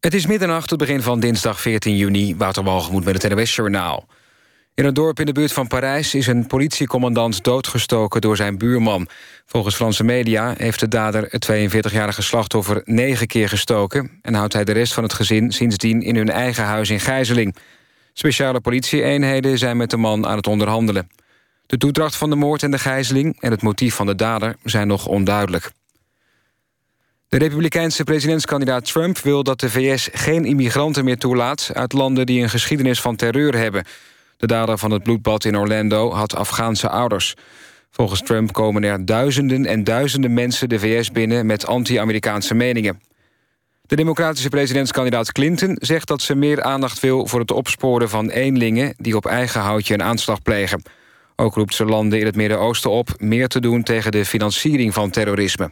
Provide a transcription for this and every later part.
Het is middernacht, het begin van dinsdag 14 juni. Waterwalgemoed met het NOS-journaal. In een dorp in de buurt van Parijs is een politiecommandant doodgestoken door zijn buurman. Volgens Franse media heeft de dader het 42-jarige slachtoffer negen keer gestoken... en houdt hij de rest van het gezin sindsdien in hun eigen huis in gijzeling. Speciale politieeenheden zijn met de man aan het onderhandelen. De toedracht van de moord en de gijzeling en het motief van de dader zijn nog onduidelijk. De republikeinse presidentskandidaat Trump wil dat de VS geen immigranten meer toelaat... uit landen die een geschiedenis van terreur hebben. De dader van het bloedbad in Orlando had Afghaanse ouders. Volgens Trump komen er duizenden en duizenden mensen de VS binnen... met anti-Amerikaanse meningen. De democratische presidentskandidaat Clinton zegt dat ze meer aandacht wil... voor het opsporen van eenlingen die op eigen houtje een aanslag plegen. Ook roept ze landen in het Midden-Oosten op... meer te doen tegen de financiering van terrorisme.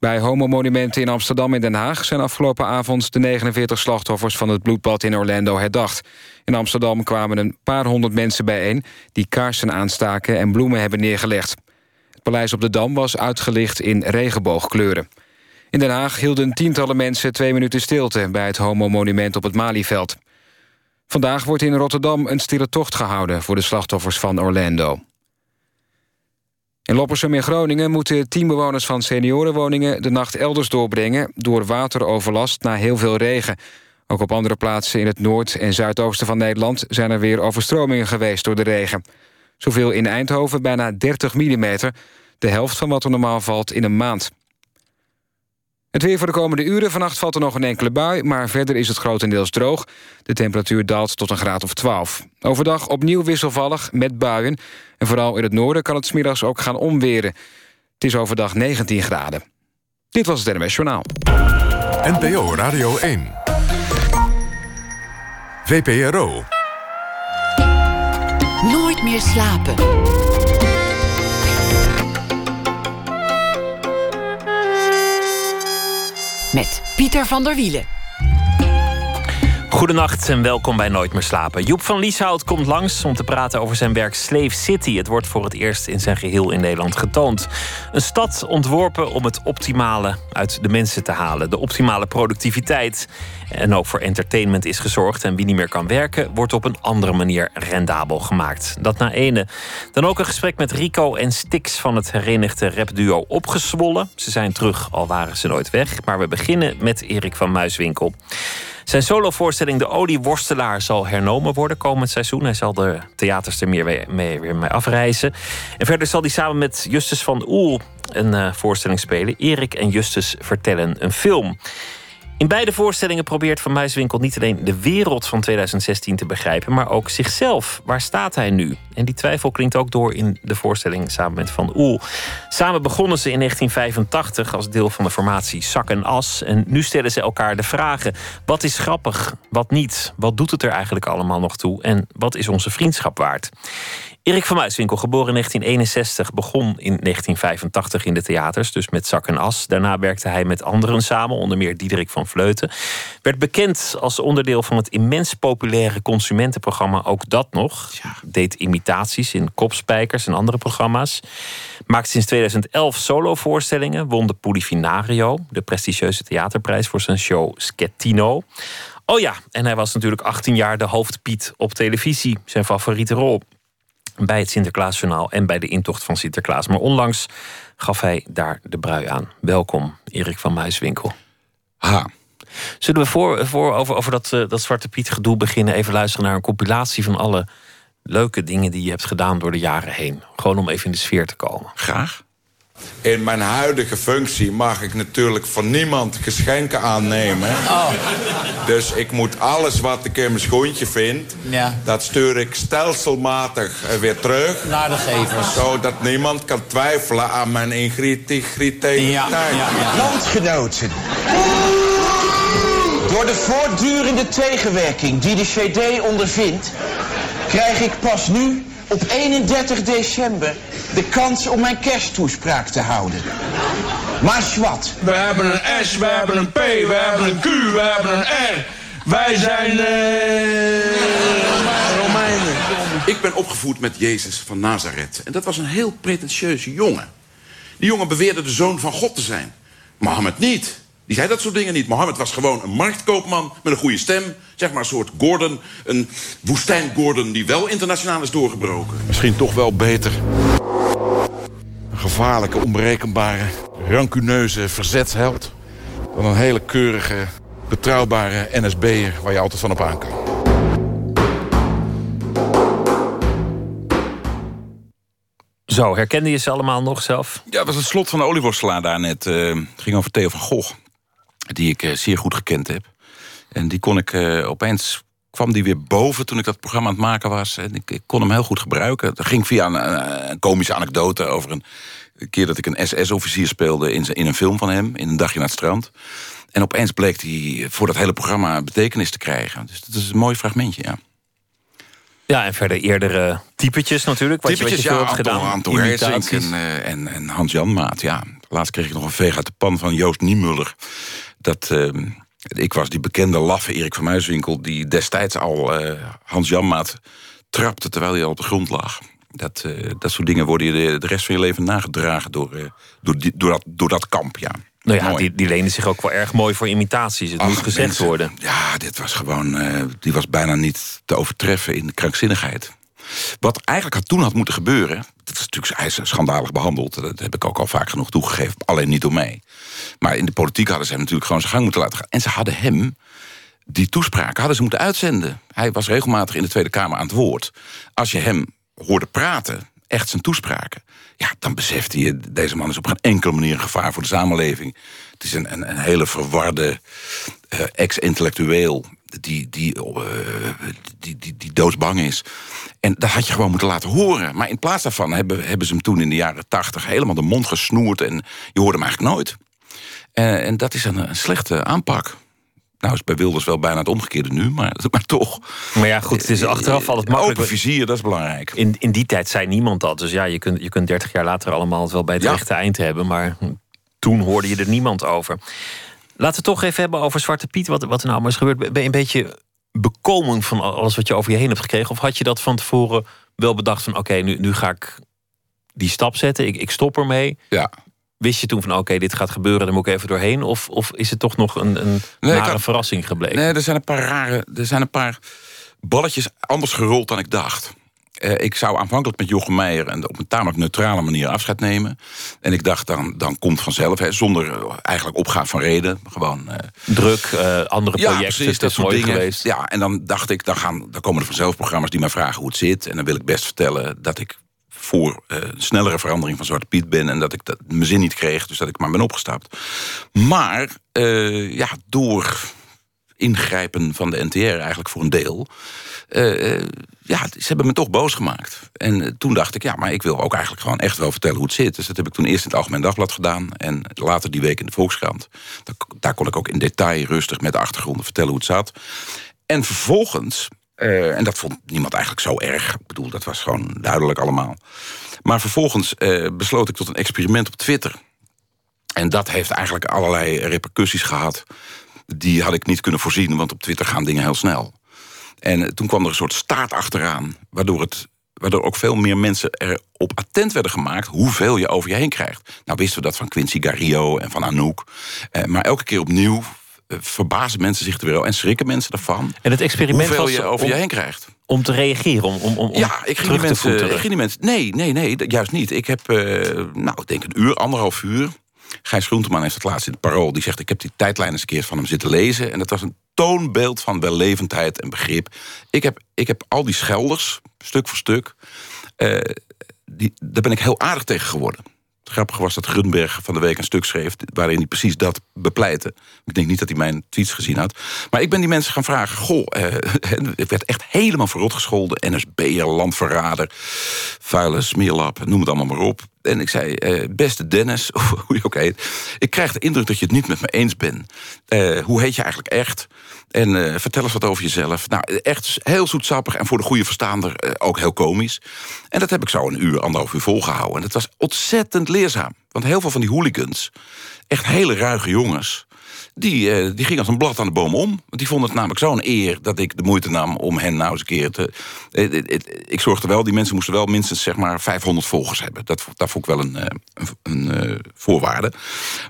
Bij homomonumenten in Amsterdam en Den Haag... zijn afgelopen avond de 49 slachtoffers van het bloedbad in Orlando herdacht. In Amsterdam kwamen een paar honderd mensen bijeen... die kaarsen aanstaken en bloemen hebben neergelegd. Het paleis op de Dam was uitgelicht in regenboogkleuren. In Den Haag hielden tientallen mensen twee minuten stilte... bij het homomonument op het Malieveld. Vandaag wordt in Rotterdam een stille tocht gehouden... voor de slachtoffers van Orlando. In Loppersum in Groningen moeten tien bewoners van seniorenwoningen... de nacht elders doorbrengen door wateroverlast na heel veel regen. Ook op andere plaatsen in het noord- en zuidoosten van Nederland... zijn er weer overstromingen geweest door de regen. Zoveel in Eindhoven bijna 30 mm. De helft van wat er normaal valt in een maand. Het weer voor de komende uren. Vannacht valt er nog een enkele bui, maar verder is het grotendeels droog. De temperatuur daalt tot een graad of 12. Overdag opnieuw wisselvallig met buien. En vooral in het noorden kan het smiddags ook gaan omweren. Het is overdag 19 graden. Dit was het NMS Journaal. NPO Radio 1. VPRO. Nooit meer slapen. Met Pieter van der Wielen. Goedenacht en welkom bij Nooit meer slapen. Joep van Lieshout komt langs om te praten over zijn werk Slave City. Het wordt voor het eerst in zijn geheel in Nederland getoond. Een stad ontworpen om het optimale uit de mensen te halen. De optimale productiviteit. En ook voor entertainment is gezorgd. En wie niet meer kan werken, wordt op een andere manier rendabel gemaakt. Dat na ene. Dan ook een gesprek met Rico en Stix van het herenigde rapduo Opgezwollen. Ze zijn terug, al waren ze nooit weg. Maar we beginnen met Erik van Muiswinkel. Zijn solovoorstelling De Olieworstelaar zal hernomen worden komend seizoen. Hij zal de theaters er meer mee, weer mee afreizen. En verder zal hij samen met Justus van Oel een uh, voorstelling spelen. Erik en Justus vertellen een film. In beide voorstellingen probeert Van Muiswinkel niet alleen de wereld van 2016 te begrijpen, maar ook zichzelf. Waar staat hij nu? En die twijfel klinkt ook door in de voorstelling samen met Van Oel. Samen begonnen ze in 1985 als deel van de formatie Zak en As. En nu stellen ze elkaar de vragen: wat is grappig, wat niet? Wat doet het er eigenlijk allemaal nog toe? En wat is onze vriendschap waard? Erik van Muiswinkel, geboren in 1961, begon in 1985 in de theaters, dus met Zak en As. Daarna werkte hij met anderen samen, onder meer Diederik van Vleuten. Werd bekend als onderdeel van het immens populaire consumentenprogramma Ook Dat Nog. Deed imitaties in Kopspijkers en andere programma's. Maakte sinds 2011 solovoorstellingen, won de Polifinario, de prestigieuze theaterprijs voor zijn show Schettino. Oh ja, en hij was natuurlijk 18 jaar de hoofdpiet op televisie, zijn favoriete rol bij het Sinterklaasjournaal en bij de intocht van Sinterklaas. Maar onlangs gaf hij daar de brui aan. Welkom, Erik van Muiswinkel. Ha. Zullen we voor, voor over, over dat, uh, dat Zwarte Piet gedoe beginnen... even luisteren naar een compilatie van alle leuke dingen... die je hebt gedaan door de jaren heen. Gewoon om even in de sfeer te komen. Graag. In mijn huidige functie mag ik natuurlijk van niemand geschenken aannemen. Oh. Dus ik moet alles wat ik in mijn schoentje vind... Ja. dat stuur ik stelselmatig eh, weer terug. Naar de gevers. Zodat niemand kan twijfelen aan mijn integriteit. Ja, ja, ja. Landgenoten. Door de voortdurende tegenwerking die de CD ondervindt... krijg ik pas nu op 31 december de kans om mijn kersttoespraak te houden. Maar zwart. We hebben een S, we hebben een P, we hebben een Q, we hebben een R. Wij zijn uh, Romeinen. Ik ben opgevoed met Jezus van Nazareth. En dat was een heel pretentieuze jongen. Die jongen beweerde de zoon van God te zijn. Mohammed niet. Die zei dat soort dingen niet. Mohammed was gewoon een marktkoopman met een goede stem. Zeg maar een soort Gordon, een woestijn Gordon... die wel internationaal is doorgebroken. Misschien toch wel beter. Een gevaarlijke, onberekenbare, rancuneuze verzetsheld... dan een hele keurige, betrouwbare NSB'er... waar je altijd van op aan kan. Zo, herkende je ze allemaal nog zelf? Ja, dat was het slot van de olieworstelaar daar net. Eh, het ging over Theo van Gogh, die ik eh, zeer goed gekend heb. En die kon ik uh, opeens kwam die weer boven toen ik dat programma aan het maken was. En ik, ik kon hem heel goed gebruiken. Dat ging via een, een komische anekdote over een, keer dat ik een SS-officier speelde in, in een film van hem, in een dagje naar het strand. En opeens bleek hij voor dat hele programma betekenis te krijgen. Dus dat is een mooi fragmentje, ja. Ja, en verder eerdere typetjes natuurlijk. Wat typetjes, je, wat je ja, hebt gedaan. Anton Hersink en, en, en Hans-Jan Maat. Ja, laatst kreeg ik nog een veeg uit de pan van Joost Niemuller. Dat, uh, ik was die bekende laffe Erik van Muiswinkel... die destijds al uh, Hans-Jan Maat trapte terwijl hij al op de grond lag. Dat, dat soort dingen worden je de, de, rest van je leven nagedragen door, door, die, door, dat, door dat kamp, ja. Nou ja, die, die leende zich ook wel erg mooi voor imitaties. Het Ach, moet gezegd mensen, worden. Ja, dit was gewoon... Uh, die was bijna niet te overtreffen in de krankzinnigheid. Wat eigenlijk had, toen had moeten gebeuren... dat is natuurlijk hij is schandalig behandeld. Dat heb ik ook al vaak genoeg toegegeven. Alleen niet door mij. Maar in de politiek hadden ze hem natuurlijk gewoon zijn gang moeten laten gaan. En ze hadden hem... Die toespraak hadden ze moeten uitzenden. Hij was regelmatig in de Tweede Kamer aan het woord. Als je hem hoorde praten, echt zijn toespraken... ja, dan besefte je, deze man is op geen enkele manier een gevaar voor de samenleving. Het is een, een, een hele verwarde uh, ex-intellectueel... Die, die, uh, die, die, die doodsbang is. En dat had je gewoon moeten laten horen. Maar in plaats daarvan hebben, hebben ze hem toen in de jaren tachtig... helemaal de mond gesnoerd en je hoorde hem eigenlijk nooit. Uh, en dat is een, een slechte aanpak. Nou is bij Wilders wel bijna het omgekeerde nu, maar, maar toch. Maar ja, goed, het is achteraf altijd makkelijk. Open vizier, dat is belangrijk. In, in die tijd zei niemand dat. Dus ja, je kunt, je kunt 30 jaar later allemaal het wel bij het ja. rechte eind hebben. Maar toen hoorde je er niemand over. Laten we het toch even hebben over Zwarte Piet. Wat, wat er nou maar is gebeurd. Ben je een beetje bekomen van alles wat je over je heen hebt gekregen? Of had je dat van tevoren wel bedacht van... oké, nu, nu ga ik die stap zetten. Ik, ik stop ermee. Ja. Wist je toen van oké, dit gaat gebeuren, daar moet ik even doorheen? Of, of is het toch nog een, een nee, had, verrassing gebleken? Nee, er zijn een paar rare, er zijn een paar balletjes anders gerold dan ik dacht. Uh, ik zou aanvankelijk met Jochem Meijer en op een tamelijk neutrale manier afscheid nemen. En ik dacht, dan, dan komt vanzelf, hè, zonder eigenlijk opgaan van reden. Gewoon, uh, Druk, uh, andere ja, projecten, precies, dat is soort mooi dingen. geweest. Ja, en dan dacht ik, dan, gaan, dan komen er vanzelf programma's die mij vragen hoe het zit. En dan wil ik best vertellen dat ik voor uh, snellere verandering van Zwarte Piet ben... en dat ik dat, mijn zin niet kreeg, dus dat ik maar ben opgestapt. Maar ja, door ingrijpen van de NTR eigenlijk voor een deel... Uh, ja, ze hebben me toch boos gemaakt. En toen dacht ik, ja, maar ik wil ook eigenlijk gewoon echt wel vertellen hoe het zit. Dus dat heb ik toen eerst in het Algemeen Dagblad gedaan... en later die week in de Volkskrant. Daar, kon ik ook in detail rustig met de achtergronden vertellen hoe het zat. En vervolgens en dat vond niemand eigenlijk zo erg. Ik bedoel, dat was gewoon duidelijk allemaal. Maar vervolgens besloot ik tot een experiment op Twitter. En dat heeft eigenlijk allerlei repercussies gehad. Die had ik niet kunnen voorzien, want op Twitter gaan dingen heel snel. En toen kwam er een soort staart achteraan, waardoor, het, waardoor ook veel meer mensen erop attent werden gemaakt hoeveel je over je heen krijgt. Nou wisten we dat van Quincy Gario en van Anouk. Uh, maar elke keer opnieuw verbazen mensen zich er weer en schrikken mensen ervan. En het experiment hoeveel was je over om, je heen krijgt. Om te reageren, om, om, om ja, ik ging, die mensen, ik ging die mensen. Nee, nee, nee, juist niet. Ik heb, uh, nou, ik denk een uur, anderhalf uur. Gijs Groenteman heeft het laatst in het parool. Die zegt: Ik heb die tijdlijn eens een keer van hem zitten lezen. En dat was een toonbeeld van wellevendheid en begrip. Ik heb, ik heb al die schelders, stuk voor stuk. Uh, die, daar ben ik heel aardig tegen geworden. Het grappige was dat Grunberg van de week een stuk schreef... waarin hij precies dat bepleitte. Ik denk niet dat hij mijn tweets gezien had. Maar ik ben die mensen gaan vragen... goh, eh, ik werd echt helemaal verrot gescholden. NSB'er, landverrader, vuile smeerlap, noem het allemaal maar op. En ik zei, eh, beste Dennis, hoe je ook heet... ik krijg de indruk dat je het niet met me eens bent. Eh, hoe heet je eigenlijk echt? En uh, vertel eens wat over jezelf. Nou, echt heel zoetsappig en voor de goede verstaander uh, ook heel komisch. En dat heb ik zo een uur, anderhalf uur volgehouden. En het was ontzettend leerzaam. Want heel veel van die hooligans, echt hele ruige jongens... Die, eh, die ging als een blad aan de boom om. Want die vond het namelijk zo'n eer dat ik de moeite nam om hen nou eens een keer te. eh, eh, ik zorgde wel, die mensen moesten wel minstens zeg maar 500 volgers hebben. Dat, dat vond ik wel een, een, een voorwaarde.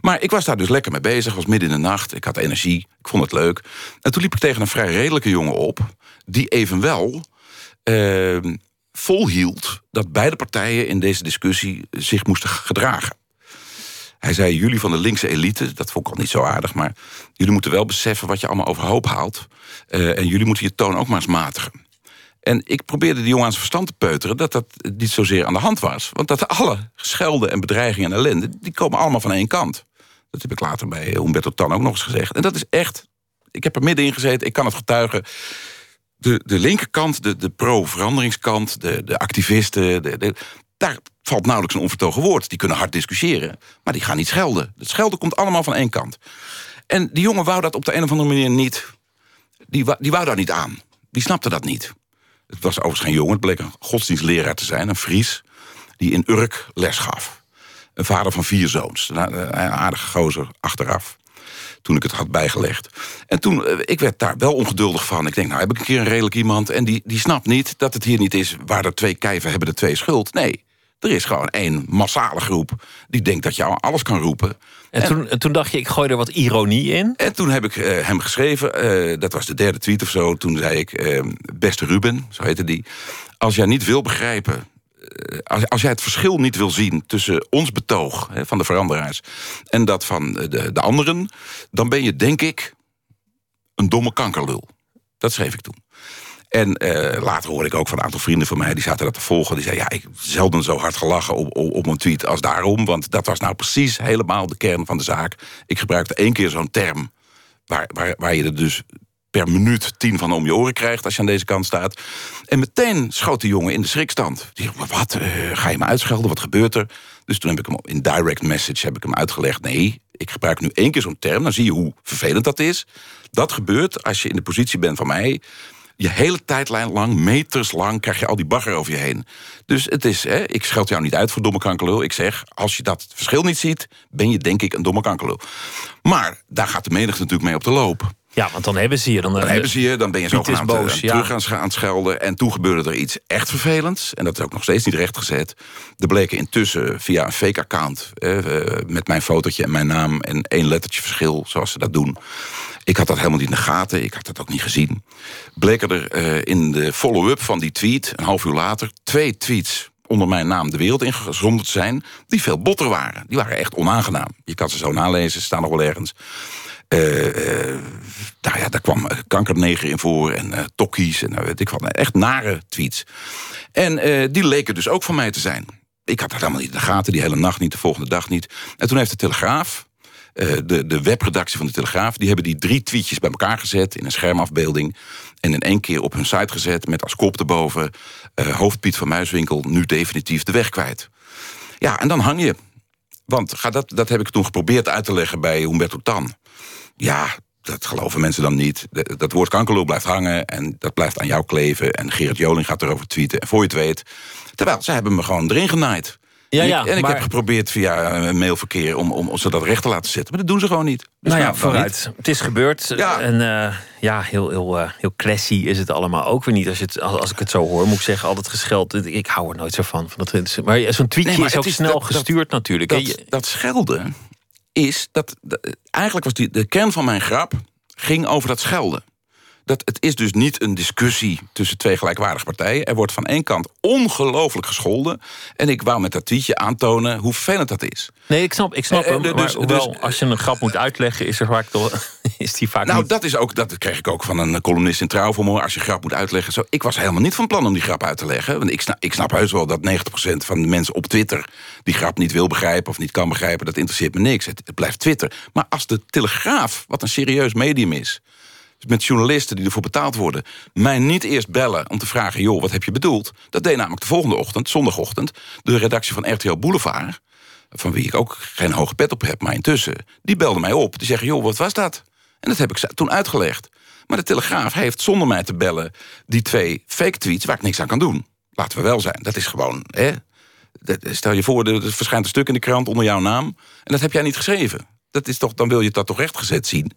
Maar ik was daar dus lekker mee bezig. was midden in de nacht. Ik had energie. Ik vond het leuk. En toen liep ik tegen een vrij redelijke jongen op. Die evenwel volhield dat beide partijen in deze discussie zich moesten gedragen. Hij zei, jullie van de linkse elite, dat vond ik al niet zo aardig... maar jullie moeten wel beseffen wat je allemaal overhoop haalt... eh, en jullie moeten je toon ook maar eens matigen. En ik probeerde die jongen aan zijn verstand te peuteren... dat dat niet zozeer aan de hand was. Want dat alle schelden en bedreigingen en ellende... die komen allemaal van één kant. Dat heb ik later bij Humberto Tan ook nog eens gezegd. En dat is echt... Ik heb er middenin gezeten, ik kan het getuigen de, de linkerkant, de, de pro-veranderingskant, de, de activisten... De, de- daar valt nauwelijks een onvertogen woord. Die kunnen hard discussiëren, maar die gaan niet schelden. Het schelden komt allemaal van één kant. En die jongen wou dat op de een of andere manier niet... Die, wou- die daar niet aan. Die snapte dat niet. Het was overigens geen jongen, het bleek een godsdienstleraar te zijn, een Fries... die in Urk les gaf. Een vader van vier zoons. Nou, Een aardige gozer achteraf toen ik het had bijgelegd. En toen, eh, ik werd daar wel ongeduldig van. Ik denk, nou heb ik een keer een redelijk iemand... en die, die snapt niet dat het hier niet is... waar er twee kijven hebben de twee schuld. Nee, er is gewoon één massale groep... die denkt dat je alles kan roepen. En, toen, en toen dacht je, ik gooi er wat ironie in. En toen heb ik eh, hem geschreven, eh, dat was de derde tweet of zo... toen zei ik, eh, beste Ruben, zo heette die... als jij niet wil begrijpen... eh, Als, als jij het verschil niet wil zien tussen ons betoog hè, van de veranderaars... en dat van de, de anderen... dan ben je, denk ik, een domme kankerlul. Dat schreef ik toen. En eh, later hoorde ik ook van een aantal vrienden van mij... die zaten dat te volgen. Die zeiden, ja, ik heb zelden zo hard gelachen op, op, op een tweet als daarom. Want dat was nou precies helemaal de kern van de zaak. Ik gebruikte één keer zo'n term... Waar, waar, waar je er dus per minuut tien van om je oren krijgt... als je aan deze kant staat. En meteen schoot de jongen in de schrikstand. Die zei, wat, eh, ga je me uitschelden? Wat gebeurt er? Dus toen heb ik hem in direct message heb ik hem uitgelegd... nee, ik gebruik nu één keer zo'n term. Dan zie je hoe vervelend dat is. Dat gebeurt als je in de positie bent van mij je hele tijdlijn lang, meters lang, krijg je al die bagger over je heen. Dus het is, hè, ik scheld jou niet uit voor domme kankerlul. Ik zeg, als je dat verschil niet ziet, ben je denk ik een domme kankerlul. Maar daar gaat de menigte natuurlijk mee op de loop. Ja, want dan hebben ze je. Dan, Dan hebben ze je, dan ben je zo Piet is boos, ja. terug aan, sch- aan het schelden. En toen gebeurde er iets echt vervelends. En dat is ook nog steeds niet rechtgezet. Er bleken intussen via een fake account... eh, eh, met mijn fotootje en mijn naam en één lettertje verschil... zoals ze dat doen. Ik had dat helemaal niet in de gaten. Ik had dat ook niet gezien. Bleken er eh, in de follow-up van die tweet... een half uur later, twee tweets onder mijn naam de wereld ingezonderd zijn... die veel botter waren. Die waren echt onaangenaam. Je kan ze zo nalezen, ze staan nog wel ergens. Nou ja, daar kwam kankerneger in voor en eh tokkies en nou weet ik wat. Echt nare tweets. En die leken dus ook van mij te zijn. Ik had dat helemaal niet in de gaten, die hele nacht niet, de volgende dag niet. En toen heeft de Telegraaf, eh, de, de webredactie van de Telegraaf... die hebben die drie tweetjes bij elkaar gezet in een schermafbeelding... en in één keer op hun site gezet met als kop erboven... hoofdpiet van Muiswinkel nu definitief de weg kwijt. Ja, en dan hang je. Want ga dat, dat heb ik toen geprobeerd uit te leggen bij Humberto Tan. Ja, dat geloven mensen dan niet. Dat woord kankerlul blijft hangen en dat blijft aan jou kleven. En Gerard Joling gaat erover tweeten. En voor je het weet... Terwijl, ze hebben me gewoon erin genaaid. Ja, en ja, ik, en ik heb geprobeerd via een mailverkeer om, om, om ze dat recht te laten zetten. Maar dat doen ze gewoon niet. Dus nou ja, dan vooruit. niet. Het is gebeurd. Ja. En eh, ja, heel, heel, eh, heel classy is het allemaal ook weer niet. Als, je het, als, als ik het zo hoor, moet ik zeggen, altijd gescheld. Ik hou er nooit zo van. van dat, maar zo'n tweetje Nee, maar is ook is snel dat- dat- gestuurd natuurlijk. Dat, Je- dat schelden is dat, dat- Eigenlijk was die, de kern van mijn grap ging over dat schelden. Dat het is dus niet een discussie tussen twee gelijkwaardige partijen. Er wordt van één kant ongelooflijk gescholden. En ik wou met dat tweetje aantonen hoe vervelend dat is. Nee, ik snap, ik snap Eh, hem. dus- dus- hoewel, dus- als je een grap moet uitleggen, is, er vaak toch, is die vaak Nou, niet... dat, is ook, dat kreeg ik ook van een columnist in Trouw voor me. Als je grap moet uitleggen. Zo, ik was helemaal niet van plan om die grap uit te leggen. Want ik snap, ik snap heus wel dat 90% van de mensen op Twitter... die grap niet wil begrijpen of niet kan begrijpen. Dat interesseert me niks. Het, het blijft Twitter. Maar als de Telegraaf, wat een serieus medium is... met journalisten die ervoor betaald worden... mij niet eerst bellen om te vragen... joh, wat heb je bedoeld? Dat deed namelijk de volgende ochtend, zondagochtend... de redactie van RTL Boulevard... van wie ik ook geen hoge pet op heb, maar intussen... die belde mij op. Die zeggen, joh, wat was dat? En dat heb ik toen uitgelegd. Maar de Telegraaf heeft zonder mij te bellen... die twee fake tweets waar ik niks aan kan doen. Laten we wel zijn. Dat is gewoon... Hè? Stel je voor, er verschijnt een stuk in de krant onder jouw naam... en dat heb jij niet geschreven. Dat is toch, dan wil je dat toch rechtgezet zien.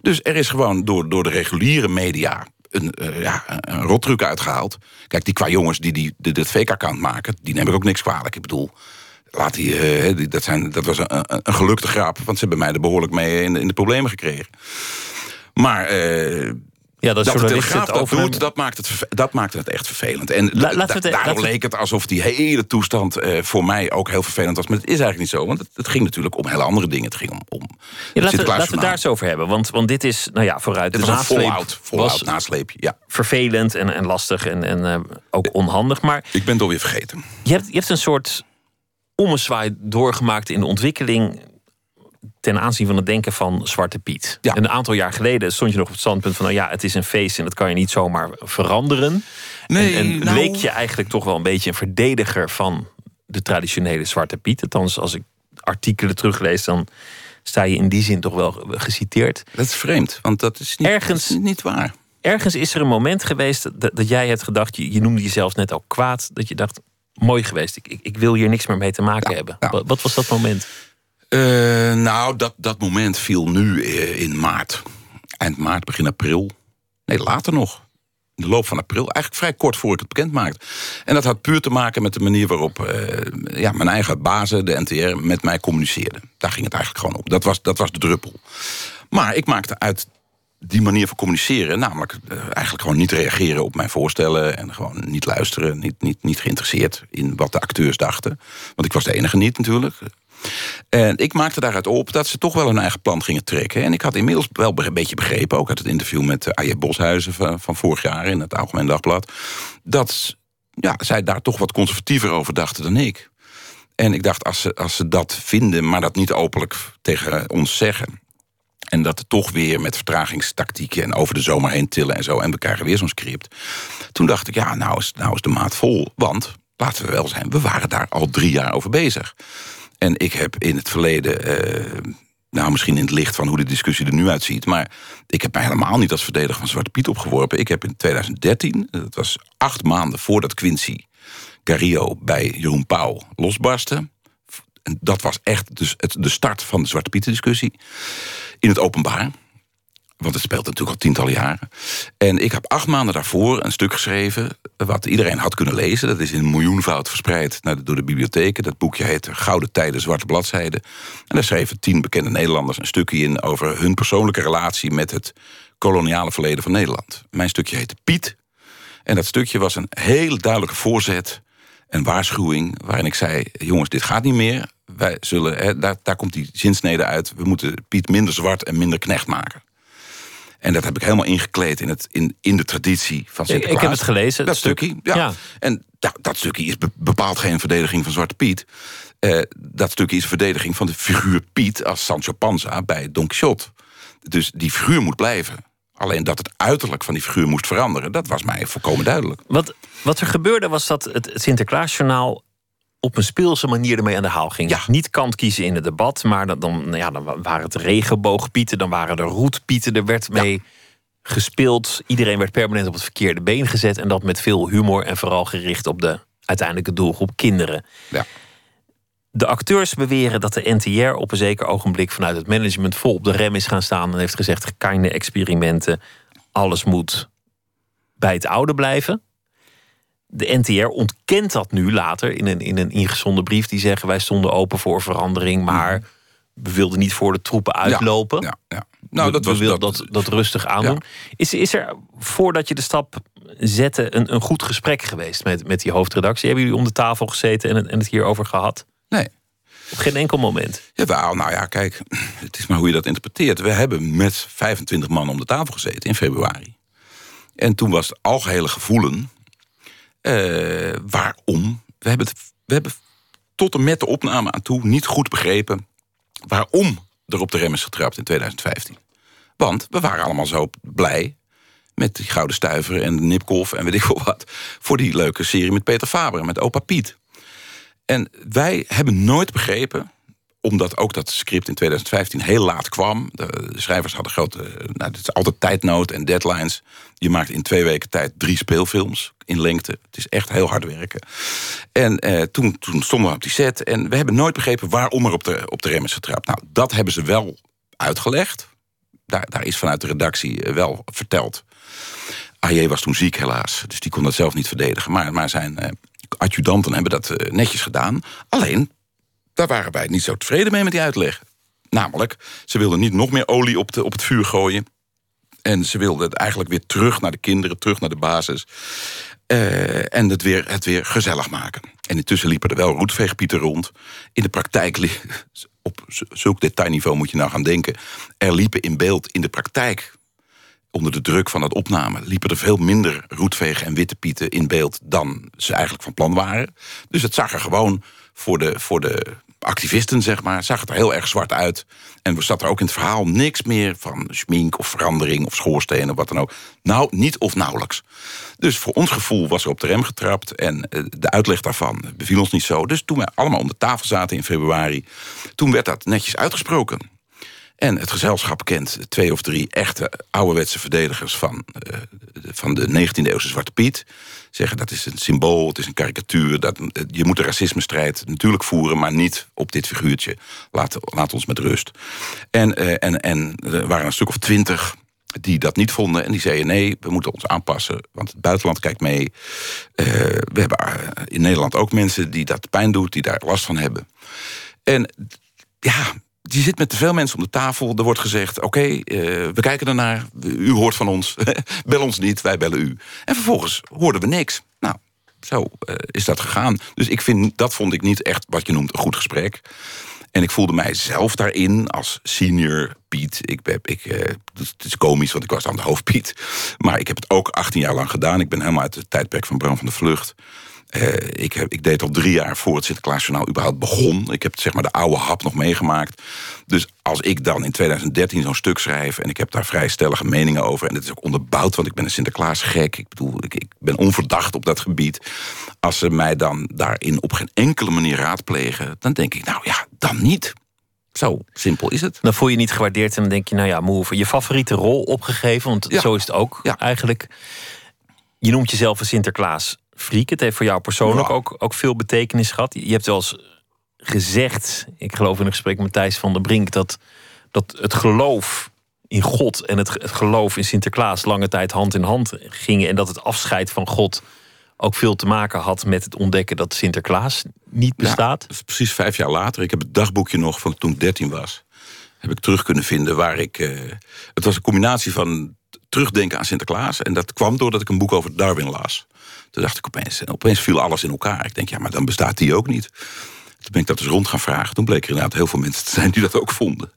Dus er is gewoon door, door de reguliere media een, uh, ja, een uitgehaald. Kijk, die qua jongens die, die, die dit fake-account maken... die neem ik ook niks kwalijk. Ik bedoel, laat die, uh, dat, zijn, dat was een, een gelukte grap... want ze hebben mij er behoorlijk mee in de, in de problemen gekregen. Maar... Uh, ja, dat, dat de Telegraaf dat over... doet, dat maakt, het, dat maakt het echt vervelend. En La, da, het, daardoor leek het alsof die hele toestand uh, voor mij ook heel vervelend was. Maar het is eigenlijk niet zo, want het, het ging natuurlijk om hele andere dingen. Het ging om, om ja, laten, we, laten we daar eens over hebben. Want, want dit is, nou ja, vooruit dit de nasleep. Een fallout, fallout nasleepje, ja. Vervelend en, en lastig en, en uh, ook onhandig. Maar ik ben het alweer vergeten. Je hebt, je hebt een soort ommezwaai doorgemaakt in de ontwikkeling ten aanzien van het denken van Zwarte Piet. Ja. Een aantal jaar geleden stond je nog op het standpunt van... nou ja, het is een feest en dat kan je niet zomaar veranderen. Nee, en en nou... leek je eigenlijk toch wel een beetje een verdediger... van de traditionele Zwarte Piet. Althans, als ik artikelen teruglees... dan sta je in die zin toch wel geciteerd. Dat is vreemd, want dat is niet, ergens, is niet waar. Ergens is er een moment geweest dat, dat jij hebt gedacht... Je, je noemde jezelf net ook kwaad, dat je dacht... mooi geweest, ik, ik, ik wil hier niks meer mee te maken Ja, hebben. ja. Wat, wat was dat moment? Uh, nou, dat, dat moment viel nu uh, in maart. Eind maart, begin april. Nee, later nog. In de loop van april. Eigenlijk vrij kort voor ik het bekend maakte. En dat had puur te maken met de manier waarop uh, ja, mijn eigen bazen, de NTR, met mij communiceerden. Daar ging het eigenlijk gewoon op. Dat was, dat was de druppel. Maar ik maakte uit die manier van communiceren, namelijk eigenlijk gewoon niet reageren op mijn voorstellen en gewoon niet luisteren, niet, niet, niet geïnteresseerd in wat de acteurs dachten. Want ik was de enige niet natuurlijk. En ik maakte daaruit op dat ze toch wel hun eigen plan gingen trekken. En ik had inmiddels wel een beetje begrepen, ook uit het interview met Aje Boshuizen van, van vorig jaar in het Algemeen Dagblad, dat ja, zij daar toch wat conservatiever over dachten dan ik. En ik dacht, als ze, als ze dat vinden, maar dat niet openlijk tegen ons zeggen. En dat toch weer met vertragingstactieken en over de zomer heen tillen en zo. En we krijgen weer zo'n script. Toen dacht ik, ja, nou is, nou is de maat vol. Want, laten we wel zijn, we waren daar al drie jaar over bezig. En ik heb in het verleden, uh, nou misschien in het licht van hoe de discussie er nu uitziet, maar ik heb mij helemaal niet als verdediger van Zwarte Piet opgeworpen. Ik heb in 2013, dat was acht maanden voordat Quincy Cario bij Jeroen Pauw losbarstte. En dat was echt dus de start van de Zwarte Pieten discussie. In het openbaar. Want het speelt natuurlijk al tientallen jaren. En ik heb acht maanden daarvoor een stuk geschreven... wat iedereen had kunnen lezen. Dat is in miljoenvoud verspreid door de bibliotheken. Dat boekje heet Gouden Tijden, Zwarte Bladzijden. En daar schreven tien bekende Nederlanders een stukje in... over hun persoonlijke relatie met het koloniale verleden van Nederland. Mijn stukje heette Piet. En dat stukje was een hele duidelijke voorzet... een waarschuwing waarin ik zei... jongens, dit gaat niet meer. Wij zullen, hè, daar, daar komt die zinsnede uit... we moeten Piet minder zwart en minder knecht maken. En dat heb ik helemaal ingekleed in, het, in, in de traditie van Sinterklaas. Ik heb het gelezen. Dat het stuk. stukje, ja. Ja. En dat, dat stukje is be- bepaald geen verdediging van Zwarte Piet. Uh, dat stukje is een verdediging van de figuur Piet... als Sancho Panza bij Don Quixote. Dus die figuur moet blijven. Alleen dat het uiterlijk van die figuur moest veranderen... dat was mij volkomen duidelijk. Wat, wat er gebeurde was dat het Sinterklaasjournaal op een speelse manier ermee aan de haal ging. Ja. Niet kant kiezen in het debat, maar dan, dan, nou ja, dan waren het regenboogpieten, dan waren er roetpieten. Er werd mee gespeeld. Iedereen werd permanent op het verkeerde been gezet. En dat met veel humor en vooral gericht op de uiteindelijke doelgroep kinderen. Ja. De acteurs beweren dat de NTR op een zeker ogenblik vanuit het management vol op de rem is gaan staan en heeft gezegd: keine experimenten, alles moet bij het oude blijven. De NTR ontkent dat nu later in een, in een ingezonden brief. Die zeggen: wij stonden open voor verandering, maar we wilden niet voor de troepen uitlopen. Ja, ja. Nou, dat we wilden dat, dat, dat rustig aandoen. Is, is er voordat je de stap zette een, een goed gesprek geweest met, met die hoofdredactie? Hebben jullie om de tafel gezeten en het, en het hierover gehad? Nee. Op geen enkel moment. Jawel, nou ja, kijk, het is maar hoe je dat interpreteert. We hebben met 25 man om de tafel gezeten in februari. En toen was het algehele gevoelen. Uh, waarom? We hebben, we hebben tot en met de opname aan toe niet goed begrepen waarom er op de rem is getrapt in 2015. Want we waren allemaal zo blij met die Gouden Stuiver en de Nipkoff en weet ik veel wat... voor die leuke serie met Peter Faber en met opa Piet. En wij hebben nooit begrepen omdat ook dat script in 2015 heel laat kwam. De, schrijvers hadden grote. Nou, het is altijd tijdnood en deadlines. Je maakt in twee weken tijd drie speelfilms in lengte. Het is echt heel hard werken. En eh, toen, toen stonden we op die set. En we hebben nooit begrepen waarom er op de, op de rem is getrapt. Nou, dat hebben ze wel uitgelegd. Daar, daar is vanuit de redactie eh, wel verteld. AJ was toen ziek helaas, dus die kon dat zelf niet verdedigen. Maar, maar zijn eh, adjudanten hebben dat eh, netjes gedaan. Alleen, daar waren wij niet zo tevreden mee met die uitleg. Namelijk, ze wilden niet nog meer olie op, de, op het vuur gooien. En ze wilden het eigenlijk weer terug naar de kinderen, terug naar de basis. Eh, en het weer, het weer gezellig maken. En intussen liepen er wel roetveegpieten rond. In de praktijk, op zulk detailniveau moet je nou gaan denken... er liepen in beeld in de praktijk onder de druk van het opname liepen er veel minder roetvegen en witte pieten in beeld dan ze eigenlijk van plan waren. Dus het zag er gewoon voor de, voor de activisten, zeg maar, zag het er heel erg zwart uit. En er zat er ook in het verhaal niks meer van schmink of verandering of schoorsteen of wat dan ook. Nou, niet of nauwelijks. Dus voor ons gevoel was er op de rem getrapt en eh, de uitleg daarvan beviel ons niet zo. Dus toen we allemaal om de tafel zaten in februari, toen werd dat netjes uitgesproken. En het gezelschap kent twee of drie echte ouderwetse verdedigers van, eh, van de 19e eeuwse Zwarte Piet. Zeggen dat is een symbool, het is een karikatuur. Dat, eh, je moet de racismestrijd natuurlijk voeren, maar niet op dit figuurtje. Laat, laat ons met rust. En, eh, en, en er waren een stuk of twintig die dat niet vonden. En die zeiden nee, we moeten ons aanpassen, want het buitenland kijkt mee. We hebben in Nederland ook mensen die dat pijn doet, die daar last van hebben. En ja, je zit met te veel mensen om de tafel. Er wordt gezegd, oké, eh, we kijken ernaar. U hoort van ons. Bel ons niet, wij bellen u. En vervolgens hoorden we niks. Nou, zo eh, is dat gegaan. Dus ik vind, dat vond ik niet echt wat je noemt een goed gesprek. En ik voelde mij zelf daarin als senior Piet. Ik, heb, ik, eh, het is komisch, want ik was dan de hoofdpiet. Maar ik heb het ook 18 jaar lang gedaan. Ik ben helemaal uit het tijdperk van Bram van de Vlucht. Eh, ik, heb, ik deed al drie jaar voor het Sinterklaasjournaal überhaupt begon. Ik heb zeg maar de oude hap nog meegemaakt. Dus als ik dan in 2013 zo'n stuk schrijf... en ik heb daar vrij stellige meningen over... en het is ook onderbouwd, want ik ben een Sinterklaas gek. Ik bedoel, ik, ik ben onverdacht op dat gebied. Als ze mij dan daarin op geen enkele manier raadplegen... dan denk ik, nou ja, dan niet. Zo simpel is het. Dan voel je je niet gewaardeerd en dan denk je, nou ja, move. Je favoriete rol opgegeven, want Ja. zo is het ook Ja. eigenlijk. Je noemt jezelf een Sinterklaas freak. Het heeft voor jou persoonlijk Ja. ook, ook veel betekenis gehad. Je hebt wel eens gezegd, ik geloof in een gesprek met Thijs van der Brink, dat, dat het geloof in God en het, het geloof in Sinterklaas lange tijd hand in hand gingen. En dat het afscheid van God ook veel te maken had met het ontdekken dat Sinterklaas niet bestaat. Ja, dat is precies vijf jaar later. Ik heb het dagboekje nog van toen ik 13 was. Heb ik terug kunnen vinden waar ik. eh, het was een combinatie van terugdenken aan Sinterklaas. En dat kwam doordat ik een boek over Darwin las. Toen dacht ik opeens. En opeens viel alles in elkaar. Ik denk, ja, maar dan bestaat die ook niet. Toen ben ik dat dus rond gaan vragen. Toen bleek er inderdaad heel veel mensen te zijn die dat ook vonden.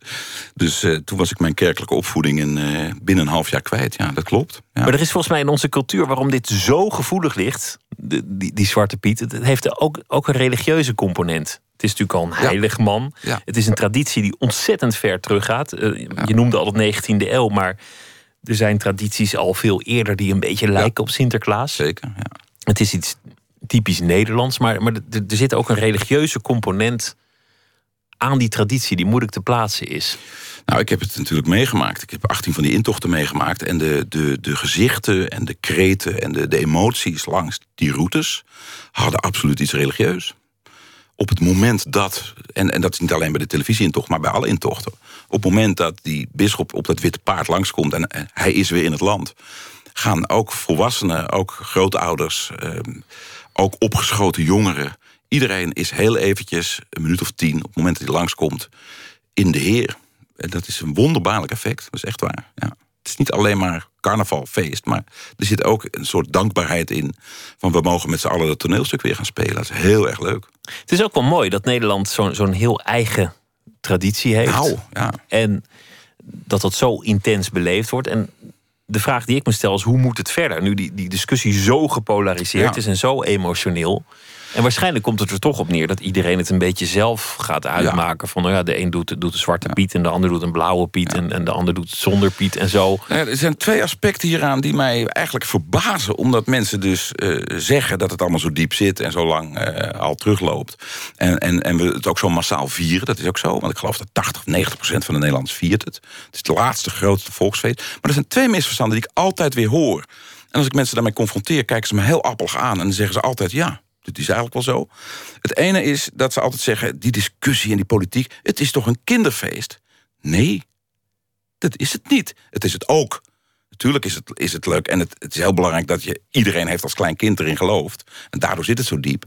Dus eh, toen was ik mijn kerkelijke opvoeding in, eh, binnen een half jaar kwijt. Ja, dat klopt. Ja. Maar er is volgens mij in onze cultuur waarom dit zo gevoelig ligt, de- die, die Zwarte Piet, het heeft ook, ook een religieuze component. Het is natuurlijk al een Ja. heilig man. Ja. Het is een traditie die ontzettend ver teruggaat. Eh, Je noemde al de 19e eeuw, maar er zijn tradities al veel eerder die een beetje lijken op Sinterklaas. Zeker, ja. Het is iets typisch Nederlands, maar, maar er, er zit ook een religieuze component aan die traditie die moeilijk te plaatsen is. Nou, ik heb het natuurlijk meegemaakt. Ik heb 18 van die intochten meegemaakt. En de, de, de gezichten en de kreten en de, de emoties langs die routes hadden absoluut iets religieus. Op het moment dat, en, en dat is niet alleen bij de televisieintocht, maar bij alle intochten. Op het moment dat die bisschop op dat witte paard langskomt en eh, hij is weer in het land, gaan ook volwassenen, ook grootouders, ehm, ook opgeschoten jongeren. Iedereen is heel eventjes, een minuut of tien, op het moment dat hij langskomt, in de Heer. En dat is een wonderbaarlijk effect. Dat is echt waar. Ja. Het is niet alleen maar carnavalfeest, maar er zit ook een soort dankbaarheid in. Van we mogen met z'n allen dat toneelstuk weer gaan spelen. Dat is heel erg leuk. Het is ook wel mooi dat Nederland zo'n zo'n heel eigen traditie heeft. Nou, ja. En dat dat zo intens beleefd wordt. En de vraag die ik me stel is: hoe moet het verder? Nu die, die discussie zo gepolariseerd Ja. is en zo emotioneel. En waarschijnlijk komt het er toch op neer dat iedereen het een beetje zelf gaat uitmaken. Van nou ja, de een doet, doet een zwarte Piet en de ander doet een blauwe Piet en, en de ander doet het zonder Piet en zo. Nou ja, er zijn twee aspecten hieraan die mij eigenlijk verbazen. Omdat mensen dus eh, zeggen dat het allemaal zo diep zit en zo lang eh, al terugloopt. En, en, en we het ook zo massaal vieren. Dat is ook zo. Want ik geloof dat 80 of 90 procent van de Nederlanders viert het. Het is het laatste grootste volksfeest. Maar er zijn twee misverstanden die ik altijd weer hoor. En als ik mensen daarmee confronteer, kijken ze me heel appelig aan. En dan zeggen ze altijd ja. Dit is eigenlijk wel zo. Het ene is dat ze altijd zeggen: die discussie en die politiek, het is toch een kinderfeest? Nee, dat is het niet. Het is het ook. Natuurlijk is het, is het leuk en het, het is heel belangrijk dat je iedereen heeft als klein kind erin gelooft. En daardoor zit het zo diep.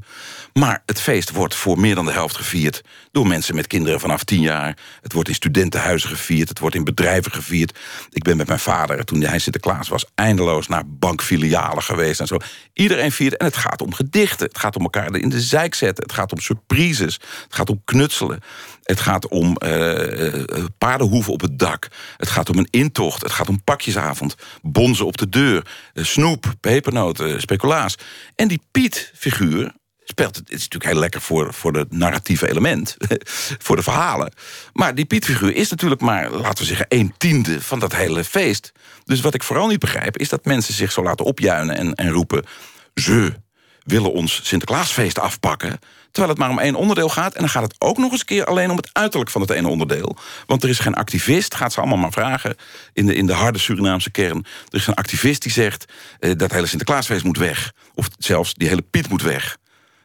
Maar het feest wordt voor meer dan de helft gevierd door mensen met kinderen vanaf tien jaar. Het wordt in studentenhuizen gevierd, het wordt in bedrijven gevierd. Ik ben met mijn vader, toen hij Sinterklaas was, eindeloos naar bankfilialen geweest en zo. Iedereen viert en het gaat om gedichten. Het gaat om elkaar in de zijk zetten. Het gaat om surprises. Het gaat om knutselen. Het gaat om uh, paardenhoeven op het dak. Het gaat om een intocht. Het gaat om pakjesavond. Bonzen op de deur. snoep, pepernoten, speculaas. En die Piet-figuur speelt het, is natuurlijk heel lekker voor, voor het narratieve element. voor de verhalen. Maar die Piet-figuur is natuurlijk maar, laten we zeggen, een tiende van dat hele feest. Dus wat ik vooral niet begrijp, is dat mensen zich zo laten opjuinen en, en roepen. Ze willen ons Sinterklaasfeest afpakken. Terwijl het maar om één onderdeel gaat. En dan gaat het ook nog eens een keer alleen om het uiterlijk van het ene onderdeel. Want er is geen activist, gaat ze allemaal maar vragen. In de, in de harde Surinaamse kern. Er is een activist die zegt eh, dat hele Sinterklaasfeest moet weg. Of zelfs die hele Piet moet weg.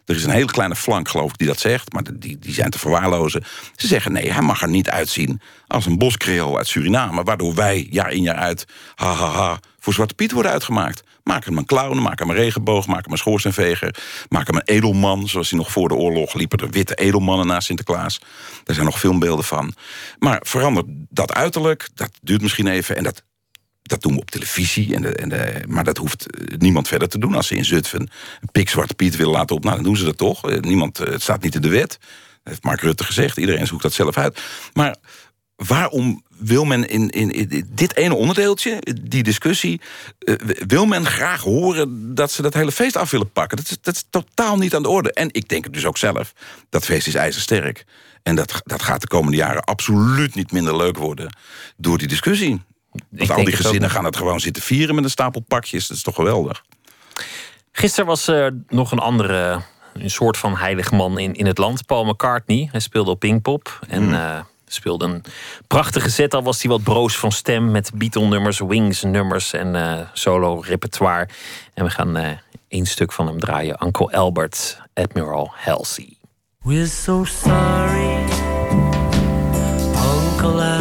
Er is een hele kleine flank, geloof ik, die dat zegt. Maar die, die zijn te verwaarlozen. Ze zeggen nee, hij mag er niet uitzien als een boskreol uit Suriname. Waardoor wij jaar in jaar uit, ha ha ha, voor Zwarte Piet worden uitgemaakt. Maak hem een clown, maak hem een regenboog, maak hem een schoorsteenveger. Maak hem een edelman, zoals hij nog voor de oorlog liepen er witte edelmannen na Sinterklaas. Daar zijn nog filmbeelden van. Maar verander dat uiterlijk, dat duurt misschien even. En dat, dat doen we op televisie. En en de, maar dat hoeft eh, niemand verder te doen. Als ze in Zutphen een pikzwarte Piet willen laten op, nou, dan doen ze dat toch. Eh, niemand, eh, het staat niet in de wet. Dat heeft Mark Rutte gezegd. Iedereen zoekt dat zelf uit. Maar waarom wil men in, in, dit ene onderdeeltje, die discussie... wil men graag horen dat ze dat hele feest af willen pakken? Dat is, dat is totaal niet aan de orde. En ik denk het dus ook zelf. Dat feest is ijzersterk. En dat, dat gaat de komende jaren absoluut niet minder leuk worden... door die discussie. Want al die gezinnen gaan het gewoon zitten vieren met een stapel pakjes. Dat is toch geweldig. Gisteren was er nog een andere, een soort van heilig man in, in het land. Paul McCartney. Hij speelde op Pinkpop. En mm. uh, speelde een prachtige set. Al was hij wat broos van stem. Met Beatle-nummers, Wings-nummers en uh, solo-repertoire. En we gaan uh, één stuk van hem draaien. Uncle Albert, Admiral Halsey. We're so sorry, Uncle Albert.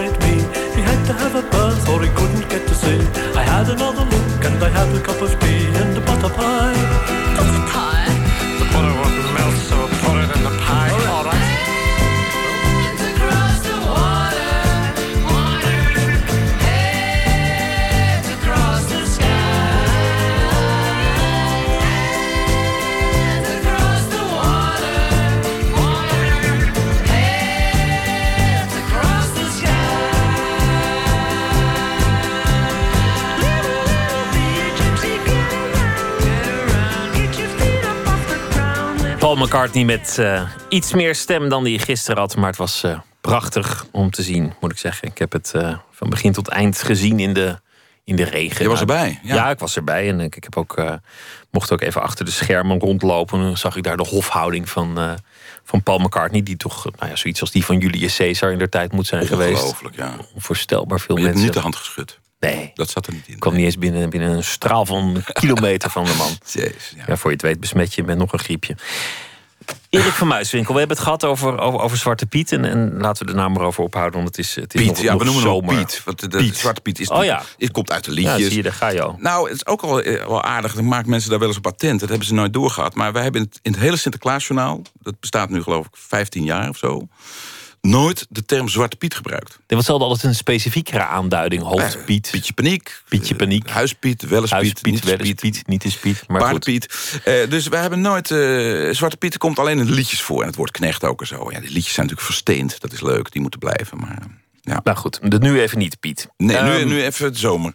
Beside me. McCartney met eh, iets meer stem dan die gisteren had. Maar het was eh, prachtig om te zien, moet ik zeggen. Ik heb het eh, van begin tot eind gezien in de, in de regen. Je was erbij, ja. Ja. ik was erbij. En ik, ik heb ook, mocht ook even achter de schermen rondlopen. En dan zag ik daar de hofhouding van, van Paul McCartney. Die toch nou ja, zoiets als die van Julius Caesar in der tijd moet zijn geweest. Ongelooflijk, ja. Onvoorstelbaar veel Maar je hebt mensen. niet de hand geschud. Nee. Dat zat er niet in. kwam niet eens binnen, binnen een straal van een kilometer van de man. Jezus, ja. Ja, voor je het weet besmet je met nog een griepje. Erik van Muiswinkel, we hebben het gehad over, over, over Zwarte Piet. En, en laten we de naam erover ophouden, want het is, het is Piet, nog, ja, nog we noemen hem zomer. Piet. Want de, de Piet. Zwarte Piet is, Oh ja. het komt uit de Ja, liedjes. zie je, daar ga je al. Nou, het is ook al eh, wel aardig. Dan maakt mensen daar wel eens een patent. Dat hebben ze nooit doorgehad. Maar wij hebben in het, in het hele Sinterklaasjournaal... dat bestaat nu geloof ik 15 jaar of zo... nooit de term Zwarte Piet gebruikt. Er was zelden altijd een specifiekere aanduiding. Hoofdpiet, Pietje Paniek. Pietje Paniek. eh, Huispiet, Wellespiet, Huispiet, niet Wellespiet, Piet. niet is Piet. Maar. Paardenpiet. Eh, dus we hebben nooit... eh, Zwarte Piet komt alleen in de liedjes voor. En het woord knecht ook en zo. Ja, die liedjes zijn natuurlijk versteend. Dat is leuk, die moeten blijven. Maar eh, ja. Nou goed, de nu even niet Piet. Nee, nu, Ehm, nu even het zomer.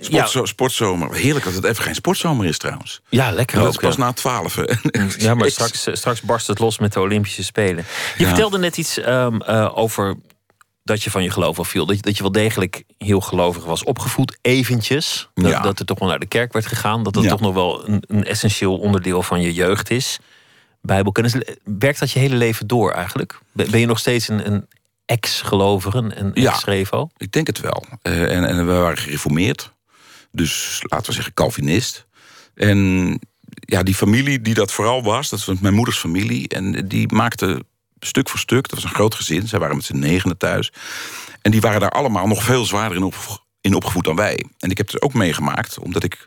Sportzo Sportzomer. Heerlijk dat het even geen sportzomer is trouwens. Ja, lekker Dat ook. is pas ja. na twaalf. Ja, maar straks, eh, straks barst het los met de Olympische Spelen. Je Ja. vertelde net iets ehm, eh, over dat je van je geloof afviel. Dat je, dat je wel degelijk heel gelovig was opgevoed, eventjes. Dat, Ja. dat er toch wel naar de kerk werd gegaan. Dat dat Ja. toch nog wel een, een essentieel onderdeel van je jeugd is. Bijbelkennis. Werkt dat je hele leven door eigenlijk? Ben ben je nog steeds een, een ex-gelovige, een Ja. ex-revo? Ik denk het wel. Eh, en, en we waren gereformeerd. Dus laten we zeggen Calvinist. En ja, die familie die dat vooral was, dat was mijn moeders familie. En die maakte stuk voor stuk, dat was een groot gezin. Zij waren met z'n negenen thuis. En die waren daar allemaal nog veel zwaarder in, op, in opgevoed dan wij. En ik heb het ook meegemaakt, omdat ik...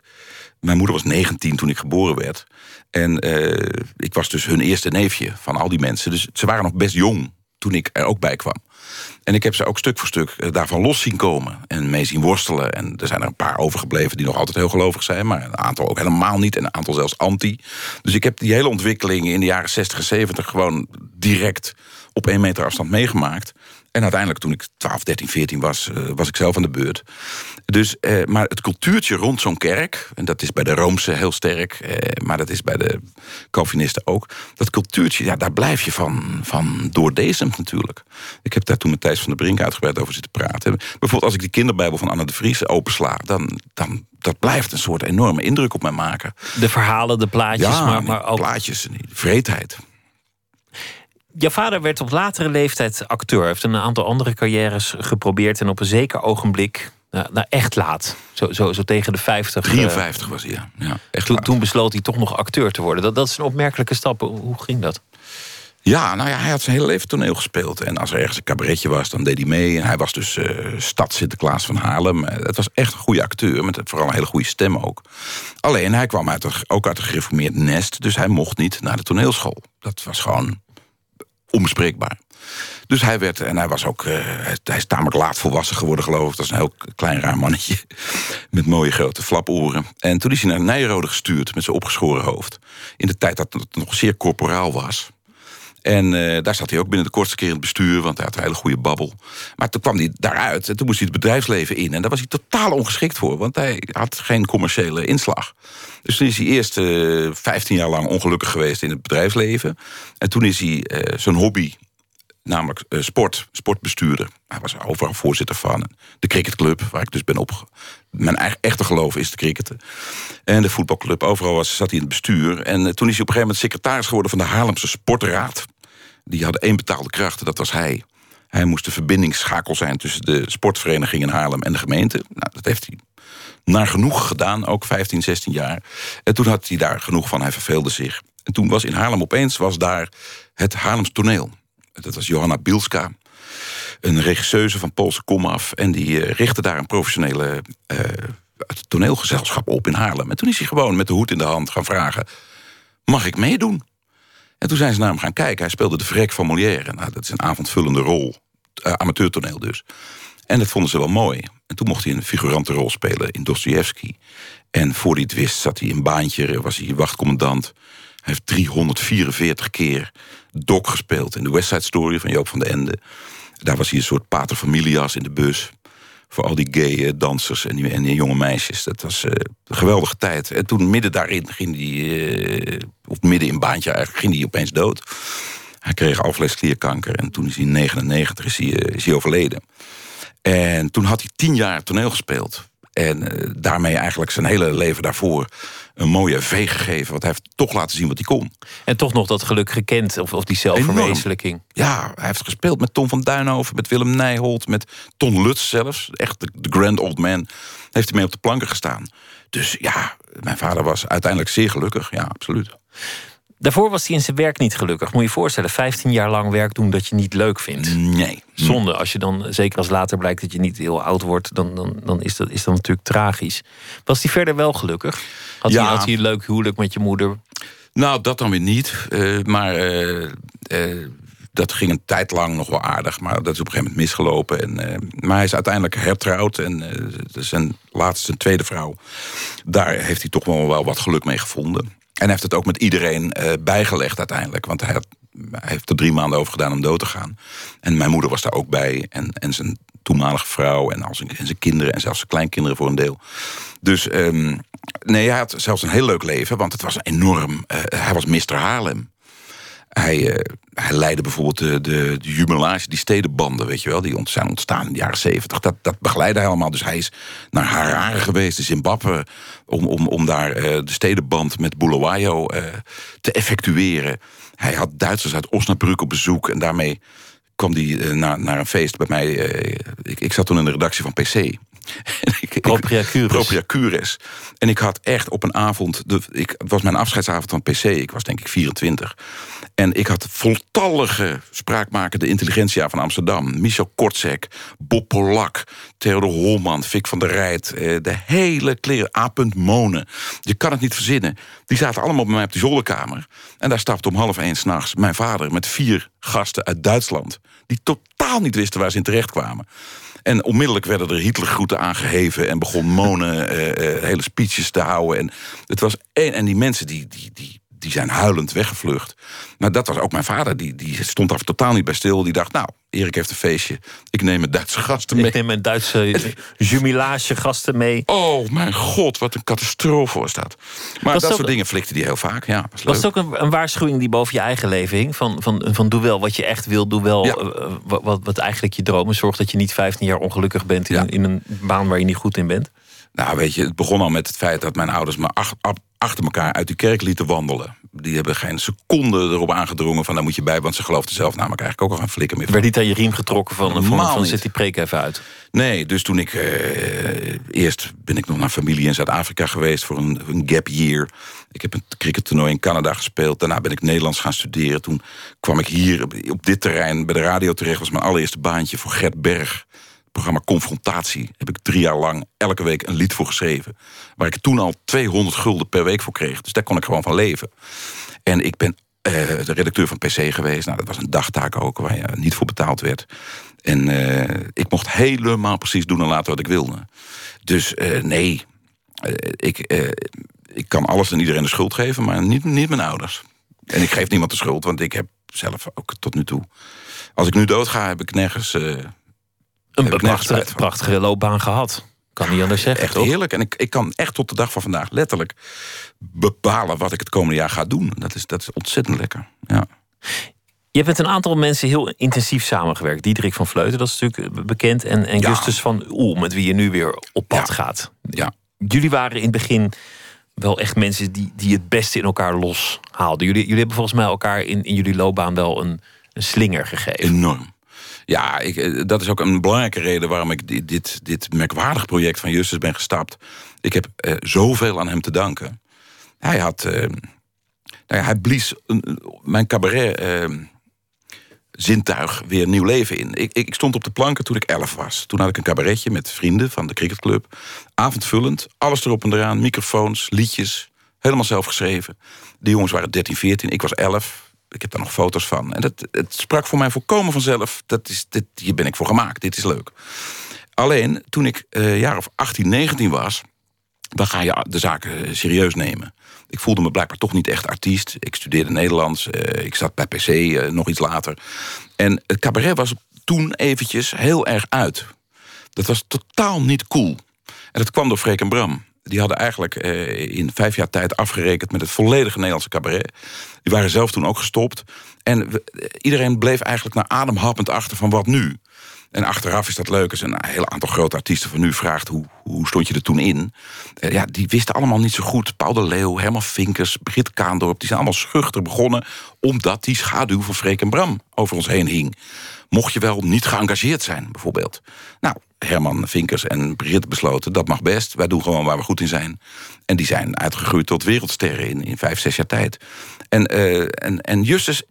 Mijn moeder was 19 toen ik geboren werd. En eh, ik was dus hun eerste neefje van al die mensen. Dus ze waren nog best jong toen ik er ook bij kwam. En ik heb ze ook stuk voor stuk eh, daarvan los zien komen. En mee zien worstelen. En er zijn er een paar overgebleven die nog altijd heel gelovig zijn. Maar een aantal ook helemaal niet. En een aantal zelfs anti. Dus ik heb die hele ontwikkeling in de jaren 60 en 70 gewoon direct op één meter afstand meegemaakt. En uiteindelijk toen ik 12, 13, 14 was, eh, was ik zelf aan de beurt. Dus, eh, maar het cultuurtje rond zo'n kerk, en dat is bij de Roomse heel sterk, eh, maar dat is bij de Calvinisten ook. Dat cultuurtje, ja, daar blijf je van, van doordezemd natuurlijk. Ik heb daar toen met Thijs van der Brink uitgebreid over zitten praten. Bijvoorbeeld als ik de kinderbijbel van Anna de Vries opensla, dan, dan dat blijft een soort enorme indruk op mij maken. De verhalen, de plaatjes, Ja, maar, maar ook plaatjes vreedheid. Jouw vader werd op latere leeftijd acteur. Hij heeft een aantal andere carrières geprobeerd. En op een zeker ogenblik, nou, nou echt laat, zo, zo, zo tegen de 50. eh, 53 was hij, ja. ja echt toen, besloot hij toch nog acteur te worden. Dat, dat is een opmerkelijke stap. Hoe ging dat? Ja, nou ja, hij had zijn hele leven toneel gespeeld. En als er ergens een cabaretje was, dan deed hij mee. En hij was dus eh stad Sinterklaas van Haarlem. Eh, Het was echt een goede acteur, met vooral een hele goede stem ook. Alleen, hij kwam uit, ook uit een gereformeerd nest... dus hij mocht niet naar de toneelschool. Dat was gewoon onbespreekbaar. Dus hij werd, en hij was ook, eh, hij, is tamelijk laat volwassen geworden, geloof ik. Dat is een heel klein raar mannetje. Met mooie grote flaporen. En toen is hij naar Nijrode gestuurd met zijn opgeschoren hoofd. In de tijd dat het nog zeer corporaal was. En eh, daar zat hij ook binnen de kortste keer in het bestuur, want hij had een hele goede babbel. Maar toen kwam hij daaruit en toen moest hij het bedrijfsleven in. En daar was hij totaal ongeschikt voor, want hij had geen commerciële inslag. Dus toen is hij eerst eh 15 jaar lang ongelukkig geweest in het bedrijfsleven. En toen is hij eh, zijn hobby, namelijk eh, sport, sportbestuurder. Hij was overal voorzitter van de cricketclub, waar ik dus ben op. Mijn echte geloof is de cricketen. En de voetbalclub, overal was, zat hij in het bestuur. En eh, toen is hij op een gegeven moment secretaris geworden van de Haarlemse Sportraad. Die hadden één betaalde kracht, dat was hij. Hij moest de verbindingsschakel zijn tussen de sportvereniging in Haarlem en de gemeente. Nou, dat heeft hij naar genoeg gedaan, ook 15, 16 jaar. En toen had hij daar genoeg van, hij verveelde zich. En toen was in Haarlem opeens was daar het Haarlems toneel. Dat was Johanna Bielska. Een regisseuse van Poolse komaf. En die eh, richtte daar een professionele eh, toneelgezelschap op in Haarlem. En toen is hij gewoon met de hoed in de hand gaan vragen... mag ik meedoen? En toen zijn ze naar hem gaan kijken. Hij speelde de vrek van Molière. Nou, dat is een avondvullende rol. Eh, amateurtoneel dus. En dat vonden ze wel mooi. En toen mocht hij een figurante rol spelen in Dostoevsky. En voor hij het wist zat hij in baantje, was hij wachtcommandant. Hij heeft 344 keer Doc gespeeld in de West Side Story van Joop van den Ende. Daar was hij een soort pater familias in de bus. Voor al die gay eh, dansers en die, en jonge meisjes. Dat was eh, een geweldige tijd. En toen midden daarin ging hij, eh, of midden in baantje eigenlijk, ging hij opeens dood. Hij kreeg alvleesklierkanker en toen is hij in 99 is overleden. En toen had hij tien jaar toneel gespeeld. En eh, daarmee eigenlijk zijn hele leven daarvoor een mooie veeg gegeven. Want hij heeft toch laten zien wat hij kon. En toch nog dat geluk gekend, of, of die zelfverwezenlijking. Ja, hij heeft gespeeld met Tom van Duinhoven, met Willem Nijholt, met Ton Lutz zelfs. Echt de, de grand old man. Heeft hij mee op de planken gestaan. Dus ja, mijn vader was uiteindelijk zeer gelukkig. Ja, absoluut. Daarvoor was hij in zijn werk niet gelukkig. Moet je je voorstellen, 15 jaar lang werk doen dat je niet leuk vindt. Nee. Zonde, als je dan, zeker als later blijkt dat je niet heel oud wordt, dan, dan, dan is, dat, is dat natuurlijk tragisch. Was hij verder wel gelukkig? Had, Ja. hij, had hij een leuk huwelijk met je moeder? Nou, dat dan weer niet. Eh, maar eh, eh, dat ging een tijd lang nog wel aardig. Maar dat is op een gegeven moment misgelopen. En, maar hij is uiteindelijk hertrouwd. En zijn laatste, zijn tweede vrouw. Daar heeft hij toch wel, wel wat geluk mee gevonden. En heeft het ook met iedereen eh, bijgelegd uiteindelijk. Want hij heeft er drie maanden over gedaan om dood te gaan. En mijn moeder was daar ook bij. En, en zijn toenmalige vrouw. En, al zijn, en zijn kinderen. En zelfs zijn kleinkinderen voor een deel. Dus ehm, nee, hij had zelfs een heel leuk leven. Want het was enorm. eh, hij was Mr. Haarlem. Hij, hij leidde bijvoorbeeld de, de, de jumelage, die stedenbanden, weet je wel, die zijn ontstaan in de jaren zeventig. Dat, dat begeleidde hij allemaal. Dus hij is naar Harare geweest, in Zimbabwe, om, om, om daar eh, de stedenband met Bulawayo eh, te effectueren. Hij had Duitsers uit Osnabrück op bezoek en daarmee kwam hij naar, naar een feest bij mij. ik, ik zat toen in de redactie van PC. Propria Cures. Propria Cures. En ik had echt op een avond... De, ik, het was mijn afscheidsavond van PC. Ik was denk ik 24. En ik had voltallige spraakmakende intelligentia van Amsterdam. Michel Kortzek, Bob Polak, Theodor Holman, Fik van der Rijt. eh, de hele kleren, A. Monen. Je kan het niet verzinnen. Die zaten allemaal bij mij op de zolderkamer. En daar stapte om half één s'nachts mijn vader... met vier gasten uit Duitsland. Die totaal niet wisten waar ze in terecht kwamen. En onmiddellijk werden er Hitlergroeten aangeheven en begon Monen eh, eh, hele speeches te houden. En, het was en die mensen die, die, die, die zijn huilend weggevlucht. Maar dat was ook mijn vader, die, die stond daar totaal niet bij stil. Die dacht, nou, Erik heeft een feestje, ik neem mijn Duitse gasten mee. Ik neem mijn Duitse jubilage gasten mee. Oh, mijn god, wat een catastrofe was dat. Maar Was dat ook- soort dingen flikte die heel vaak, ja. Was, Was het ook een, een waarschuwing die boven je eigen leven hing? Van, van, van doe wel wat je echt wil, doe wel Ja. eh, wat, wat, wat eigenlijk je dromen. Zorg dat je niet 15 jaar ongelukkig bent in, Ja. in een baan waar je niet goed in bent. Nou, weet je, het begon al met het feit dat mijn ouders me ach- achter elkaar uit die kerk lieten wandelen. Die hebben geen seconde erop aangedrongen van daar moet je bij, want ze geloofden zelf namelijk eigenlijk ook al Er van. werd niet aan je riem getrokken van, van, Helemaal van zet die preek even uit. Nee, dus toen ik. eh, eerst ben ik nog naar familie in Zuid-Afrika geweest voor een, een gap year. Ik heb een crickettoernooi in Canada gespeeld. Daarna ben ik Nederlands gaan studeren. Toen kwam ik hier op, op dit terrein bij de radio terecht. was mijn allereerste baantje voor Gert Berg. Programma Confrontatie. Heb ik drie jaar lang elke week een lied voor geschreven. Waar ik toen al 200 gulden per week voor kreeg. Dus daar kon ik gewoon van leven. En ik ben eh, de redacteur van PC geweest. Nou, dat was een dagtaak ook, waar je niet voor betaald werd. En eh, ik mocht helemaal precies doen en laten wat ik wilde. Dus eh, nee, ik, ik kan alles en iedereen de schuld geven, maar niet, niet mijn ouders. En ik geef niemand de schuld, want ik heb zelf ook tot nu toe... Als ik nu doodga, heb ik nergens... Een prachtige, prachtige loopbaan gehad. Kan niet anders zeggen, Echt toch? heerlijk. En ik, ik kan echt tot de dag van vandaag letterlijk bepalen wat ik het komende jaar ga doen. Dat is, dat is ontzettend lekker. Ja. Je hebt met een aantal mensen heel intensief samengewerkt. Diederik van Vleuten, dat is natuurlijk bekend. En, en Ja. Justus van Oel, met wie je nu weer op pad Ja. gaat. ja. Jullie waren in het begin wel echt mensen die, die het beste in elkaar loshaalden. Jullie, jullie hebben volgens mij elkaar in, in jullie loopbaan wel een, een slinger gegeven. Enorm. Ja, ik, eh, dat is ook een belangrijke reden waarom ik di- dit, dit merkwaardig project van Justus ben gestapt. Ik heb eh, zoveel aan hem te danken. Hij had. eh, nou ja, hij blies mijn cabaret. eh, zintuig weer nieuw leven in. Ik, ik, ik stond op de planken toen ik elf was. Toen had ik een cabaretje met vrienden van de cricketclub. Avondvullend, alles erop en eraan. Microfoons, liedjes, helemaal zelf geschreven. De jongens waren 13, 14, ik was 11. Ik heb daar nog foto's van. En dat, het sprak voor mij volkomen vanzelf. Dat is, dit, hier ben ik voor gemaakt, dit is leuk. Alleen, toen ik een jaar of 18, 19 was... dan ga je de zaken serieus nemen. Ik voelde me blijkbaar toch niet echt artiest. Ik studeerde Nederlands. eh, ik zat bij PC eh, nog iets later. En het cabaret was toen eventjes heel erg uit. Dat was totaal niet cool. En dat kwam door Freek en Bram. Die hadden eigenlijk eh, in vijf jaar tijd afgerekend... met het volledige Nederlandse cabaret. Die waren zelf toen ook gestopt. En we- iedereen bleef eigenlijk naar ademhappend achter van wat nu. En achteraf is dat leuk als een heel aantal grote artiesten van nu vraagt... hoe, hoe stond je er toen in? Eh, ja, die wisten allemaal niet zo goed. Paul de Leeuw, Herman Vinkers, Brit Kaandorp... die zijn allemaal schuchter begonnen... omdat die schaduw van Freek en Bram over ons heen hing. Mocht je wel niet geëngageerd zijn, bijvoorbeeld. Nou, Herman Vinkers en Brit besloten... dat mag best, wij doen gewoon waar we goed in zijn. En die zijn uitgegroeid tot wereldsterren in, in vijf, zes jaar tijd. En, eh, en, en Justus,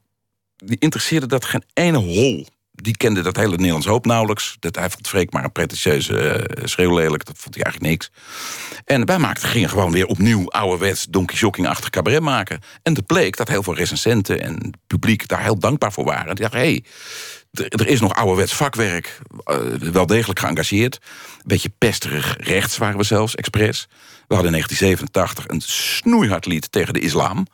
die interesseerde dat geen ene hol die kende dat hele Nederlands hoop nauwelijks. Dat, hij vond Freek maar een pretentieuze uh, schreeuwlelijk. Dat vond hij eigenlijk niks. En wij maakten, gingen gewoon weer opnieuw ouderwets Donkey Shocking-achtig cabaret maken. En het bleek dat heel veel recensenten en publiek daar heel dankbaar voor waren. Die dachten, hé, hey, er is nog ouderwets vakwerk. Uh, wel degelijk geëngageerd. Een beetje pesterig rechts waren we zelfs, expres. We hadden in 1987 een snoeihard lied tegen de islam.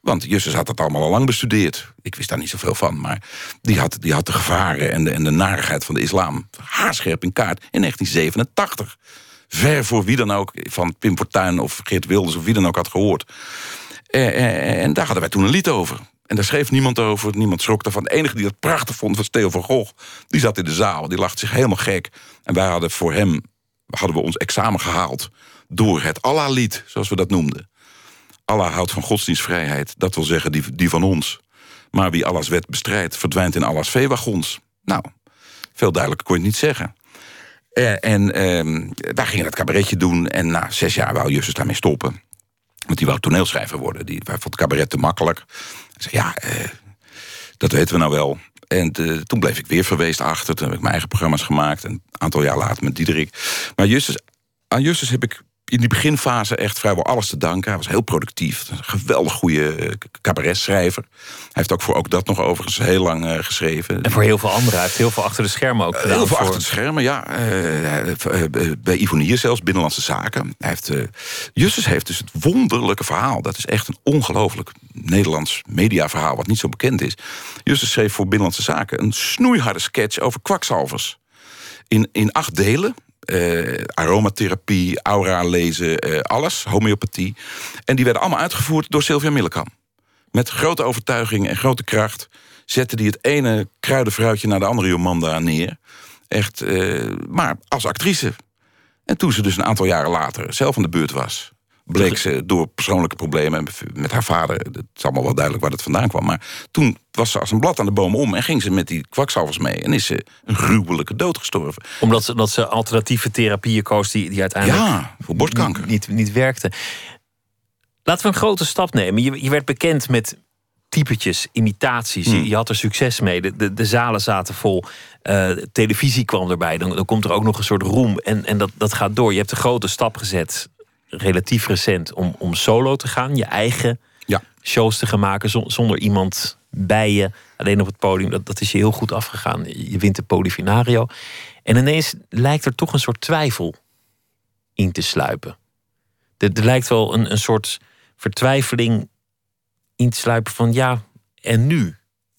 Want Justus had dat allemaal al lang bestudeerd. Ik wist daar niet zoveel van, maar die had, die had de gevaren en de, en de narigheid van de islam haarscherp in kaart in 1987. Ver voor wie dan ook, van Pim Fortuyn of Geert Wilders of wie dan ook had gehoord. En, en daar hadden wij toen een lied over. En daar schreef niemand over, niemand schrok daarvan. De enige die dat prachtig vond was Theo van Gogh. Die zat in de zaal, die lachte zich helemaal gek. En wij hadden voor hem hadden we ons examen gehaald... door het Allah-lied, zoals we dat noemden. Allah houdt van godsdienstvrijheid, dat wil zeggen die, die van ons. Maar wie Allahs wet bestrijdt, verdwijnt in Allahs veewagons. Nou, veel duidelijker kon je het niet zeggen. En, en eh, wij gingen dat cabaretje doen en na zes jaar wou Justus daarmee stoppen. Want die wou toneelschrijver worden. Die, vond het cabaret te makkelijk. Hij zei, ja, eh, dat weten we nou wel. En uh, toen bleef ik weer verweest achter. Toen heb ik mijn eigen programma's gemaakt. Een aantal jaar later met Diederik. Maar Justus, aan Justus heb ik in die beginfase echt vrijwel alles te danken. Hij was heel productief. Een geweldig goede cabaretschrijver. Hij heeft ook voor ook dat nog overigens heel lang uh, geschreven. En voor heel veel anderen. Hij heeft heel veel achter de schermen ook gedaan. Heel veel voor... achter de schermen, ja. Uh, bij Ivonier zelfs, Binnenlandse Zaken. Hij heeft, Justus heeft dus het wonderlijke verhaal. Dat is echt een ongelooflijk Nederlands mediaverhaal... wat niet zo bekend is. Justus schreef voor Binnenlandse Zaken... een snoeiharde sketch over kwakzalvers. In, in acht delen, uh, aromatherapie, aura lezen, uh, alles, homeopathie. En die werden allemaal uitgevoerd door Sylvia Millekam. Met grote overtuiging en grote kracht zette die het ene kruidenvrouwtje naar de andere Jomanda neer. Echt, uh, maar als actrice. En toen ze dus een aantal jaren later zelf aan de beurt was... bleek ze door persoonlijke problemen met haar vader... het is allemaal wel duidelijk waar dat vandaan kwam... maar toen was ze als een blad aan de boom om... en ging ze met die kwakzalvers mee... en is ze een gruwelijke dood gestorven. Omdat ze, dat ze alternatieve therapieën koos... die, die uiteindelijk ja, voor borstkanker. Niet, niet, niet werkten. Laten we een grote stap nemen. Je, je werd bekend met typetjes, imitaties. Hmm. Je, je, had er succes mee. De, de, de zalen zaten vol. Uh, televisie kwam erbij. Dan, dan, komt er ook nog een soort roem. En, en dat, dat gaat door. Je hebt een grote stap gezet, relatief recent, om, om solo te gaan. Je eigen ja. shows te gaan maken zonder iemand bij je. Alleen op het podium. Dat, dat is je heel goed afgegaan. Je wint de Polifinario. En ineens lijkt er toch een soort twijfel in te sluipen. Er, er lijkt wel een, een soort vertwijfeling in te sluipen van ja, en nu?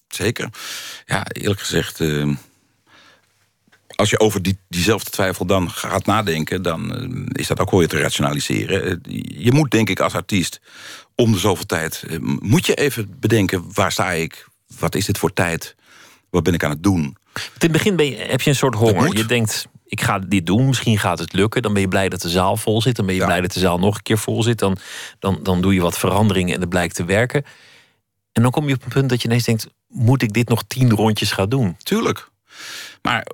Zeker. Ja, eerlijk gezegd, uh, als je over die, diezelfde twijfel dan gaat nadenken, dan uh, is dat ook wel weer te rationaliseren. Uh, je moet denk ik als artiest om de zoveel tijd, eh, moet je even bedenken waar sta ik, wat is dit voor tijd, wat ben ik aan het doen. In het begin ben je, heb je een soort honger. Je denkt, ik ga dit doen, misschien gaat het lukken. Dan ben je blij dat de zaal vol zit. Dan ben je ja. blij dat de zaal nog een keer vol zit. Dan, dan, dan doe je wat veranderingen en dat blijkt te werken. En dan kom je op een punt dat je ineens denkt... moet ik dit nog tien rondjes gaan doen? Tuurlijk. Maar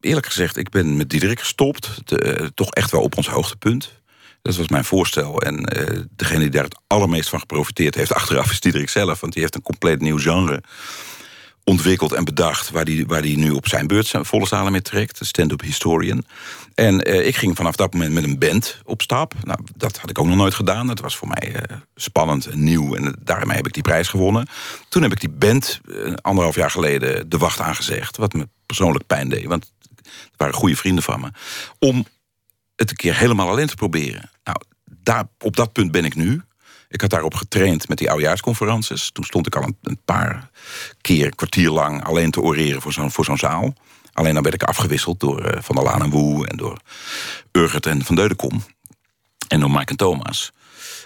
eerlijk gezegd, ik ben met Diederik gestopt. De, toch echt wel op ons hoogtepunt. Dat was mijn voorstel. En uh, degene die daar het allermeest van geprofiteerd heeft... achteraf is Diederik zelf, want die heeft een compleet nieuw genre ontwikkeld en bedacht... waar hij waar die nu op zijn beurt zijn volle zalen mee trekt. Stand-up historian. En eh, ik ging vanaf dat moment met een band op stap. Nou, dat had ik ook nog nooit gedaan. Dat was voor mij eh, spannend en nieuw. En daarmee heb ik die prijs gewonnen. Toen heb ik die band eh, anderhalf jaar geleden de wacht aangezegd. Wat me persoonlijk pijn deed. Want het waren goede vrienden van me. Om het een keer helemaal alleen te proberen. Nou, daar, op dat punt ben ik nu. Ik had daarop getraind met die oudejaarsconferences. Toen stond ik al een, paar keer, een kwartier lang... alleen te oreren voor zo'n voor zo'n zaal. Alleen dan werd ik afgewisseld door eh, Van der Laan en Woe... en door Urgert en Van Deudekom. En door Mike en Thomas.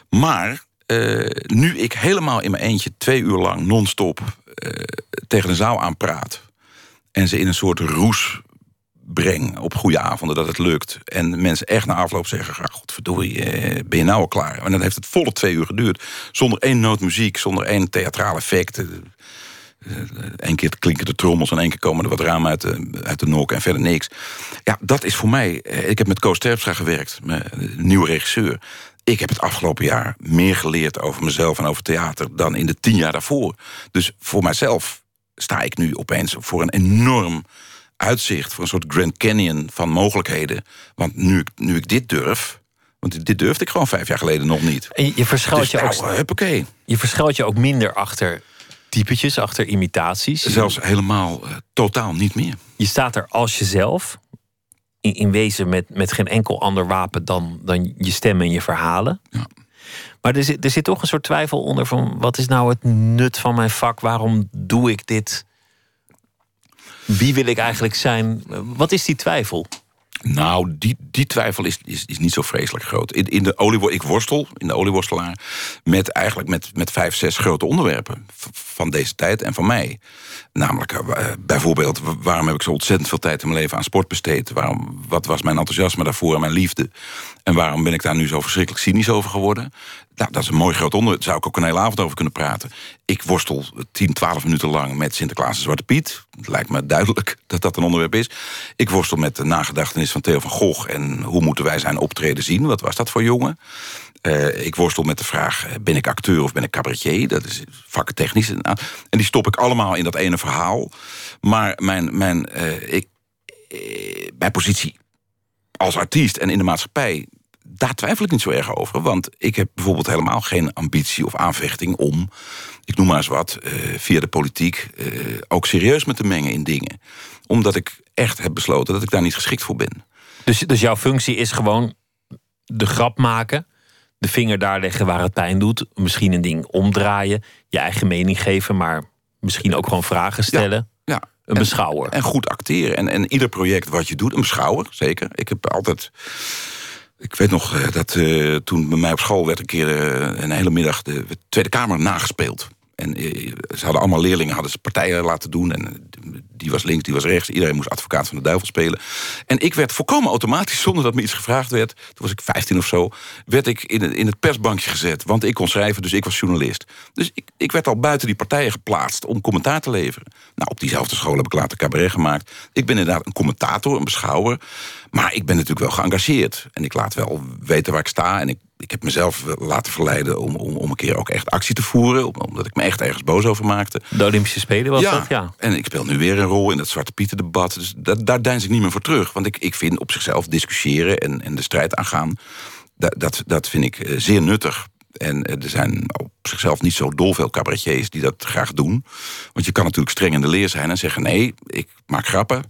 Maar eh, nu ik helemaal in mijn eentje... twee uur lang non-stop eh, tegen een zaal aanpraat... en ze in een soort roes breng op goede avonden dat het lukt. En mensen echt na afloop zeggen... "Ah, godverdorie, eh, ben je nou al klaar? En dan heeft het volle twee uur geduurd. Zonder één noot muziek, zonder één theatraal effect. Eh, Eén keer klinken de trommels en één keer komen er wat ramen uit de, uit de nok en verder niks. Ja, dat is voor mij... eh, Ik heb met Koos Terpstra gewerkt, mijn nieuwe regisseur. Ik heb het afgelopen jaar meer geleerd over mezelf en over theater... dan in de tien jaar daarvoor. Dus voor mijzelf sta ik nu opeens voor een enorm uitzicht... voor een soort Grand Canyon van mogelijkheden. Want nu, ik- nu ik dit durf... Want dit durfde ik gewoon vijf jaar geleden nog niet. En je, verschuilt je ook, huppakee. je verschuilt je ook minder achter typetjes, achter imitaties. Zelfs helemaal eh, totaal niet meer. Je staat er als jezelf. In, in wezen met, met geen enkel ander wapen dan, dan je stem en je verhalen. Maar er zit, er zit toch een soort twijfel onder van... wat is nou het nut van mijn vak? Waarom doe ik dit? Wie wil ik eigenlijk zijn? Wat is die twijfel? Nou, die, die twijfel is, is, is niet zo vreselijk groot. In, in de oliewo ik worstel, in de olieworstelaar... met eigenlijk met, met vijf, zes grote onderwerpen van deze tijd en van mij. Namelijk, eh, bijvoorbeeld, wa- waarom heb ik zo ontzettend veel tijd in mijn leven aan sport besteed? Waarom, wat was mijn enthousiasme daarvoor en mijn liefde? En waarom ben ik daar nu zo verschrikkelijk cynisch over geworden? Nou, dat is een mooi groot onderwerp. Daar zou ik ook een hele avond over kunnen praten. Ik worstel 10, 12 minuten lang met Sinterklaas en Zwarte Piet. Het lijkt me duidelijk dat dat een onderwerp is. Ik worstel met de nagedachtenis van Theo van Gogh... en hoe moeten wij zijn optreden zien? Wat was dat voor jongen? Eh, ik worstel met de vraag, eh, ben ik acteur of ben ik cabaretier? Dat is vakkentechnisch. Nou, En die stop ik allemaal in dat ene verhaal. Maar mijn, mijn, eh, ik, eh, mijn positie als artiest en in de maatschappij... daar twijfel ik niet zo erg over. Want ik heb bijvoorbeeld helemaal geen ambitie of aanvechting om... ik noem maar eens wat, eh, via de politiek... eh, ook serieus me te mengen in dingen. Omdat ik echt heb besloten dat ik daar niet geschikt voor ben. Dus, dus jouw functie is gewoon de grap maken, de vinger daar leggen waar het pijn doet, misschien een ding omdraaien, je eigen mening geven, maar misschien ook gewoon vragen stellen. Ja. Een beschouwer. En goed acteren. En, en ieder project wat je doet, een beschouwer, zeker. Ik heb altijd. Ik weet nog eh, dat eh, toen bij mij op school werd een keer eh, een hele middag de Tweede Kamer nagespeeld. En ze hadden allemaal leerlingen hadden ze partijen laten doen. En die was links, die was rechts. Iedereen moest advocaat van de duivel spelen. En ik werd volkomen automatisch, zonder dat me iets gevraagd werd... toen was ik 15 of zo, werd ik in het, in het persbankje gezet. Want ik kon schrijven, dus ik was journalist. Dus ik, ik werd al buiten die partijen geplaatst om commentaar te leveren. Nou, op diezelfde school heb ik later cabaret gemaakt. Ik ben inderdaad een commentator, een beschouwer. Maar ik ben natuurlijk wel geëngageerd. En ik laat wel weten waar ik sta. En ik, ik heb mezelf laten verleiden om, om, om een keer ook echt actie te voeren. om- Omdat ik me echt ergens boos over maakte. De Olympische Spelen was ja. dat? Ja. En ik speel nu weer een rol in dat Zwarte Pieten debat. Dus da- daar deins ik niet meer voor terug. Want ik, ik vind op zichzelf discussiëren en, en de strijd aangaan... Dat, dat, dat vind ik eh, zeer nuttig. En eh, er zijn op zichzelf niet zo dol veel cabaretiers die dat graag doen. Want je kan natuurlijk streng in de leer zijn en zeggen... nee, ik maak grappen.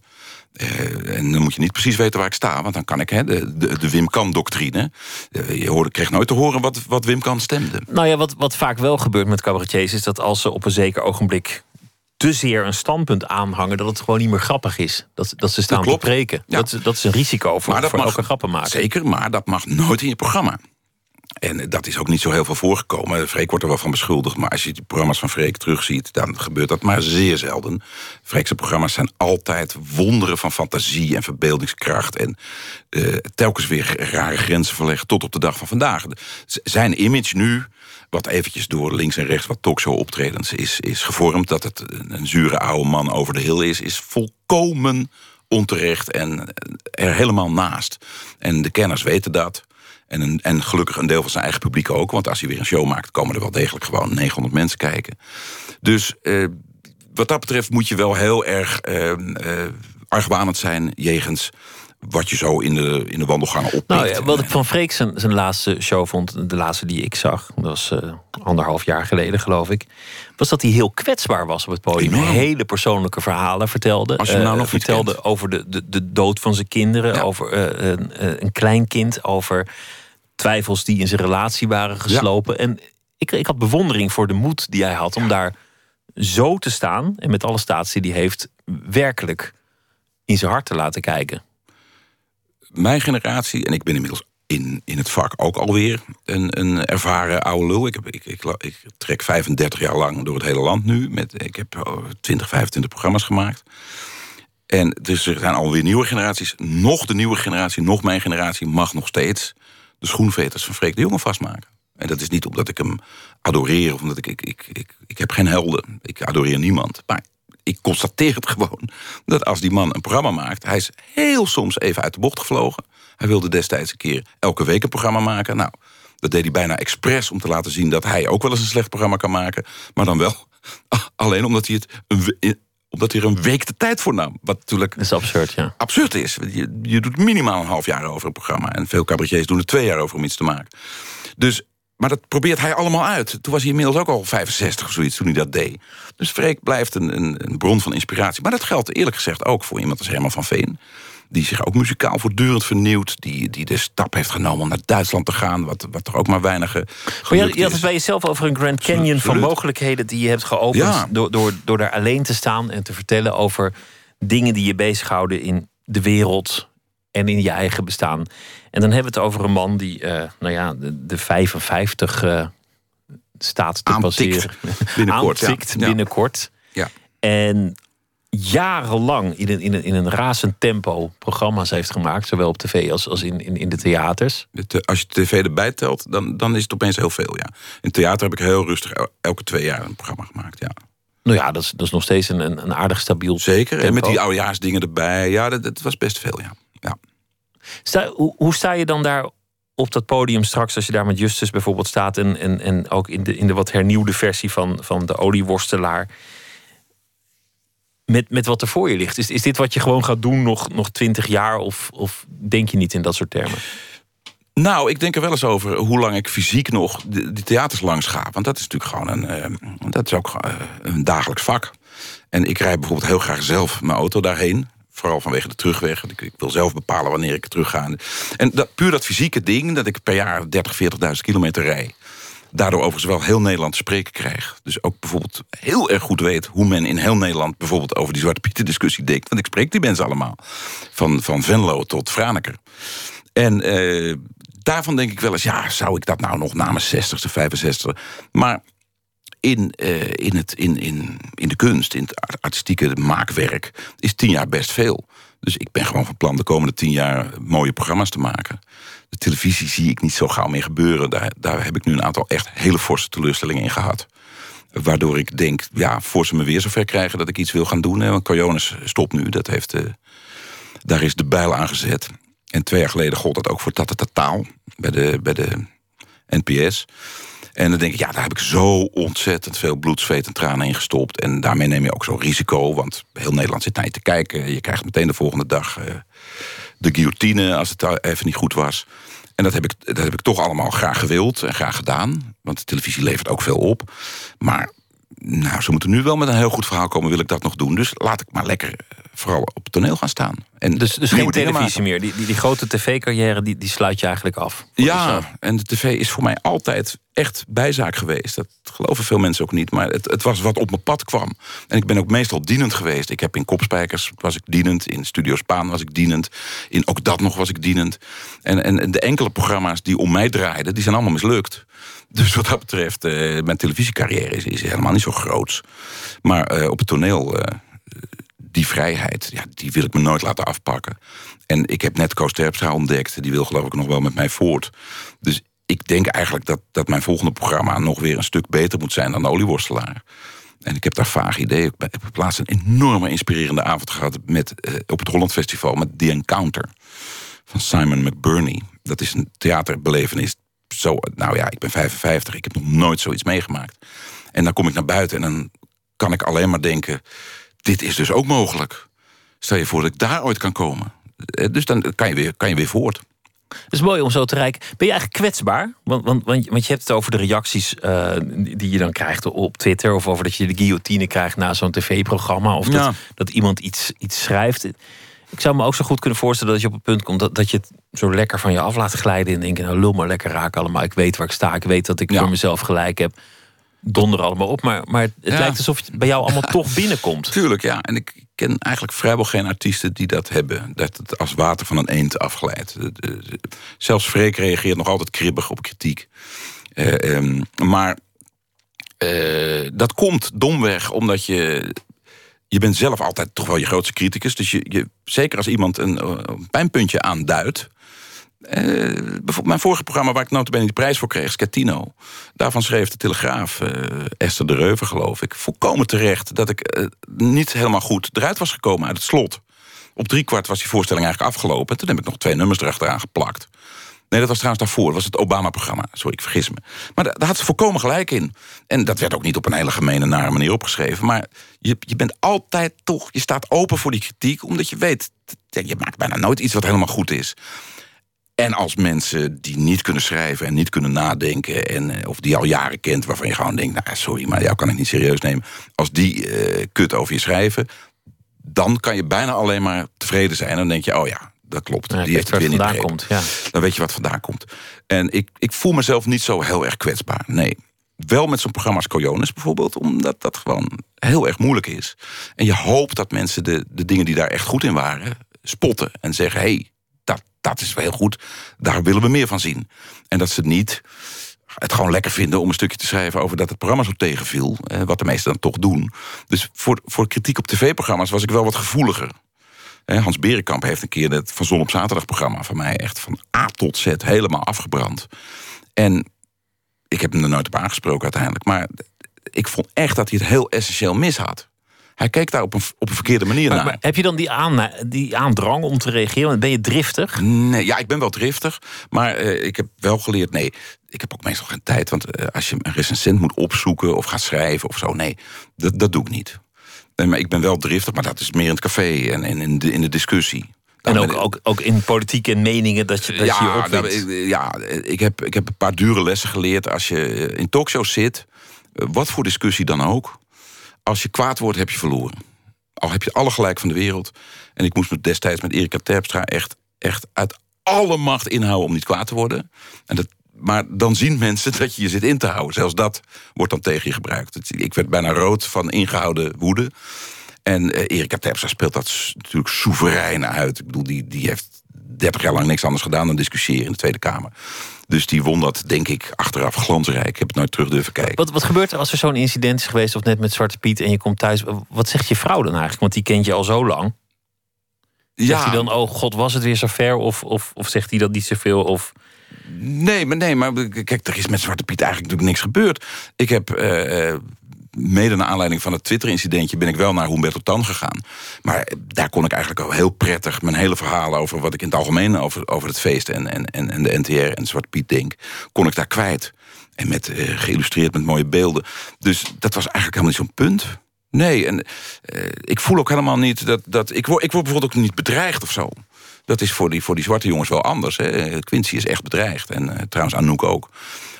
Eh, en dan moet je niet precies weten waar ik sta. Want dan kan ik hè, de, de, de Wim Kan-doctrine... eh, je hoorde, kreeg nooit te horen wat, wat Wim Kan stemde. Nou ja, wat, wat vaak wel gebeurt met cabaretiers is dat als ze op een zeker ogenblik te zeer een standpunt aanhangen, dat het gewoon niet meer grappig is. Dat, dat ze staan te klopt. preken. Ja. Dat, is- dat is een risico voor, Maar dat voor mag- elke grappenmaker. Zeker, maar dat mag nooit in je programma. En eh, dat is ook niet zo heel veel voorgekomen. Freek wordt er wel van beschuldigd. Maar als je de programma's van Freek terugziet... dan gebeurt dat maar zeer zelden. Freekse programma's zijn altijd wonderen van fantasie en verbeeldingskracht. En eh, telkens weer rare grenzen verleggen tot op de dag van vandaag. Zijn image nu, wat eventjes door links en rechts... wat talkshow optredens is, is gevormd... dat het een, zure oude man over de hill is... is volkomen onterecht en er helemaal naast. En de kenners weten dat. En, een, en gelukkig een deel van zijn eigen publiek ook. Want als hij weer een show maakt, komen er wel degelijk gewoon 900 mensen kijken. Dus eh, wat dat betreft moet je wel heel erg uh, uh, argwanend zijn... jegens wat je zo in de, in de wandelgangen oppikt. Nou, ja, wat ik van Freek zijn, zijn laatste show vond, de laatste die ik zag, dat was uh, anderhalf jaar geleden, geloof ik, was dat hij heel kwetsbaar was op het podium. Enorm. Hele persoonlijke verhalen vertelde. Als je nou nog vertelde over de, de, de dood van zijn kinderen, ja. over uh, een, een kleinkind, over twijfels die in zijn relatie waren geslopen. Ja. En ik, ik had bewondering voor de moed die hij had om daar zo te staan en met alle statie die hij heeft, werkelijk in zijn hart te laten kijken mijn generatie, en ik ben inmiddels in, in het vak ook alweer een, een ervaren oude lul. Ik, heb, ik, ik, ik, trek 35 jaar lang door het hele land nu. Met, ik heb 20, 25 programma's gemaakt. En dus er zijn alweer nieuwe generaties. Nog de nieuwe generatie, nog mijn generatie... mag nog steeds de schoenveters van Freek de Jonge vastmaken. En dat is niet omdat ik hem adoreer... of omdat ik, ik, ik, ik, ik heb geen helden. Ik adoreer niemand. Maar ik constateer het gewoon dat als die man een programma maakt... hij is heel soms even uit de bocht gevlogen. Hij wilde destijds een keer elke week een programma maken. Nou, dat deed hij bijna expres om te laten zien... dat hij ook wel eens een slecht programma kan maken. Maar dan wel alleen omdat hij, het omdat hij er een week de tijd voor nam. Wat natuurlijk dat is absurd, ja. absurd is. Je, je doet minimaal een half jaar over een programma. En veel cabaretiers doen er twee jaar over om iets te maken. Dus maar dat probeert hij allemaal uit. Toen was hij inmiddels ook al 65 of zoiets toen hij dat deed. Dus Freek blijft een, een, een, bron van inspiratie. Maar dat geldt eerlijk gezegd ook voor iemand als Herman van Veen. Die zich ook muzikaal voortdurend vernieuwt. Die, die de stap heeft genomen om naar Duitsland te gaan. Wat, wat er ook maar weinig. Maar je, je had het bij jezelf over een Grand Canyon van mogelijkheden die je hebt geopend. Ja. Door, door, door daar alleen te staan en te vertellen over dingen die je bezighouden in de wereld en in je eigen bestaan. En dan hebben we het over een man die, uh, nou ja, de, de 55 uh, staat te Aantikt. passeren. Binnenkort. Aantikt ja. binnenkort. Ja. En jarenlang in een, in, een, in een razend tempo programma's heeft gemaakt. Zowel op tv als, als in, in, in de theaters. De, als je tv erbij telt, dan, dan is het opeens heel veel, ja. In theater heb ik heel rustig elke twee jaar een programma gemaakt, ja. Nou ja, dat is, dat is nog steeds een, een aardig stabiel Zeker, tempo. en met die oudejaarsdingen erbij. Ja, dat, dat was best veel, ja. ja. Sta, hoe, hoe, sta je dan daar op dat podium straks, als je daar met Justus bijvoorbeeld staat, en, en, en ook in de, in de wat hernieuwde versie van, van de olieworstelaar, met, met wat er voor je ligt? Is, is dit wat je gewoon gaat doen nog, nog twintig jaar, of, of denk je niet in dat soort termen? Nou, ik denk er wel eens over hoe lang ik fysiek nog die theaters langs ga. Want dat is natuurlijk gewoon een, uh, dat is ook uh, een dagelijks vak. En ik rijd bijvoorbeeld heel graag zelf mijn auto daarheen. Vooral vanwege de terugweg. Ik, ik wil zelf bepalen wanneer ik terug ga. En dat, puur dat fysieke ding, dat ik per jaar 30, 40.000 kilometer rijd. Daardoor overigens wel heel Nederland spreken krijg. Dus ook bijvoorbeeld heel erg goed weet hoe men in heel Nederland... bijvoorbeeld over die Zwarte Pieten discussie denkt. Want ik spreek die mensen allemaal. Van, van Venlo tot Franeker. En uh, daarvan denk ik wel eens... ja, zou ik dat nou nog na mijn 60ste, 65 Maar in, uh, in, het, in, in, in de kunst, in het artistieke maakwerk... is tien jaar best veel. Dus ik ben gewoon van plan de komende tien jaar mooie programma's te maken. Televisie zie ik niet zo gauw meer gebeuren. Daar, daar heb ik nu een aantal echt hele forse teleurstellingen in gehad. Waardoor ik denk, ja, voor ze me weer zover krijgen... dat ik iets wil gaan doen. Want stopt nu. Dat heeft, uh, daar is de bijl aan gezet. En twee jaar geleden gold dat ook voor Tata Tataal. Bij de, bij de NPS. En dan denk ik, ja, daar heb ik zo ontzettend veel bloed, zweet en tranen in gestopt. En daarmee neem je ook zo'n risico. Want heel Nederland zit naar je te kijken. Je krijgt meteen de volgende dag uh, de guillotine als het even niet goed was. En dat heb, ik, dat heb ik toch allemaal graag gewild en graag gedaan. Want de televisie levert ook veel op. Maar nou, ze moeten nu wel met een heel goed verhaal komen, wil ik dat nog doen. Dus laat ik maar lekker vooral op het toneel gaan staan. En dus dus geen televisie meer. Die, die, die grote tv-carrière die, die sluit je eigenlijk af. Ja, en de tv is voor mij altijd echt bijzaak geweest. Dat geloven veel mensen ook niet. Maar het, het was wat op mijn pad kwam. En ik ben ook meestal dienend geweest. Ik heb in Kopspijkers was ik dienend. In Studio Spaan was ik dienend. In ook dat nog was ik dienend. En, en, en de enkele programma's die om mij draaiden, die zijn allemaal mislukt. Dus wat dat betreft, uh, mijn televisiecarrière is, is helemaal niet zo groot. Maar uh, op het toneel, uh, die vrijheid, ja, die wil ik me nooit laten afpakken. En ik heb net Koos Terpstra ontdekt. Die wil geloof ik nog wel met mij voort. Dus ik denk eigenlijk dat, dat mijn volgende programma... nog weer een stuk beter moet zijn dan de olieworstelaar. En ik heb daar vaag ideeën. Ik heb laatst een enorme inspirerende avond gehad... Met, op het Holland Festival met The Encounter van Simon McBurney. Dat is een theaterbelevenis zo, nou ja, ik ben 55, ik heb nog nooit zoiets meegemaakt. En dan kom ik naar buiten en dan kan ik alleen maar denken... dit is dus ook mogelijk. Stel je voor dat ik daar ooit kan komen. Eh, Dus dan kan je weer, kan je weer voort. Het is mooi om zo te rijken. Ben je eigenlijk kwetsbaar? Want, want, want, want je hebt het over de reacties eh, die je dan krijgt op Twitter. Of over dat je de guillotine krijgt na zo'n tv-programma. Of Ja. dat, dat iemand iets, iets schrijft. Ik zou me ook zo goed kunnen voorstellen dat je op het punt komt dat, dat je het zo lekker van je af laat glijden. En denken, nou lul maar lekker raken allemaal. Ik weet waar ik sta. Ik weet dat ik voor mezelf gelijk heb. Donder allemaal op. Maar, maar het Ja. lijkt alsof het bij jou allemaal toch binnenkomt. Tuurlijk, ja. En ik ken eigenlijk vrijwel geen artiesten die dat hebben. Dat het als water van een eend afglijdt. De- de- Zelfs Freek reageert nog altijd kribbig op kritiek. Eh, ehm, maar eh, dat komt domweg omdat je... Je bent zelf altijd toch wel je grootste criticus. Dus je, je, zeker als iemand een, eh, een pijnpuntje aanduidt... Eh, mijn vorige programma waar ik notabene die prijs voor kreeg, Scatino. Daarvan schreef de Telegraaf, eh, Esther de Reuver geloof ik... volkomen terecht dat ik eh, niet helemaal goed eruit was gekomen uit het slot. Op driekwart was die voorstelling eigenlijk afgelopen. En toen heb ik nog twee nummers erachteraan geplakt. Nee, dat was trouwens daarvoor. Dat was het Obama-programma. Sorry, ik vergis me. Maar daar, had ze volkomen gelijk in. En dat werd ook niet op een hele gemene, nare manier opgeschreven. Maar je, je bent altijd toch... Je staat open voor die kritiek, omdat je weet... Je maakt bijna nooit iets wat helemaal goed is. En als mensen die niet kunnen schrijven en niet kunnen nadenken... En, eh, of die al jaren kent, waarvan je gewoon denkt... nou, sorry, maar jou kan ik niet serieus nemen. Als die eh, kut over je schrijven... dan kan je bijna alleen maar tevreden zijn. En dan denk je, oh ja, dat klopt. Ja, die heeft het weer vandaan komt, ja. Dan weet je wat vandaan komt. En ik, ik voel mezelf niet zo heel erg kwetsbaar, nee. Wel met zo'n programma als Coyones bijvoorbeeld... omdat dat gewoon heel erg moeilijk is. En je hoopt dat mensen de, de dingen die daar echt goed in waren... spotten en zeggen, hé, hey, dat, is wel heel goed. Daar willen we meer van zien. En dat ze niet het gewoon lekker vinden om een stukje te schrijven... over dat het programma zo tegenviel, eh, wat de meesten dan toch doen. Dus voor, voor kritiek op tv-programma's was ik wel wat gevoeliger. Hè, Hans Berenkamp heeft een keer het Van Zon op Zaterdag programma van mij echt van A tot Z helemaal afgebrand. En ik heb hem er nooit op aangesproken uiteindelijk. Maar ik vond echt dat hij het heel essentieel mis had. Hij keek daar op een, op een verkeerde manier Maar, naar. maar heb je dan die, aan, die aandrang om te reageren? Ben je driftig? Nee, ja, ik ben wel driftig. Maar eh, ik heb wel geleerd, nee, ik heb ook meestal geen tijd. Want eh, als je een recensent moet opzoeken of gaat schrijven of zo... nee, dat, dat doe ik niet. Nee, maar ik ben wel driftig, maar dat is meer in het café en, en in, de, in de discussie. En ook, ik- ook, ook in politiek en meningen dat je, dat je je ja, nou, ik- ja ik, heb, ik heb een paar dure lessen geleerd. Als je eh, in talkshows zit, eh, wat voor discussie dan ook... als je kwaad wordt, heb je verloren. Al heb je alle gelijk van de wereld. En ik moest me destijds met Erika Terpstra echt, echt uit alle macht inhouden om niet kwaad te worden. En dat, maar dan zien mensen dat je je zit in te houden. Zelfs dat wordt dan tegen je gebruikt. Ik werd bijna rood van ingehouden woede. En eh, Erika Terpstra speelt dat natuurlijk soeverein uit. Ik bedoel, die, die heeft 30 jaar lang niks anders gedaan dan discussiëren in de Tweede Kamer. Dus die won dat, denk ik, achteraf glansrijk. Ik heb het nooit terug durven kijken. Wat, wat gebeurt er als er zo'n incident is geweest, of net met Zwarte Piet, en je komt thuis? Wat zegt je vrouw dan eigenlijk? Want die kent je al zo lang. Zegt Ja. hij dan, oh god, was het weer zo ver? Of, of, of zegt hij dat niet zoveel? Of... Nee, maar nee, maar kijk, er is met Zwarte Piet eigenlijk natuurlijk niks gebeurd. Ik heb eh, eh, mede naar aanleiding van het Twitter-incidentje ben ik wel naar Humberto Tan gegaan. Maar daar kon ik eigenlijk al heel prettig mijn hele verhaal over wat ik in het algemeen over, over het feest en, en, en, en de NTR en Zwarte Piet denk, kon ik daar kwijt. En met, eh, geïllustreerd met mooie beelden. Dus dat was eigenlijk helemaal niet zo'n punt. Nee, en eh, ik voel ook helemaal niet dat. dat ik, word, ik word bijvoorbeeld ook niet bedreigd of zo. Dat is voor die, voor die zwarte jongens wel anders. Hè. Quincy is echt bedreigd. En eh, trouwens Anouk ook.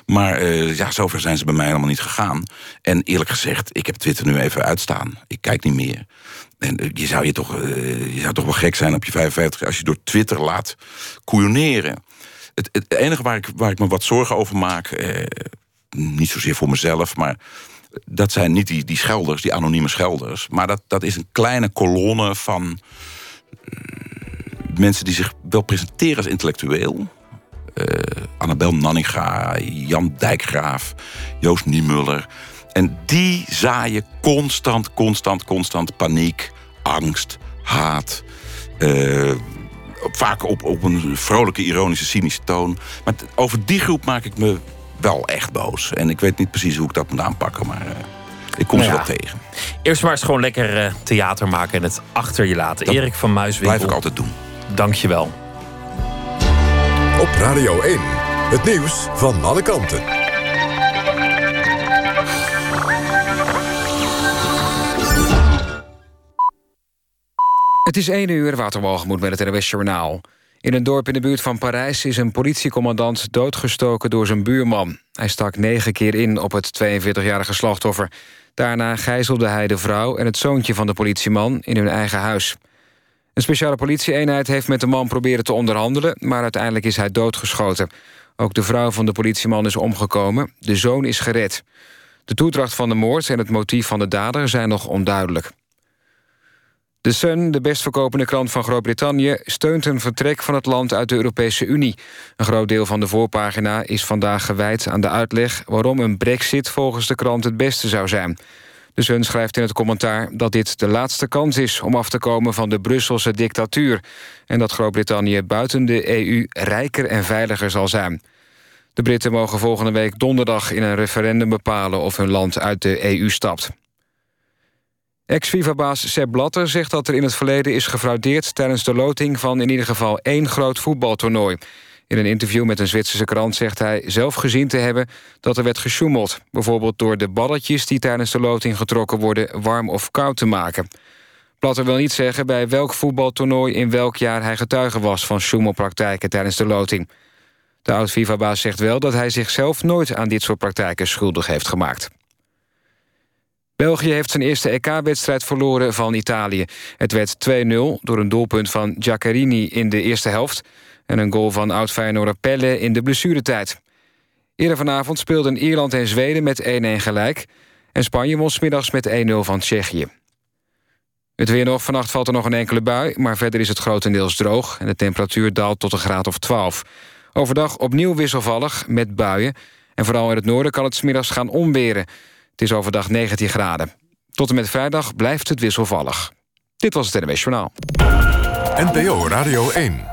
Maar eh, ja, zover zijn ze bij mij helemaal niet gegaan. En eerlijk gezegd, ik heb Twitter nu even uitstaan. Ik kijk niet meer. En eh, je zou, je, toch, eh, je zou toch wel gek zijn op je 55 als je door Twitter laat koeioneren. Het, het enige waar ik, waar ik me wat zorgen over maak... eh, niet zozeer voor mezelf, maar dat zijn niet die, die schelders, die anonieme schelders. Maar dat, dat is een kleine kolonne van eh, mensen die zich wel presenteren als intellectueel. Eh Annabel Nanninga, Jan Dijkgraaf, Joost Niemuller. En die zaaien constant, constant, constant paniek, angst, haat. eh, vaak op, op een vrolijke, ironische, cynische toon. Maar over die groep maak ik me wel echt boos. En ik weet niet precies hoe ik dat moet aanpakken, maar eh, ik kom Nou ze wel tegen. Eerst maar eens gewoon lekker theater maken en het achter je laten. Dat Erik van Muiswinkel. blijf ik altijd doen. Dank je wel op Radio 1. Het nieuws van alle kanten. Het is 1 uur, Waterwalgemoed met het NWS Journaal. In een dorp in de buurt van Parijs is een politiecommandant doodgestoken door zijn buurman. Hij stak negen keer in op het 42-jarige slachtoffer. Daarna gijzelde hij de vrouw en het zoontje van de politieman in hun eigen huis. Een speciale politieeenheid heeft met de man proberen te onderhandelen... maar uiteindelijk is hij doodgeschoten. Ook de vrouw van de politieman is omgekomen. De zoon is gered. De toedracht van de moord en het motief van de dader zijn nog onduidelijk. De Sun, de best verkopende krant van Groot-Brittannië... steunt een vertrek van het land uit de Europese Unie. Een groot deel van de voorpagina is vandaag gewijd aan de uitleg... waarom een brexit volgens de krant het beste zou zijn. De Sun schrijft in het commentaar dat dit de laatste kans is... om af te komen van de Brusselse dictatuur... en dat Groot-Brittannië buiten de EU rijker en veiliger zal zijn. De Britten mogen volgende week donderdag in een referendum bepalen... of hun land uit de EU stapt. Ex-FIFA-baas Sepp Blatter zegt dat er in het verleden is gefraudeerd... tijdens de loting van in ieder geval één groot voetbaltoernooi. In een interview met een Zwitserse krant zegt hij zelf gezien te hebben... dat er werd gesjoemeld. Bijvoorbeeld door de balletjes die tijdens de loting getrokken worden... warm of koud te maken. Blatter wil niet zeggen bij welk voetbaltoernooi... in welk jaar hij getuige was van sjoemelpraktijken tijdens de loting. De oud-FIFA-baas zegt wel dat hij zichzelf nooit aan dit soort praktijken schuldig heeft gemaakt. België heeft zijn eerste EK-wedstrijd verloren van Italië. Het werd 2-0 door een doelpunt van Giaccherini in de eerste helft... en een goal van oud-Feyenoorder Pelle in de blessuretijd. Eerder vanavond speelden Ierland en Zweden met 1-1 gelijk... en Spanje won smiddags met 1-0 van Tsjechië. Het weer nog. Vannacht valt er nog een enkele bui... maar verder is het grotendeels droog... en de temperatuur daalt tot een graad of 12. Overdag opnieuw wisselvallig met buien... en vooral in het noorden kan het smiddags gaan onweren... Het is overdag 19 graden. Tot en met vrijdag blijft het wisselvallig. Dit was het NWS Journaal. NPO Radio 1.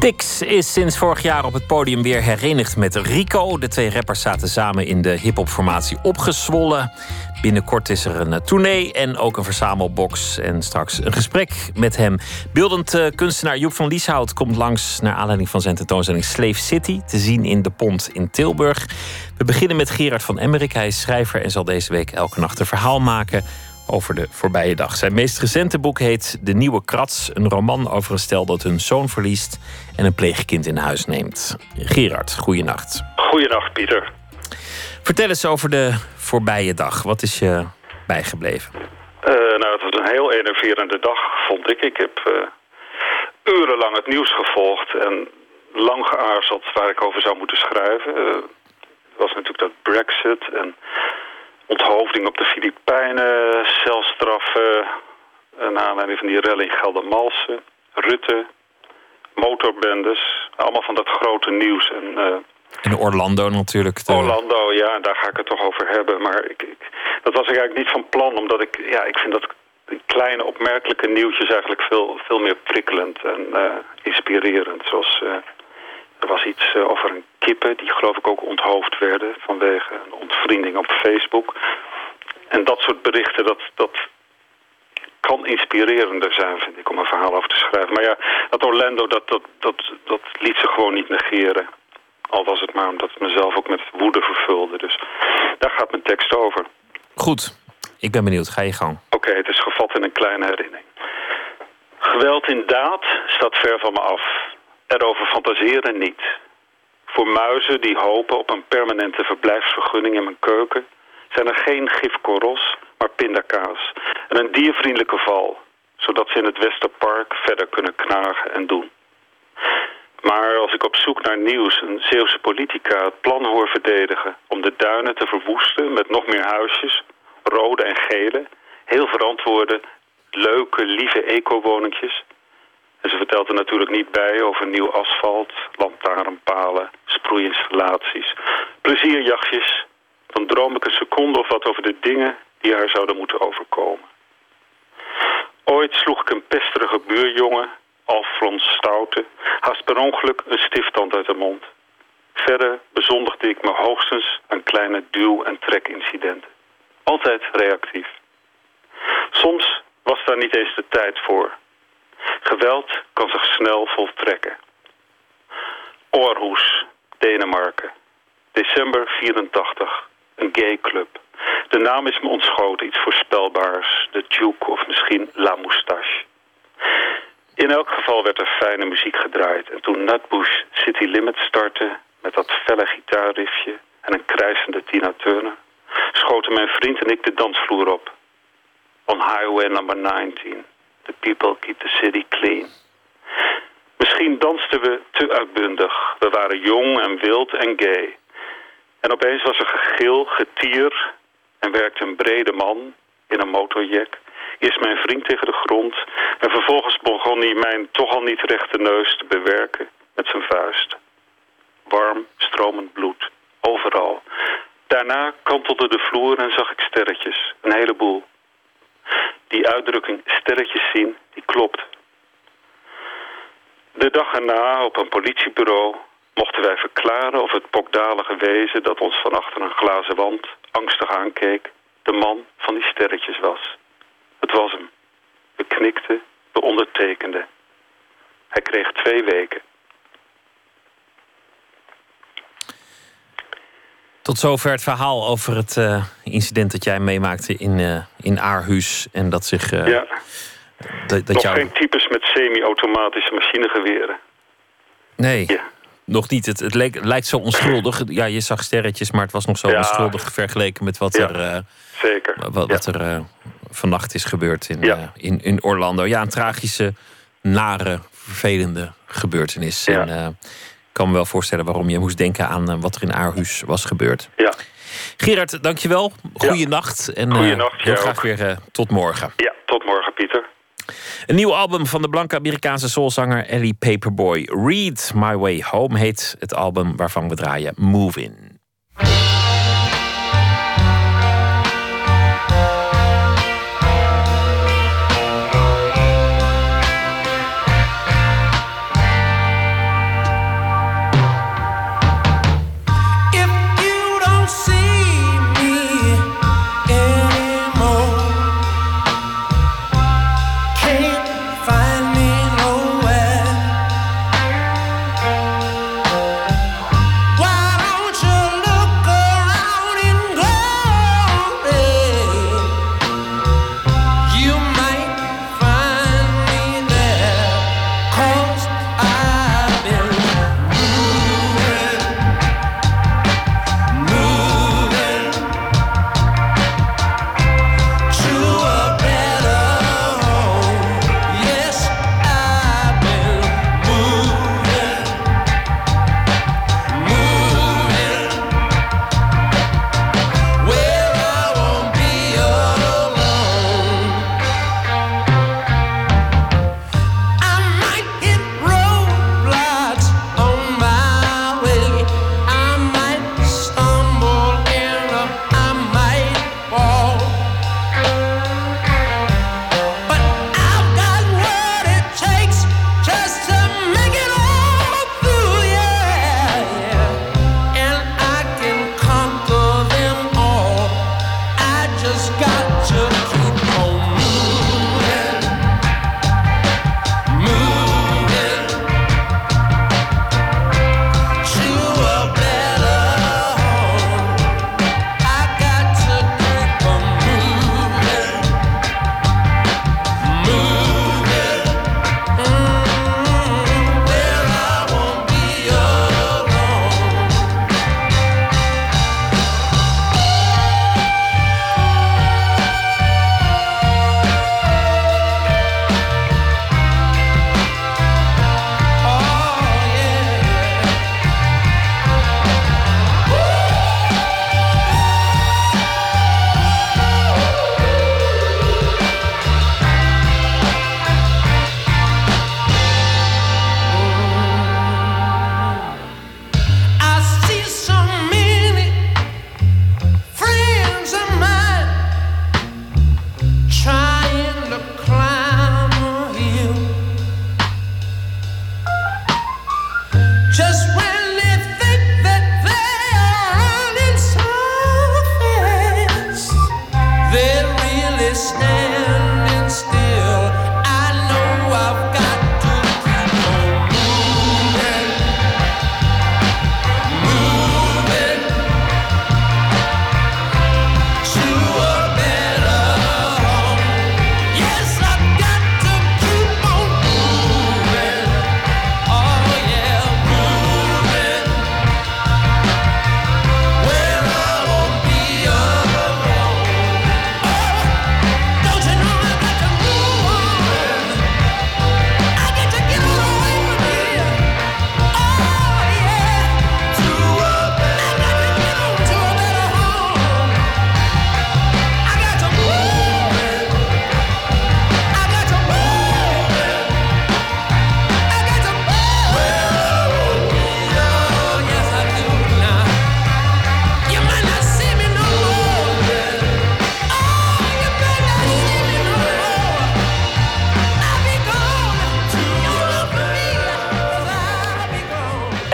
Styx is sinds vorig jaar op het podium weer herenigd met Rico. De twee rappers zaten samen in de hip-hopformatie opgezwollen. Binnenkort is er een tournee en ook een verzamelbox. En straks een gesprek met hem. Beeldend eh, kunstenaar Joep van Lieshout komt langs naar aanleiding van zijn tentoonstelling Slave City. Te zien in de Pont in Tilburg. We beginnen met Gerard van Emmerik. Hij is schrijver en zal deze week elke nacht een verhaal maken over de voorbije dag. Zijn meest recente boek heet De Nieuwe Krats. Een roman over een stel dat hun zoon verliest en een pleegkind in huis neemt. Gerard, goeienacht. Goeienacht, Pieter. Vertel eens over de voorbije dag. Wat is je bijgebleven? Eh, nou, het was een heel enerverende dag, vond ik. Ik heb eh, urenlang het nieuws gevolgd en lang geaarzeld waar ik over zou moeten schrijven. Eh, het was natuurlijk dat Brexit en onthoofding op de Filipijnen, celstraffen, uh, naar aanleiding van die rel in Geldermalsen, Rutte, motorbendes, allemaal van dat grote nieuws. En, uh, En Orlando natuurlijk. de- Orlando, ja, daar ga ik het toch over hebben. Maar ik, ik- dat was ik eigenlijk niet van plan, omdat ik, ja, ik vind dat kleine opmerkelijke nieuwtjes eigenlijk veel, veel meer prikkelend en eh, inspirerend. Zoals, eh, er was iets eh, over een kippen die geloof ik ook onthoofd werden vanwege een ontvriending op Facebook. En dat soort berichten, dat, dat kan inspirerender zijn, vind ik, om een verhaal over te schrijven. Maar ja, dat Orlando, dat, dat, dat, dat liet ze gewoon niet negeren. Al was het maar omdat het mezelf ook met woede vervulde. Dus daar gaat mijn tekst over. Goed, ik ben benieuwd. Ga je gang. Oké, het is gevat in een kleine herinnering. Geweld in daad staat ver van me af. Erover fantaseren niet. Voor muizen die hopen op een permanente verblijfsvergunning in mijn keuken... zijn er geen gifkorrels, maar pindakaas. En een diervriendelijke val, zodat ze in het Westerpark verder kunnen knagen en doen. Maar als ik op zoek naar nieuws een Zeeuwse politica het plan hoor verdedigen... om de duinen te verwoesten met nog meer huisjes, rode en gele... heel verantwoorde, leuke, lieve eco-woningjes... En ze vertelt er natuurlijk niet bij over nieuw asfalt, lantaarnpalen, sproeiinstallaties, plezierjachtjes. Dan droom ik een seconde of wat over de dingen die haar zouden moeten overkomen. Ooit sloeg ik een pesterige buurjongen, Alfons Stoute, haast per ongeluk een stifttand uit de mond. Verder bezondigde ik me hoogstens aan kleine duw- en trekincidenten. Altijd reactief. Soms was daar niet eens de tijd voor. Geweld kan zich snel voltrekken. Aarhus, Denemarken. December 84. Een gay club. De naam is me ontschoten, iets voorspelbaars. De Duke of misschien La Moustache. In elk geval werd er fijne muziek gedraaid. En toen Nutbush City Limit startte... met dat felle gitaarriffje en een krijsende Tina Turner... schoten mijn vriend en ik de dansvloer op. On Highway number 19. The people keep the city clean. Misschien dansten we te uitbundig. We waren jong en wild en gay. En opeens was er gegil, getier... en werkte een brede man in een motorjack... Eerst mijn vriend tegen de grond... en vervolgens begon hij mijn toch al niet rechte neus te bewerken met zijn vuist. Warm, stromend bloed. Overal. Daarna kantelde de vloer en zag ik sterretjes. Een heleboel. Die uitdrukking sterretjes zien, die klopt. De dag erna op een politiebureau mochten wij verklaren of het pokdalige wezen dat ons van achter een glazen wand angstig aankeek, de man van die sterretjes was. Het was hem. We knikten, we ondertekenden. Hij kreeg twee weken. Tot zover het verhaal over het eh, incident dat jij meemaakte in, eh in Aarhus. En dat zich. eh, ja, dat, dat nog jou... geen types met semi-automatische machinegeweren. Nee, nog niet. Het, het, leek, het lijkt zo onschuldig. Ja, je zag sterretjes, maar het was nog zo Ja. onschuldig vergeleken met wat Ja, er, Zeker. wat, wat er vannacht is gebeurd in, in, in Orlando. Ja, een tragische, nare, vervelende gebeurtenis. En kan me wel voorstellen waarom je moest denken aan eh, wat er in Aarhus was gebeurd. Ja. Gerard, dankjewel. Goeie nacht. En eh, heel graag ook. weer eh, tot morgen. Ja, tot morgen, Pieter. Een nieuw album van de blanke Amerikaanse soulzanger Ellie Paperboy. Read My Way Home heet het album waarvan we draaien Move In.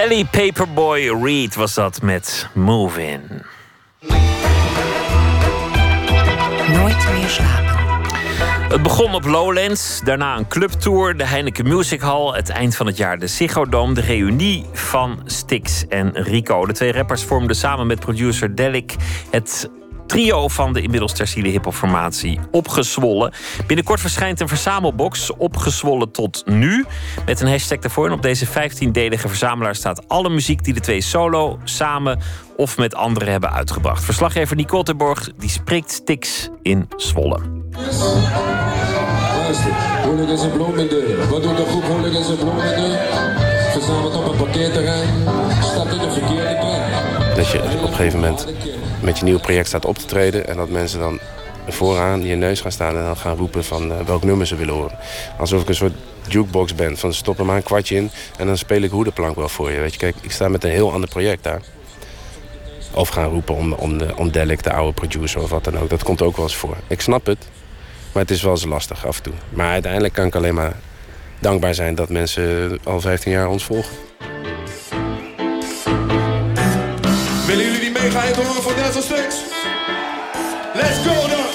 Sally Paperboy Reed was dat met Move In. Nooit meer slapen. Het begon op Lowlands, daarna een clubtour, de Heineken Music Hall, het eind van het jaar de Ziggo Dome, de reunie van Styx en Rico. De twee rappers vormden samen met producer Delik het trio van de inmiddels terciele hiphopformatie Opgezwollen. Binnenkort verschijnt een verzamelbox Opgezwollen tot nu. Met een hashtag ervoor. En op deze 15-delige verzamelaar staat alle muziek die de twee solo, samen of met anderen hebben uitgebracht. Verslaggever Nicole Terborg die spreekt Stix in Zwolle. Luister, hooligans en bloemende. Wat doet de groep hooligans en bloemende? Verzameld op een parkeerterrein. Staat in de verkeerde trein. Dat je op een gegeven moment met je nieuwe project staat op te treden... en dat mensen dan vooraan je neus gaan staan en dan gaan roepen van uh, welk nummer ze willen horen. Alsof ik een soort jukebox ben, van stop er maar een kwartje in... en dan speel ik hoedenplank wel voor je. Weet je, kijk, ik sta met een heel ander project daar. Of gaan roepen om, om, de, om Delic, de oude producer of wat dan ook. Dat komt ook wel eens voor. Ik snap het, maar het is wel eens lastig af en toe. Maar uiteindelijk kan ik alleen maar dankbaar zijn dat mensen al 15 jaar ons volgen. Willen jullie die mega hit horen voor Denzel Sticks? Let's go dan!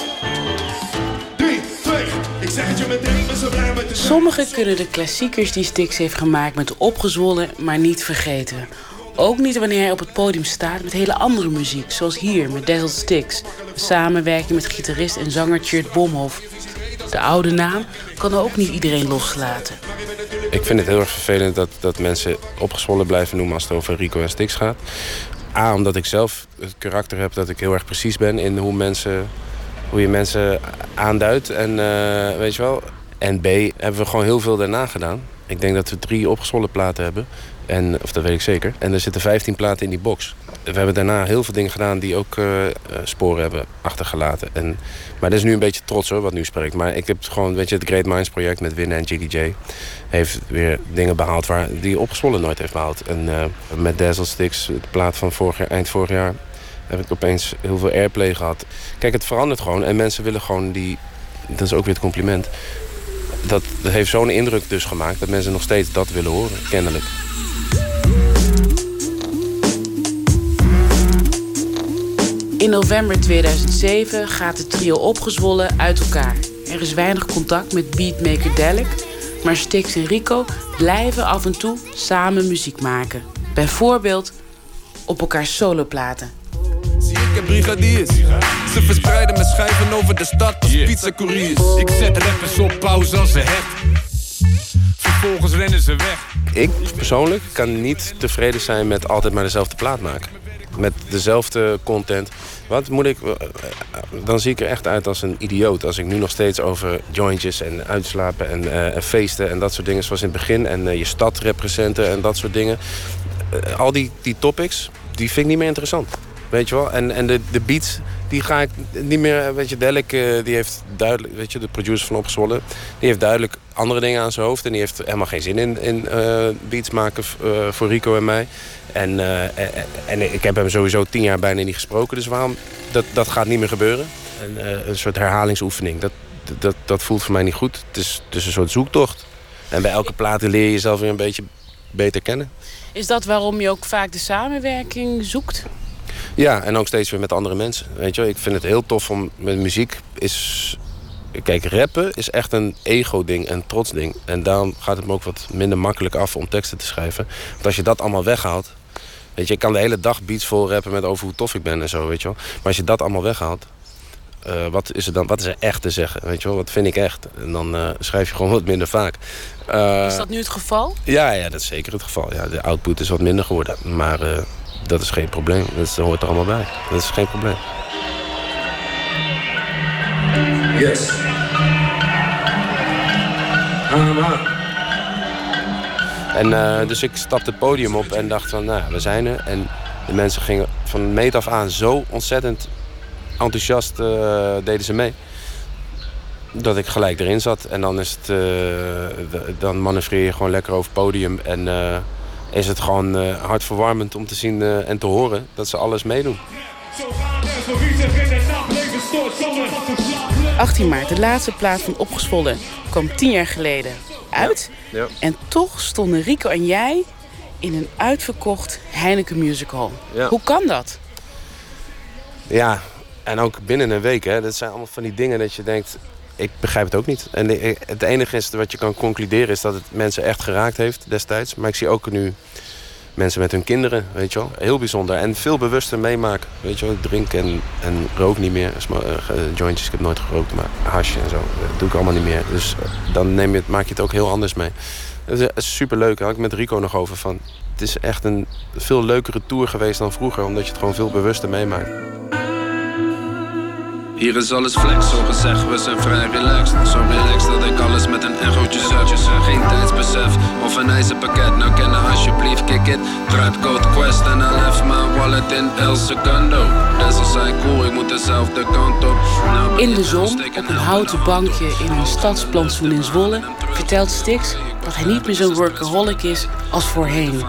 3, 2, ik zeg het je meteen, ben zo blij met de Sommigen kunnen de klassiekers die Styx heeft gemaakt met opgezwollen, maar niet vergeten. Ook niet wanneer hij op het podium staat met hele andere muziek, zoals hier met Dazzle Styx. Samenwerking met gitarist en zanger Tjeerd Bomhoff. De oude naam kan ook niet iedereen loslaten. Ik vind het heel erg vervelend dat, dat mensen opgezwollen blijven noemen als het over Rico en Stix gaat. A, omdat ik zelf het karakter heb dat ik heel erg precies ben in hoe, mensen, hoe je mensen aanduidt. En eh, weet je wel. En B, hebben we gewoon heel veel daarna gedaan. Ik denk dat we drie opgezwollen platen hebben. En, of dat weet ik zeker. En er zitten 15 platen in die box. We hebben daarna heel veel dingen gedaan die ook uh, sporen hebben achtergelaten. En, maar dat is nu een beetje trots hoor, wat nu spreekt. Maar ik heb gewoon, weet je, het Great Minds project met Winnen en GDJ... heeft weer dingen behaald waar die opgezwollen nooit heeft behaald. En uh, met Dazzle Sticks, de plaat van vorig jaar, eind vorig jaar... heb ik opeens heel veel airplay gehad. Kijk, het verandert gewoon. En mensen willen gewoon die... Dat is ook weer het compliment. Dat, dat heeft zo'n indruk dus gemaakt dat mensen nog steeds dat willen horen, kennelijk. In november 2007 gaat het trio opgezwollen uit elkaar. Er is weinig contact met beatmaker Delic, maar Stix en Rico blijven af en toe samen muziek maken. Bijvoorbeeld op elkaars soloplaten. Zie ik heb brigadiers. Ze verspreiden mijn schijven over de stad als yeah. pizzacouriers. Ik zet rappers op pauze als ze het. Vervolgens rennen ze weg. Ik persoonlijk kan niet tevreden zijn met altijd maar dezelfde plaat maken met dezelfde content. Wat moet ik... Dan zie ik er echt uit als een idioot. Als ik nu nog steeds over jointjes en uitslapen en, uh, en feesten en dat soort dingen zoals in het begin. En je stad representen en dat soort dingen. Al die, die topics, die vind ik niet meer interessant. Weet je wel? En, en de, de beats, die ga ik niet meer... Weet je, Delik, die heeft duidelijk... Weet je, de producer van Opgezwollen... die heeft duidelijk andere dingen aan zijn hoofd. En die heeft helemaal geen zin in, in beats maken voor Rico en mij. En, en ik heb hem sowieso tien jaar bijna niet gesproken. Dus waarom? Dat, dat gaat niet meer gebeuren. En, een soort herhalingsoefening. Dat, dat, dat voelt voor mij niet goed. Het is, het een soort zoektocht. En bij elke plaat leer je jezelf weer een beetje beter kennen. Is dat waarom je ook vaak de samenwerking zoekt? Ja, en ook steeds weer met andere mensen. Weet je, ik vind het heel tof om met muziek is. Kijk, rappen is echt een ego-ding, een trots-ding. En daarom gaat het me ook wat minder makkelijk af om teksten te schrijven. Want als je dat allemaal weghaalt, Weet je, ik kan de hele dag beats vol rappen met over hoe tof ik ben en zo, weet je wel. Maar als je dat allemaal weghaalt, uh, wat, is er dan, wat is er echt te zeggen? Weet je wel, wat vind ik echt? En dan uh, schrijf je gewoon wat minder vaak. Uh, is dat nu het geval? Ja, ja, dat is zeker het geval. Ja, de output is wat minder geworden. Maar dat is geen probleem. Dat hoort er allemaal bij. Dat is geen probleem. Yes. En uh, dus ik stapte het podium op en dacht van, nou, we zijn er. En de mensen gingen van meet af aan zo ontzettend enthousiast uh, deden ze mee. Dat ik gelijk erin zat. En dan is het, uh, dan manoeuvreer je gewoon lekker over het podium. En is het gewoon hartverwarmend om te zien en te horen dat ze alles meedoen. 18 maart, de laatste plaat van Opgezwollen, kwam tien jaar geleden uit. Ja. En toch stonden Rico en jij in een uitverkocht Heineken Musical. Ja. Hoe kan dat? Ja, en ook binnen een week. Hè. Dat zijn allemaal van die dingen dat je denkt... Ik begrijp het ook niet. En het enige is wat je kan concluderen... is dat het mensen echt geraakt heeft destijds. Maar ik zie ook nu mensen met hun kinderen, weet je wel. Heel bijzonder. En veel bewuster meemaken. Weet je wel, ik drink en, en rook niet meer. Eh, ge- jointjes, ik heb nooit gerookt, maar hasje en zo. Dat doe ik allemaal niet meer. Dus eh, dan neem je het, maak je het ook heel anders mee. Het is, het is superleuk. Daar had ik met Rico nog over van... Het is echt een veel leukere tour geweest dan vroeger. Omdat je het gewoon veel bewuster meemaakt. Hier is alles flex, zo gezegd, we zijn vrij relaxed. Zo relaxed dat ik alles met een echootje zeg. Geen tijdsbesef of een ijzerpakket. Nou kennen alsjeblieft, kick it. Truitcode quest en I left my wallet in El Segundo. Desel zei cool, ik moet dezelfde kant op. Nou In de zon, op een houten bankje in een stadsplantsoen in Zwolle... vertelt Stix dat hij niet meer zo'n workaholic is als voorheen.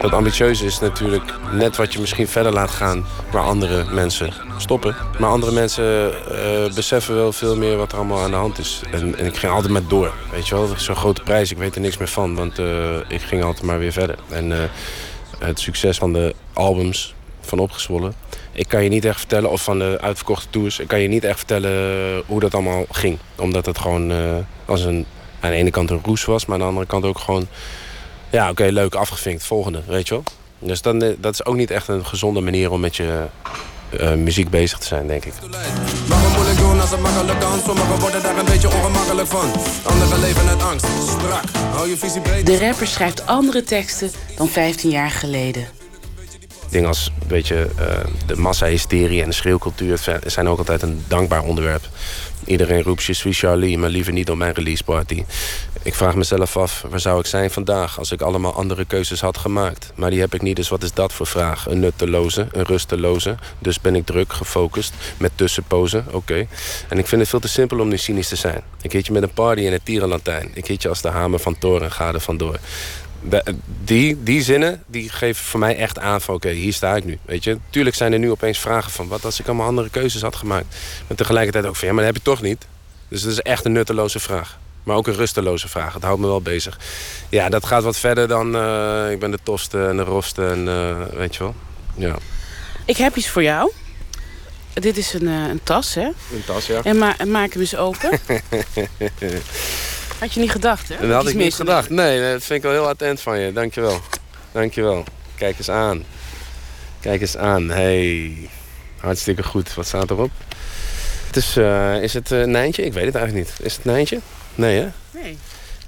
Dat ambitieuze is natuurlijk net wat je misschien verder laat gaan waar andere mensen stoppen. Maar andere mensen eh, beseffen wel veel meer wat er allemaal aan de hand is. En, en ik ging altijd maar door. Weet je wel, zo'n grote prijs, ik weet er niks meer van. Want eh, ik ging altijd maar weer verder. En eh, het succes van de albums van Opgezwollen. Ik kan je niet echt vertellen, of van de uitverkochte tours... ik kan je niet echt vertellen hoe dat allemaal ging. Omdat het gewoon als een, aan de ene kant een roes was... maar aan de andere kant ook gewoon ja, oké, leuk, afgevinkt. Volgende, weet je wel. Dus dan, eh, dat is ook niet echt een gezonde manier om met je eh, muziek bezig te zijn, denk ik. Waarom moeilijk doen als het makkelijk kan? Sommigen worden daar een beetje ongemakkelijk van. Anderen leven uit angst. Strak, hou je visie breed. De rapper schrijft andere teksten dan 15 jaar geleden. Dingen als een beetje eh, de massahysterie en de schreeuwcultuur zijn ook altijd een dankbaar onderwerp. Iedereen roept je suis Charlie, maar liever niet op mijn release party. Ik vraag mezelf af, waar zou ik zijn vandaag als ik allemaal andere keuzes had gemaakt? Maar die heb ik niet, dus wat is dat voor vraag? Een nutteloze, een rusteloze. Dus ben ik druk, gefocust, met tussenpozen, oké. En ik vind het veel te simpel om nu cynisch te zijn. Ik hit je met een party in het tierenlantijn. Ik hit je als de hamer van toren en ga er vandoor. De- die, die zinnen die geven voor mij echt aan van oké, hier sta ik nu. Weet je? Tuurlijk zijn er nu opeens vragen van wat als ik allemaal andere keuzes had gemaakt. Maar tegelijkertijd ook van ja, maar dat heb je toch niet. Dus dat is echt een nutteloze vraag. Maar ook een rusteloze vraag. Het houdt me wel bezig. Ja, dat gaat wat verder dan eh, ik ben de tofste en de roste en eh, weet je wel. Ja, Ik heb iets voor jou. Dit is een, eh, een tas, hè? een tas, ja. En, ma- en maak hem eens open. Had je niet gedacht, hè? Dat had ik niet gedacht. Nee, dat vind ik wel heel attent van je. Dankjewel. Dankjewel. Kijk eens aan. Kijk eens aan. Hey. Hartstikke goed. Wat staat erop? Het is, eh, is het een Nijntje? Ik weet het eigenlijk niet. Is het Nijntje? Nee, hè? Nee.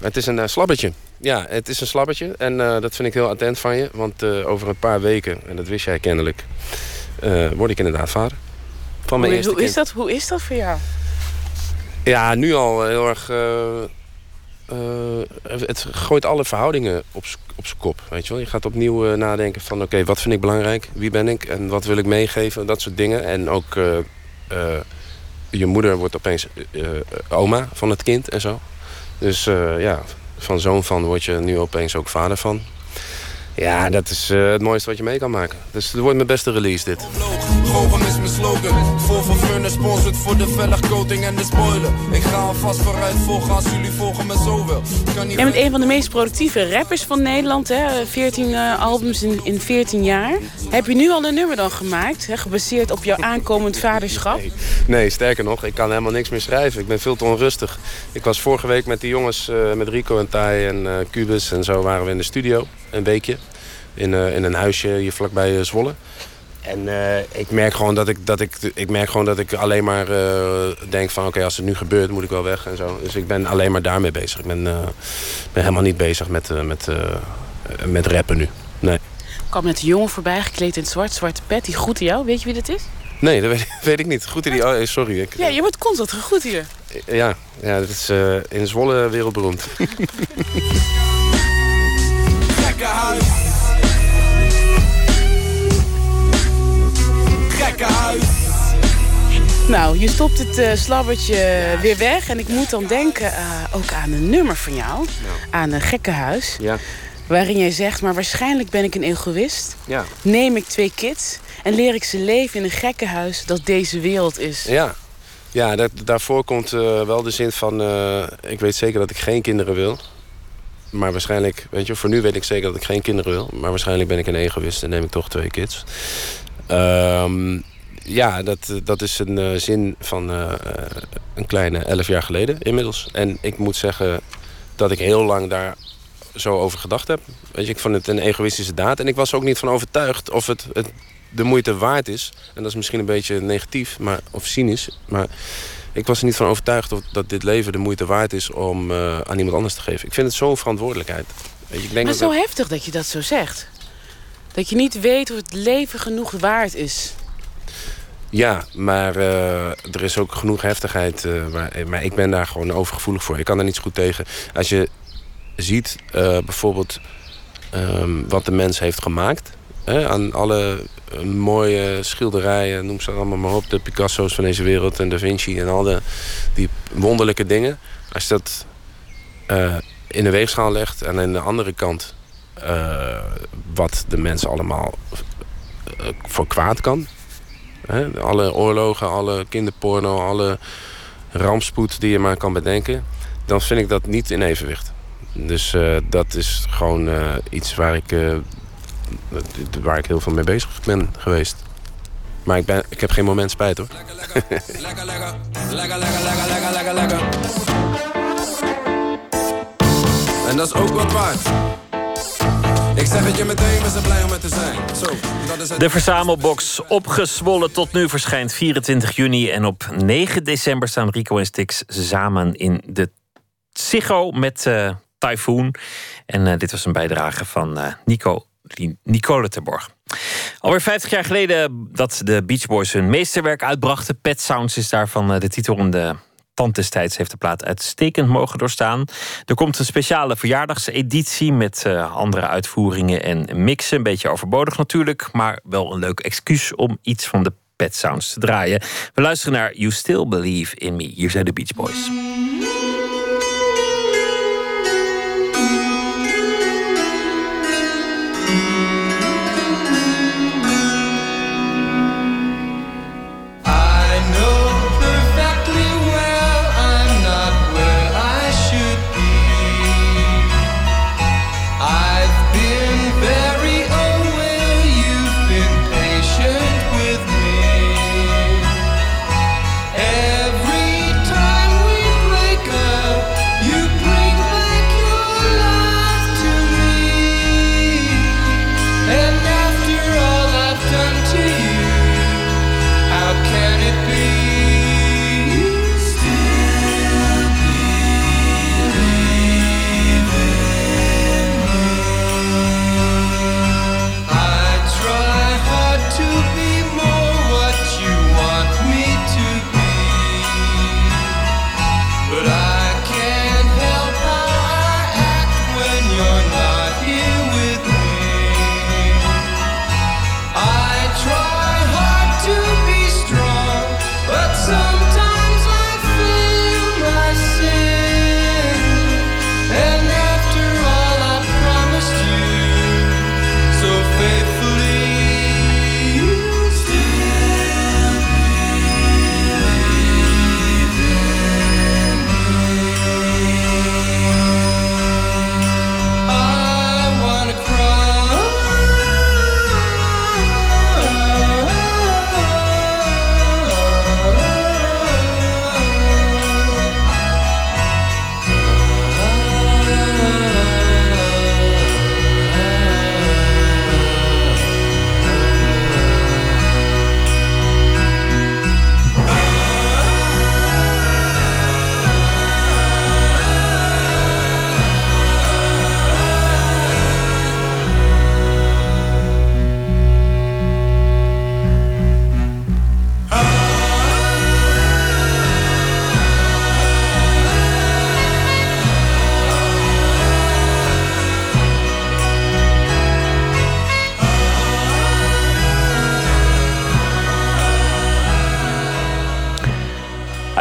Het is een eh, slabbertje. Ja, het is een slabbertje. En eh, dat vind ik heel attent van je. Want eh, over een paar weken, en dat wist jij kennelijk... eh, word ik inderdaad vader. Van mijn Hoe, eerste hoe, is dat, hoe is dat voor jou? Ja, nu al heel erg. Eh, het gooit alle verhoudingen op op zijn kop. Weet je wel? Je gaat opnieuw eh, nadenken van oké, wat vind ik belangrijk? Wie ben ik? En wat wil ik meegeven? Dat soort dingen. En ook eh, je moeder wordt opeens oma van het kind en zo. Dus ja, van zoon van word je nu opeens ook vader van. Ja, dat is eh, het mooiste wat je mee kan maken. Dus het wordt mijn beste release dit. Goochem is mijn slogan. Vol van Furnace sponsored voor de velligcoating en de spoiler. Ik ga alvast vooruit volgen als jullie volgen me zo wel. Jij bent een van de meest productieve rappers van Nederland. Hè? 14 eh, albums in, in 14 jaar. Heb je nu al een nummer dan gemaakt? Hè? Gebaseerd op jouw aankomend vaderschap? Nee, sterker nog, ik kan helemaal niks meer schrijven. Ik ben veel te onrustig. Ik was vorige week met die jongens, eh, met Rico en Tai en eh Cubus en zo waren we in de studio. Een weekje. In, eh, in een huisje hier vlakbij eh, Zwolle. En eh, ik merk gewoon dat ik, dat ik, ik merk gewoon dat ik alleen maar denk van oké, als het nu gebeurt moet ik wel weg en zo. Dus ik ben alleen maar daarmee bezig. Ik ben, ben helemaal niet bezig met, met, met rappen nu. Nee. Er kwam net een jongen voorbij, gekleed in zwart, zwarte pet. Die groette jou. Weet je wie dat is? Nee, dat weet, weet ik niet. Goed die. Oh, sorry. Ik, Ja, je wordt constant gegroet hier. Ja, ja dat is in Zwolle wereldberoemd. Gekkenhuis. Gekkenhuis. Nou, je stopt het eh, slabbertje weer weg. En ik moet dan denken eh, ook aan een nummer van jou. Aan een gekkenhuis. Ja. Waarin jij zegt, maar waarschijnlijk ben ik een egoïst. Ja. Neem ik twee kids en leer ik ze leven in een gekkenhuis dat deze wereld is. Ja, ja dat, daarvoor komt eh, wel de zin van... eh, ik weet zeker dat ik geen kinderen wil. Maar waarschijnlijk, weet je, voor nu weet ik zeker dat ik geen kinderen wil. Maar waarschijnlijk ben ik een egoïst en neem ik toch twee kids. Ehm, ja, dat, dat is een eh, zin van eh, een kleine elf jaar geleden inmiddels. En ik moet zeggen dat ik heel lang daar zo over gedacht heb. Weet je, ik vond het een egoïstische daad. En ik was ook niet van overtuigd of het, het de moeite waard is. En dat is misschien een beetje negatief maar, of cynisch. Maar ik was er niet van overtuigd of dat dit leven de moeite waard is om eh, aan iemand anders te geven. Ik vind het zo'n verantwoordelijkheid. Weet je, ik denk maar dat zo dat- heftig dat je dat zo zegt. Dat je niet weet of het leven genoeg waard is. Ja, maar eh, er is ook genoeg heftigheid. eh, maar ik ben daar gewoon overgevoelig voor. Ik kan er niet zo goed tegen. Als je ziet bijvoorbeeld ehm, wat de mens heeft gemaakt... Hè, aan alle eh, mooie schilderijen, noem ze allemaal maar op... de Picasso's van deze wereld en Da Vinci en al de, die wonderlijke dingen. Als je dat eh, in de weegschaal legt en aan de andere kant... eh, wat de mens allemaal voor kwaad kan... Hè, alle oorlogen, alle kinderporno, alle rampspoed die je maar kan bedenken. Dan vind ik dat niet in evenwicht. Dus dat is gewoon iets waar ik, waar ik heel veel mee bezig ben geweest. Maar ik, ben, ik heb geen moment spijt hoor. En dat is ook wat waard. Ik zeg het je meteen, we zijn blij om het te zijn. Zo, dat is het. De verzamelbox opgezwollen tot nu verschijnt 24 juni. En op 9 december staan Rico en Stix samen in de Ziggo met eh Typhoon. En eh, dit was een bijdrage van eh, Nico, Nicole Terborg. Alweer 50 jaar geleden dat de Beach Boys hun meesterwerk uitbrachten. Pet Sounds is daarvan eh, de titel. En de tand destijds heeft de plaat uitstekend mogen doorstaan. Er komt een speciale verjaardagseditie met eh, andere uitvoeringen en mixen. Een beetje overbodig natuurlijk, maar wel een leuk excuus om iets van de Pet Sounds te draaien. We luisteren naar You Still Believe in Me. Hier zijn de Beach Boys.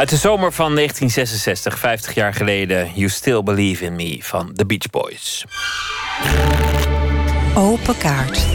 Uit de zomer van 1966, 50 jaar geleden... You Still Believe in Me van The Beach Boys. Open kaart.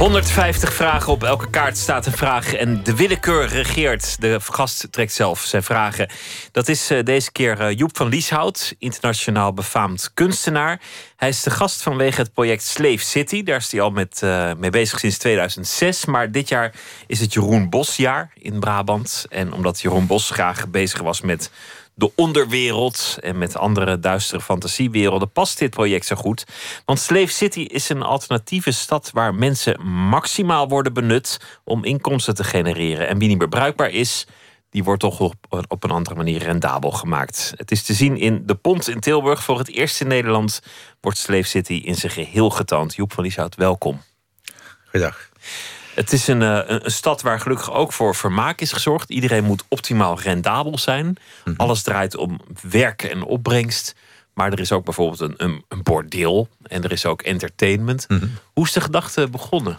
150 vragen op elke kaart staat een vraag. En de willekeur regeert. De gast trekt zelf zijn vragen. Dat is eh, deze keer eh, Joep van Lieshout, internationaal befaamd kunstenaar. Hij is de gast vanwege het project Slave City. Daar is hij al met, eh, mee bezig sinds 2006. Maar dit jaar is het Jeroen Bosjaar in Brabant. En omdat Jeroen Bos graag bezig was met de onderwereld en met andere duistere fantasiewerelden past dit project zo goed. Want Slave City is een alternatieve stad waar mensen maximaal worden benut om inkomsten te genereren. En wie niet meer bruikbaar is, die wordt toch op, een andere manier rendabel gemaakt. Het is te zien in De Pont in Tilburg. Voor het eerst in Nederland wordt Slave City in zijn geheel getoond. Joep van Lieshout, welkom. Goedendag. Het is een, eh, een, een stad waar gelukkig ook voor vermaak is gezorgd. Iedereen moet optimaal rendabel zijn. Alles draait om werken en opbrengst. Maar er is ook bijvoorbeeld een, een, een bordeel. En er is ook entertainment. Hoe is de gedachte begonnen?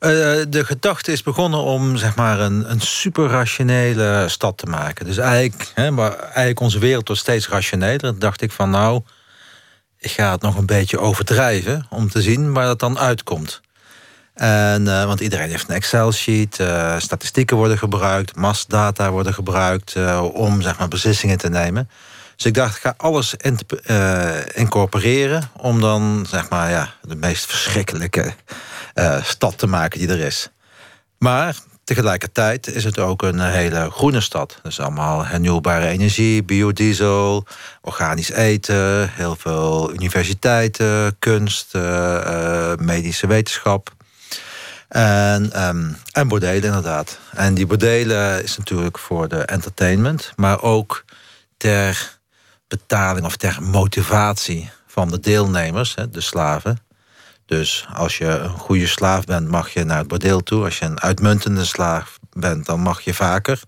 Eh, de gedachte is begonnen om zeg maar, een, een super rationele stad te maken. Dus eigenlijk, hè, maar eigenlijk onze wereld wordt steeds rationeler. Toen dacht ik van nou, ik ga het nog een beetje overdrijven om te zien waar dat dan uitkomt. En, eh, want iedereen heeft een Excel-sheet, eh, statistieken worden gebruikt, massdata worden gebruikt eh, om zeg maar, beslissingen te nemen. Dus ik dacht, ik ga alles in, incorporeren om dan zeg maar, ja, de meest verschrikkelijke stad te maken die er is. Maar tegelijkertijd is het ook een hele groene stad. Dus allemaal hernieuwbare energie, biodiesel, organisch eten, heel veel universiteiten, kunst, medische wetenschap. En, ehm, en bordelen inderdaad. En die bordelen is natuurlijk voor de entertainment, maar ook ter betaling of ter motivatie van de deelnemers, de slaven. Dus als je een goede slaaf bent, mag je naar het bordeel toe. Als je een uitmuntende slaaf bent, dan mag je vaker.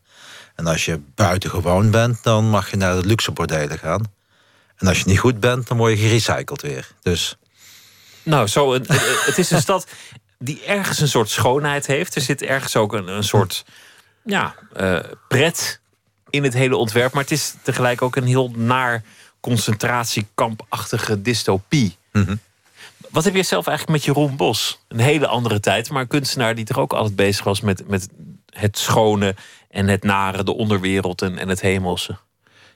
En als je buitengewoon bent, dan mag je naar de luxe bordelen gaan. En als je niet goed bent, dan word je gerecycled weer. Dus Nou, zo, het is een stad die ergens een soort schoonheid heeft. Er zit ergens ook een, een soort ja, eh, pret in het hele ontwerp. Maar het is tegelijk ook een heel naar concentratiekampachtige dystopie. Wat heb je zelf eigenlijk met Jeroen Bos? Een hele andere tijd, maar een kunstenaar die toch ook altijd bezig was met, met het schone en het nare, de onderwereld en, en het hemelse.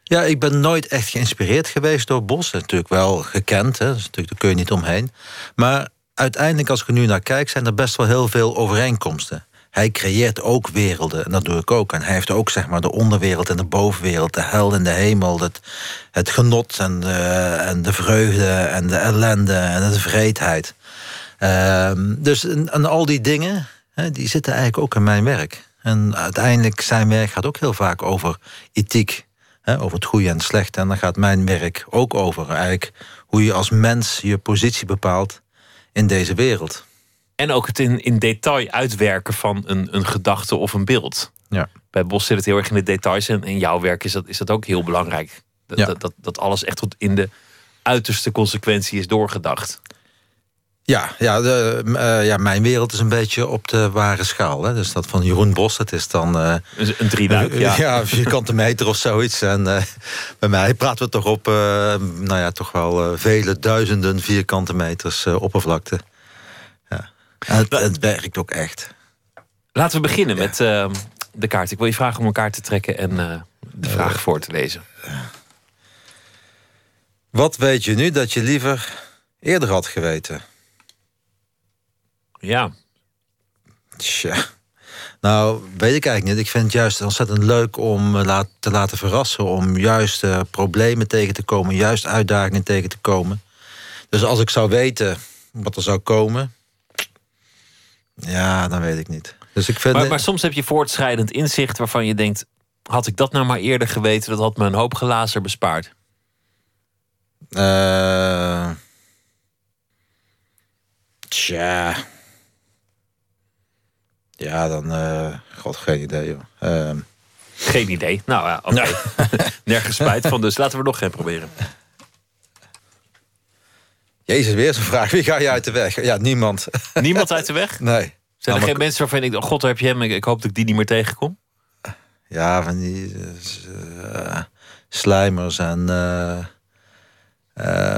Ja, ik ben nooit echt geïnspireerd geweest door Bos. Natuurlijk wel gekend, hè. Dus natuurlijk, daar kun je niet omheen. Maar uiteindelijk, als ik nu naar kijk, zijn er best wel heel veel overeenkomsten. Hij creëert ook werelden, en dat doe ik ook. En hij heeft ook zeg maar, de onderwereld en de bovenwereld, de hel en de hemel, het, het genot en de, en de vreugde en de ellende en de vreedheid. Ehm, dus en, al die dingen, die zitten eigenlijk ook in mijn werk. En uiteindelijk, zijn werk gaat ook heel vaak over ethiek. Over het goede en het slechte. En dan gaat mijn werk ook over eigenlijk hoe je als mens je positie bepaalt in deze wereld. En ook het in, in detail uitwerken van een, een gedachte of een beeld. Ja. Bij Bos zit het heel erg in de details. En in jouw werk is dat, is dat ook heel belangrijk. Dat, Ja. dat, dat, dat alles echt tot in de uiterste consequentie is doorgedacht. Ja, ja, de, eh, ja, mijn wereld is een beetje op de ware schaal. Hè. Dus dat van Jeroen Bos, dat is dan... eh, een drieluik, ja. ja, vierkante meter of zoiets. En eh, bij mij praten we toch op, nou ja, toch wel vele duizenden vierkante meters oppervlakte. Ja. Het, het werkt ook echt. Laten we beginnen met eh, de kaart. Ik wil je vragen om een kaart te trekken en de vraag voor te lezen. Wat weet je nu dat je liever eerder had geweten? Ja. Tja. Nou, weet ik eigenlijk niet. Ik vind het juist ontzettend leuk om eh, te laten verrassen. Om juist eh, problemen tegen te komen. Juist uitdagingen tegen te komen. Dus als ik zou weten wat er zou komen... Ja, dan weet ik niet. Dus ik vind... Maar, maar soms heb je voortschrijdend inzicht waarvan je denkt... had ik dat nou maar eerder geweten, dat had me een hoop glazer bespaard. eh, tja... Ja, dan... eh God, geen idee, joh. Ehm, Geen idee. Nou ja, oké. Nergens spijt van, dus laten we nog geen proberen. Jezus, weer zo'n vraag. Wie ga je uit de weg? Ja, niemand. Niemand uit de weg? Nee. Zijn er Allemaal- geen mensen waarvan ik denk, oh god, heb je hem, ik, hoop dat ik die niet meer tegenkom? Ja, van die eh, slijmers en eh,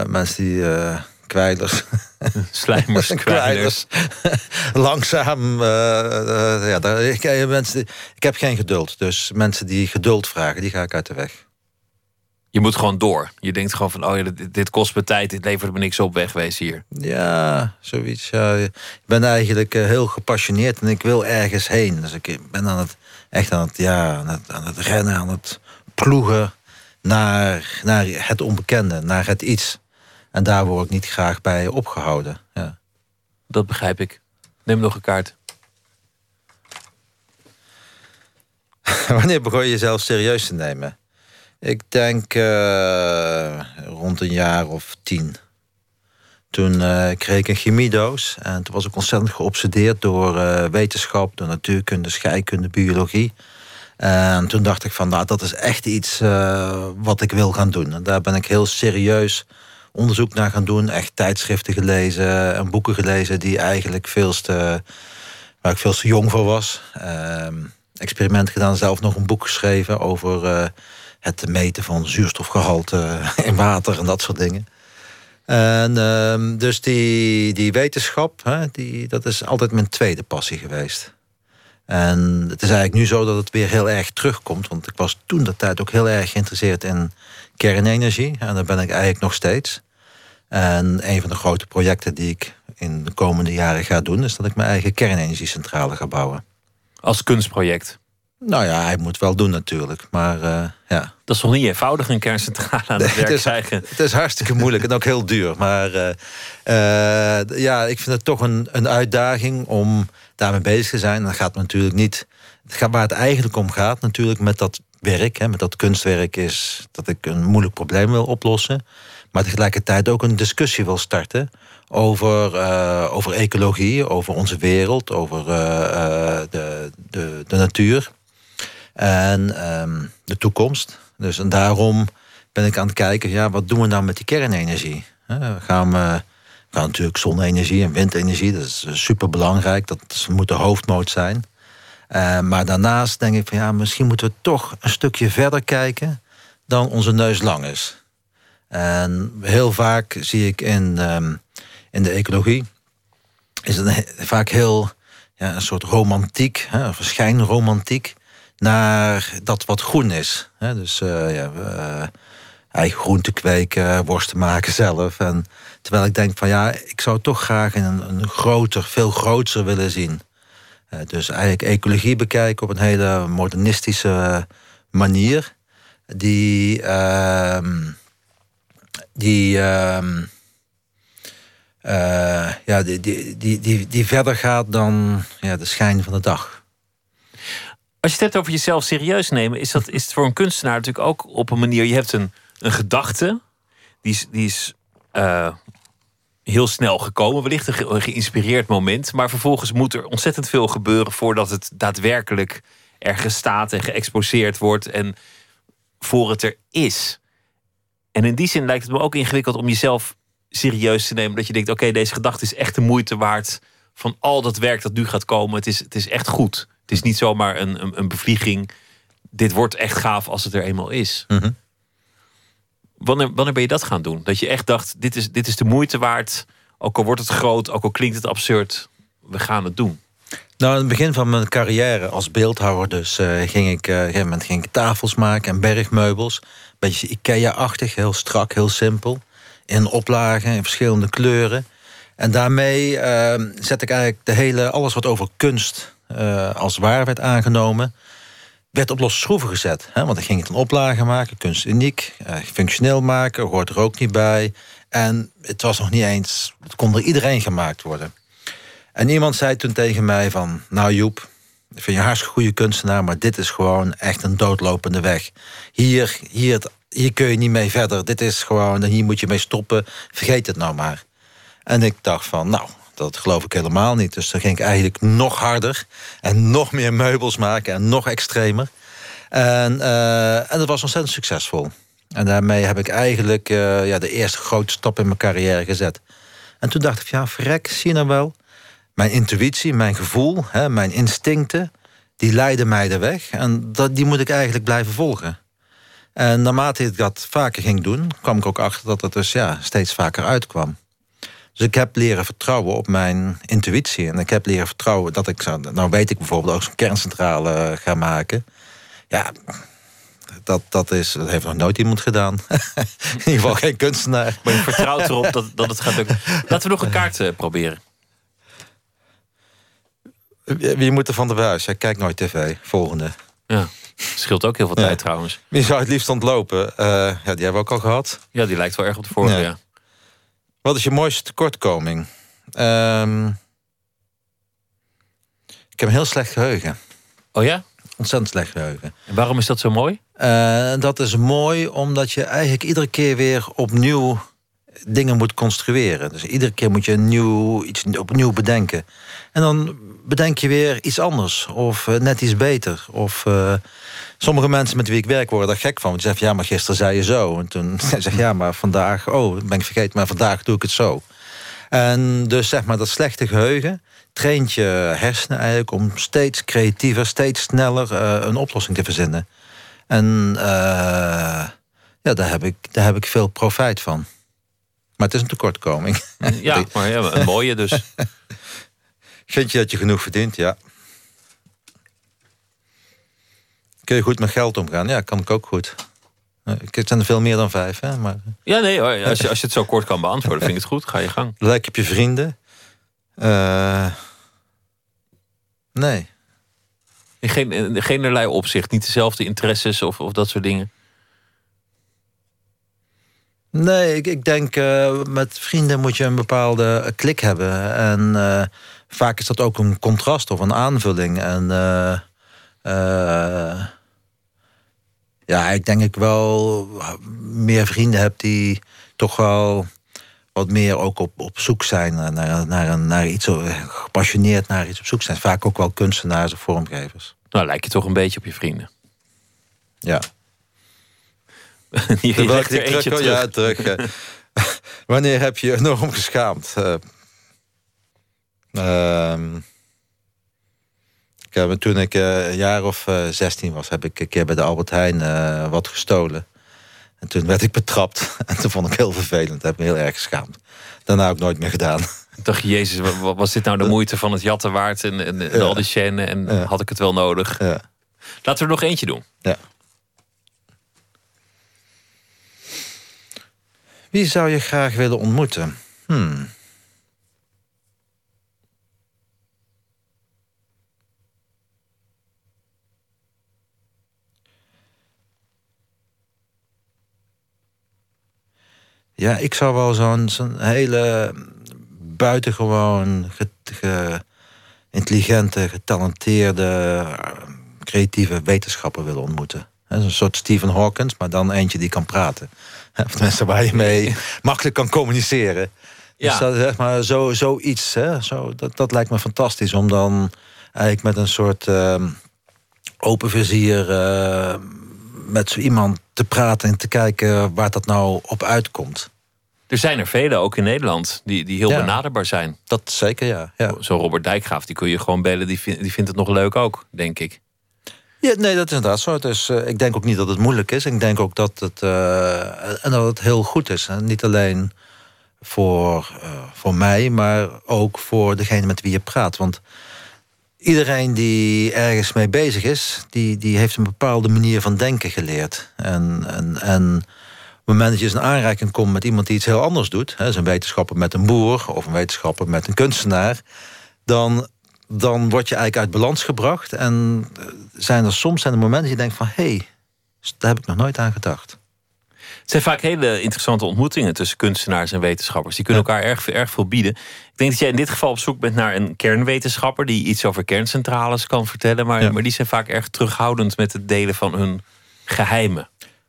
eh, mensen die eh, kwijlers. Slijmers, kwijlers. Langzaam. eh, eh, ja, daar, ik, eh, mensen, ik heb geen geduld. Dus mensen die geduld vragen, die ga ik uit de weg. Je moet gewoon door. Je denkt gewoon van, oh ja, dit, dit kost me tijd, dit levert me niks op, wegwezen hier. Ja, zoiets. Ja. Ik ben eigenlijk heel gepassioneerd en ik wil ergens heen. Dus ik ben aan het, echt aan het, ja, aan het, aan het rennen, aan het ploegen naar, naar het onbekende, naar het iets. En daar word ik niet graag bij opgehouden. Ja. Dat begrijp ik. Neem nog een kaart. Wanneer begon je jezelf serieus te nemen? Ik denk eh, rond een jaar of tien. Toen eh, kreeg ik een chemiedoos. En toen was ik ontzettend geobsedeerd door eh, wetenschap, door natuurkunde, scheikunde, biologie. En toen dacht ik van, nou, dat is echt iets wat ik wil gaan doen. En daar ben ik heel serieus onderzoek naar gaan doen. Echt tijdschriften gelezen en boeken gelezen die eigenlijk veel te, waar ik veel te jong voor was. Ehm, experiment gedaan, zelf nog een boek geschreven over eh, het meten van zuurstofgehalte in water en dat soort dingen. En ehm, dus die, die wetenschap, hè, die, dat is altijd mijn tweede passie geweest. En het is eigenlijk nu zo dat het weer heel erg terugkomt. Want ik was toen de tijd ook heel erg geïnteresseerd in kernenergie. En daar ben ik eigenlijk nog steeds. En een van de grote projecten die ik in de komende jaren ga doen... is dat ik mijn eigen kernenergiecentrale ga bouwen. Als kunstproject? Nou ja, hij moet wel doen natuurlijk. Maar eh, ja. Dat is toch niet eenvoudig, een kerncentrale aan het werk het, is, krijgen? het is hartstikke moeilijk en ook heel duur. Maar eh, eh, ja, ik vind het toch een, een uitdaging om daarmee bezig te zijn. En dat gaat natuurlijk niet... Het gaat, waar het eigenlijk om gaat natuurlijk met dat werk, hè, met dat kunstwerk... is dat ik een moeilijk probleem wil oplossen. Maar tegelijkertijd ook een discussie wil starten... over, eh, over ecologie, over onze wereld, over eh, eh, de, de, de natuur... En ehm, de toekomst. Dus en daarom ben ik aan het kijken, ja, wat doen we nou met die kernenergie? We gaan, we gaan natuurlijk zonne-energie en windenergie, dat is super belangrijk. Dat moet de hoofdmoot zijn. Maar daarnaast denk ik van ja, misschien moeten we toch een stukje verder kijken dan onze neus lang is. En heel vaak zie ik in, ehm, in de ecologie, is het he- vaak heel ja, een soort romantiek, hè, een schijnromantiek naar dat wat groen is. Hè? Dus eh, ja, eh, eigen groente kweken, worsten maken zelf. En terwijl ik denk van ja, ik zou toch graag een, een groter, veel groter willen zien. Eh, dus eigenlijk ecologie bekijken op een hele modernistische manier. Die, ehm, die, ehm, eh, ja, die, die, die, die, die verder gaat dan ja, de schijn van de dag. Als je het hebt over jezelf serieus nemen, is, dat, is het voor een kunstenaar natuurlijk ook op een manier. Je hebt een, een gedachte, die is, die is eh, heel snel gekomen, wellicht een, een geïnspireerd moment. Maar vervolgens moet er ontzettend veel gebeuren voordat het daadwerkelijk ergens staat en geëxposeerd wordt en voor het er is. En in die zin lijkt het me ook ingewikkeld om jezelf serieus te nemen. Dat je denkt, oké, deze gedachte is echt de moeite waard van al dat werk dat nu gaat komen. Het is, het is echt goed. Het is niet zomaar een, een, een bevlieging. Dit wordt echt gaaf als het er eenmaal is. Wanneer, wanneer ben je dat gaan doen? Dat je echt dacht, dit is, dit is de moeite waard. Ook al wordt het groot, ook al klinkt het absurd. We gaan het doen. Nou, in het begin van mijn carrière als beeldhouwer dus, eh, ging ik, eh, een gegeven moment ging ik tafels maken en bergmeubels. Beetje IKEA-achtig, heel strak, heel simpel. In oplagen, in verschillende kleuren. En daarmee eh, zet ik eigenlijk de hele, alles wat over kunst eh, als waar werd aangenomen, werd op losse schroeven gezet. Hè? Want dan ging ik een oplage maken, kunst uniek, functioneel maken, hoort er ook niet bij. En het was nog niet eens, het kon door iedereen gemaakt worden. En iemand zei toen tegen mij van... Nou Joep, ik vind je hartstikke goede kunstenaar... maar dit is gewoon echt een doodlopende weg. Hier, hier, hier kun je niet mee verder. Dit is gewoon, en hier moet je mee stoppen. Vergeet het nou maar. En ik dacht van, nou, dat geloof ik helemaal niet. Dus dan ging ik eigenlijk nog harder... en nog meer meubels maken en nog extremer. En, eh, en dat was ontzettend succesvol. En daarmee heb ik eigenlijk eh, ja, de eerste grote stap in mijn carrière gezet. En toen dacht ik, ja, verrek, zie je nou wel... Mijn intuïtie, mijn gevoel, hè, mijn instincten, die leiden mij de weg. En dat, die moet ik eigenlijk blijven volgen. En naarmate ik dat vaker ging doen, kwam ik ook achter dat het dus ja, steeds vaker uitkwam. Dus ik heb leren vertrouwen op mijn intuïtie. En ik heb leren vertrouwen dat ik... Nou weet ik bijvoorbeeld ook zo'n kerncentrale eh, ga maken. Ja, dat, dat, is, dat heeft nog nooit iemand gedaan. In ieder geval geen kunstenaar. Maar je vertrouwt erop dat, dat het gaat lukken. Laten we nog een kaart eh, proberen. Wie moet er van de buis? Hij kijkt nooit tv. Volgende. Ja, scheelt ook heel veel tijd trouwens. Wie zou het liefst ontlopen? Eh, ja, die hebben we ook al gehad. Ja, die lijkt wel erg op de vorige, ja. Wat is je mooiste tekortkoming? Ehm, ik heb een heel slecht geheugen. Oh ja? Ontzettend slecht geheugen. En waarom is dat zo mooi? Eh, dat is mooi omdat je eigenlijk iedere keer weer opnieuw dingen moet construeren. Dus iedere keer moet je nieuw, iets opnieuw bedenken. En dan bedenk je weer iets anders. Of eh, net iets beter. Of eh, sommige mensen met wie ik werk worden daar gek van. Want die zeggen, ja, maar gisteren zei je zo. En toen zeg ik, ja, maar vandaag... Oh, ben ik vergeten, maar vandaag doe ik het zo. En dus zeg maar dat slechte geheugen traint je hersenen eigenlijk om steeds creatiever, steeds sneller eh, een oplossing te verzinnen. En ja, daar heb, ik, daar heb ik veel profijt van. Maar het is een tekortkoming. Ja, maar ja, een mooie dus. Vind je dat je genoeg verdient? Ja. Kun je goed met geld omgaan? Ja, kan ik ook goed. Ik zijn er veel meer dan vijf, hè? maar Ja, nee, hoor, als je, als je het zo kort kan beantwoorden, vind ik het goed. Ga je gang. lijk op je vrienden. Eh, nee. In geen, in opzicht. Niet dezelfde interesses of, of dat soort dingen. Nee, ik, ik denk eh, met vrienden moet je een bepaalde klik hebben. En eh, vaak is dat ook een contrast of een aanvulling. En eh, ja, ik denk ik wel meer vrienden heb die toch wel wat meer ook op, op zoek zijn naar, naar, naar, een- naar iets, gepassioneerd naar iets op zoek zijn. Vaak ook wel kunstenaars of vormgevers. Nou, lijk je toch een beetje op je vrienden. Ja. Ik er die terug. Ja, terug. eh. Wanneer heb je enorm geschaamd? Eh, ehm, ik heb, toen ik eh, een jaar of eh, 16 was, heb ik een keer bij de Albert Heijn eh, wat gestolen. En toen werd ik betrapt. En toen vond ik heel vervelend. Dat heb ik me heel erg geschaamd. Daarna ook nooit meer gedaan. Ik dacht, jezus, wa- wa- was dit nou de moeite van het jatten waard? En, en, en Ja. al die chaîne en Ja. had ik het wel nodig? Ja. Laten we er nog eentje doen. Ja. Wie zou je graag willen ontmoeten? Hmm. Ja, ik zou wel zo'n zo'n hele buitengewoon ge- ge- intelligente, getalenteerde, creatieve wetenschapper willen ontmoeten. Een soort Stephen Hawkins, maar dan eentje die kan praten. Of tenminste waar je mee makkelijk kan communiceren. Ja. Dus dat, zeg maar, zo, zoiets, hè, zo, dat, dat lijkt me fantastisch om dan eigenlijk met een soort ehm, open vizier eh, met zo iemand te praten en te kijken waar dat nou op uitkomt. Er zijn er velen, ook in Nederland, die, die heel Ja. benaderbaar zijn. Dat zeker, ja. ja. Zo Robert Dijkgraaf, die kun je gewoon bellen. Die, vind- die vindt het nog leuk ook, denk ik. Ja, nee, dat is inderdaad zo. Dus, ik denk ook niet dat het moeilijk is. Ik denk ook dat het, eh, en dat het heel goed is. En niet alleen voor, eh, voor mij, maar ook voor degene met wie je praat. Want iedereen die ergens mee bezig is, die, die heeft een bepaalde manier van denken geleerd. En, en, en op het moment dat je eens in aanraking komt met iemand die iets heel anders doet, hè, een wetenschapper met een boer of een wetenschapper met een kunstenaar, dan, dan word je eigenlijk uit balans gebracht. En eh, zijn er soms zijn er momenten dat je denkt van hé, hey, daar heb ik nog nooit aan gedacht. Het zijn vaak hele interessante ontmoetingen tussen kunstenaars en wetenschappers. Die kunnen elkaar erg, erg veel bieden. Ik denk dat jij in dit geval op zoek bent naar een kernwetenschapper die iets over kerncentrales kan vertellen. Maar, maar die zijn vaak erg terughoudend met het delen van hun geheimen.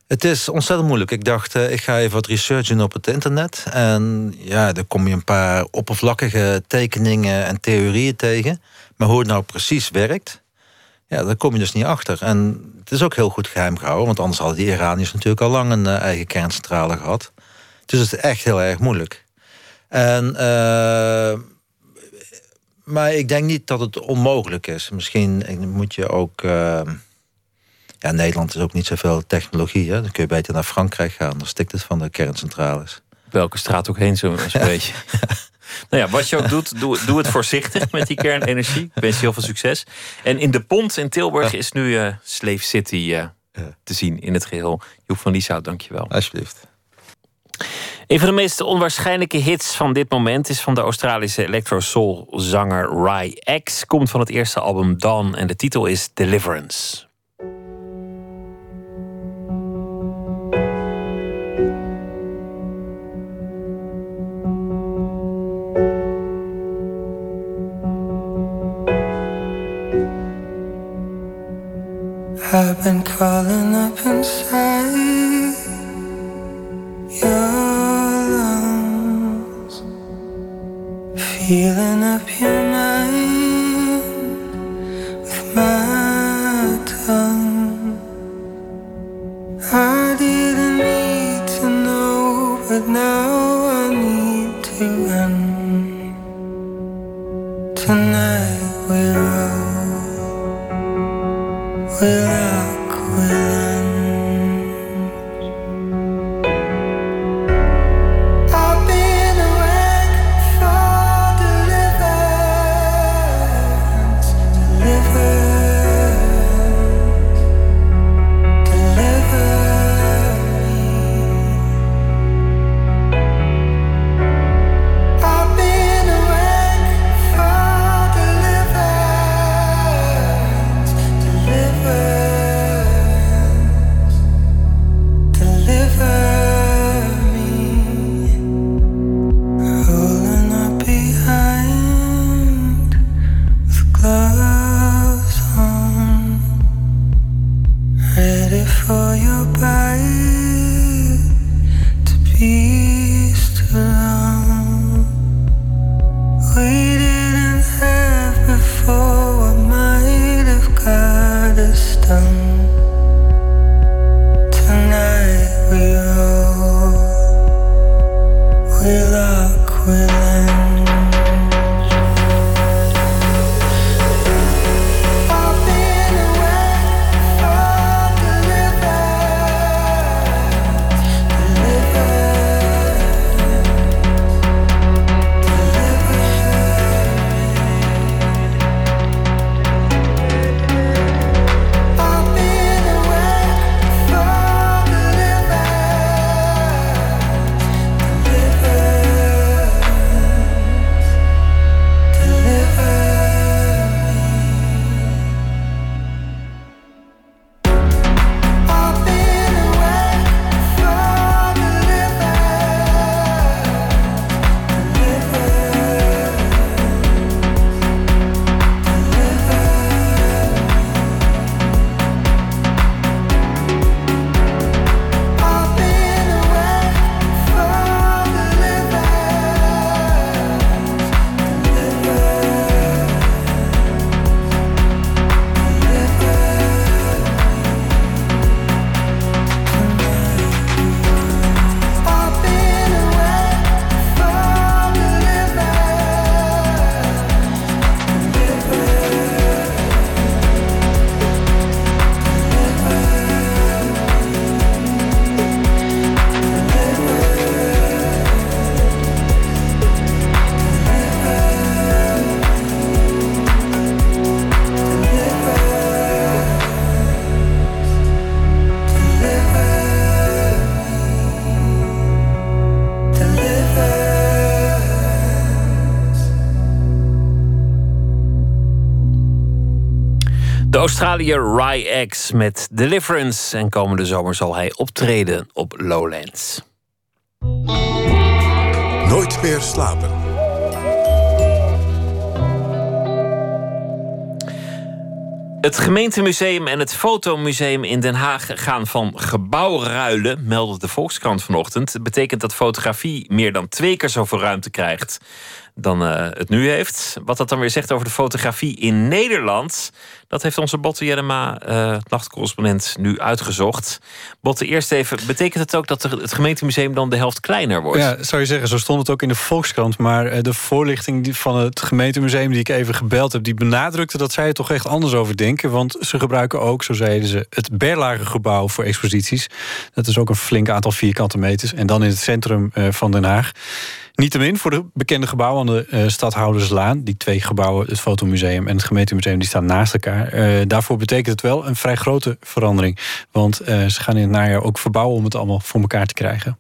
Het is ontzettend moeilijk. Ik dacht, eh, ik ga even wat research doen op het internet. En ja, dan kom je een paar oppervlakkige tekeningen en theorieën tegen. Maar hoe het nou precies werkt, ja, daar kom je dus niet achter. En het is ook heel goed geheim gehouden, want anders hadden die Iraniërs natuurlijk al lang een eh, eigen kerncentrale gehad. Dus het is echt heel erg moeilijk. En, eh, maar ik denk niet dat het onmogelijk is. Misschien moet je ook. Eh, ja, Nederland is ook niet zoveel technologie. Hè? Dan kun je beter naar Frankrijk gaan. Dan stikt het van de kerncentrales. Welke straat ook heen, zo een beetje. Nou ja, wat je ook doet, doe, doe het voorzichtig met die kernenergie. Ik wens je heel veel succes. En in de Pont in Tilburg is nu uh, Slave City uh, te zien in het geheel. Joep van Lieshout, dankjewel. Alsjeblieft. Een van de meest onwaarschijnlijke hits van dit moment is van de Australische electro-soul zanger Rai X. Komt van het eerste album Dawn en de titel is Deliverance. Australië Rai X met Deliverance. En komende zomer zal hij optreden op Lowlands. Nooit meer slapen. Het gemeentemuseum en het fotomuseum in Den Haag gaan van gebouw ruilen, meldde de Volkskrant vanochtend. Dat betekent dat fotografie meer dan twee keer zoveel ruimte krijgt. Dan eh, het nu heeft. Wat dat dan weer zegt over de fotografie in Nederland... dat heeft onze Botte Jellema, uh, nachtcorrespondent, nu uitgezocht. Botte, eerst even, betekent het ook dat het gemeentemuseum... dan de helft kleiner wordt? Ja, zou je zeggen, zo stond het ook in de Volkskrant. Maar eh, de voorlichting van het gemeentemuseum die ik even gebeld heb... die benadrukte dat zij er toch echt anders over denken. Want ze gebruiken ook, zo zeiden ze, het Berlagegebouw voor exposities. Dat is ook een flink aantal vierkante meters. En dan in het centrum van Den Haag. Niettemin voor de bekende gebouwen aan de uh, Stadhouderslaan... die twee gebouwen, het Fotomuseum en het gemeentemuseum... die staan naast elkaar. Uh, daarvoor betekent het wel een vrij grote verandering. Want uh, ze gaan in het najaar ook verbouwen om het allemaal voor elkaar te krijgen.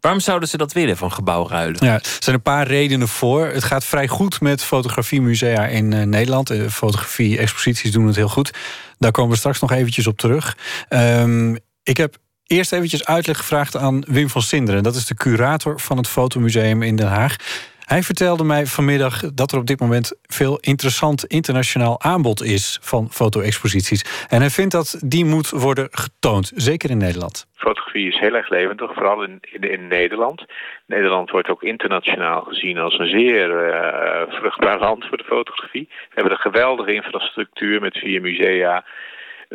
Waarom zouden ze dat willen van gebouwruilen? Ja, er zijn een paar redenen voor. Het gaat vrij goed met fotografiemusea in Nederland. Fotografie-exposities doen het heel goed. Daar komen we straks nog eventjes op terug. Um, ik heb eerst eventjes uitleg gevraagd aan Wim van Sinderen. Dat is de curator van het Fotomuseum in Den Haag. Hij vertelde mij vanmiddag dat er op dit moment veel interessant internationaal aanbod is van foto-exposities. En hij vindt dat die moet worden getoond, zeker in Nederland. Fotografie is heel erg levendig, vooral in, in, Nederland. Nederland wordt ook internationaal gezien als een zeer uh, vruchtbaar land voor de fotografie. We hebben een geweldige infrastructuur met vier musea,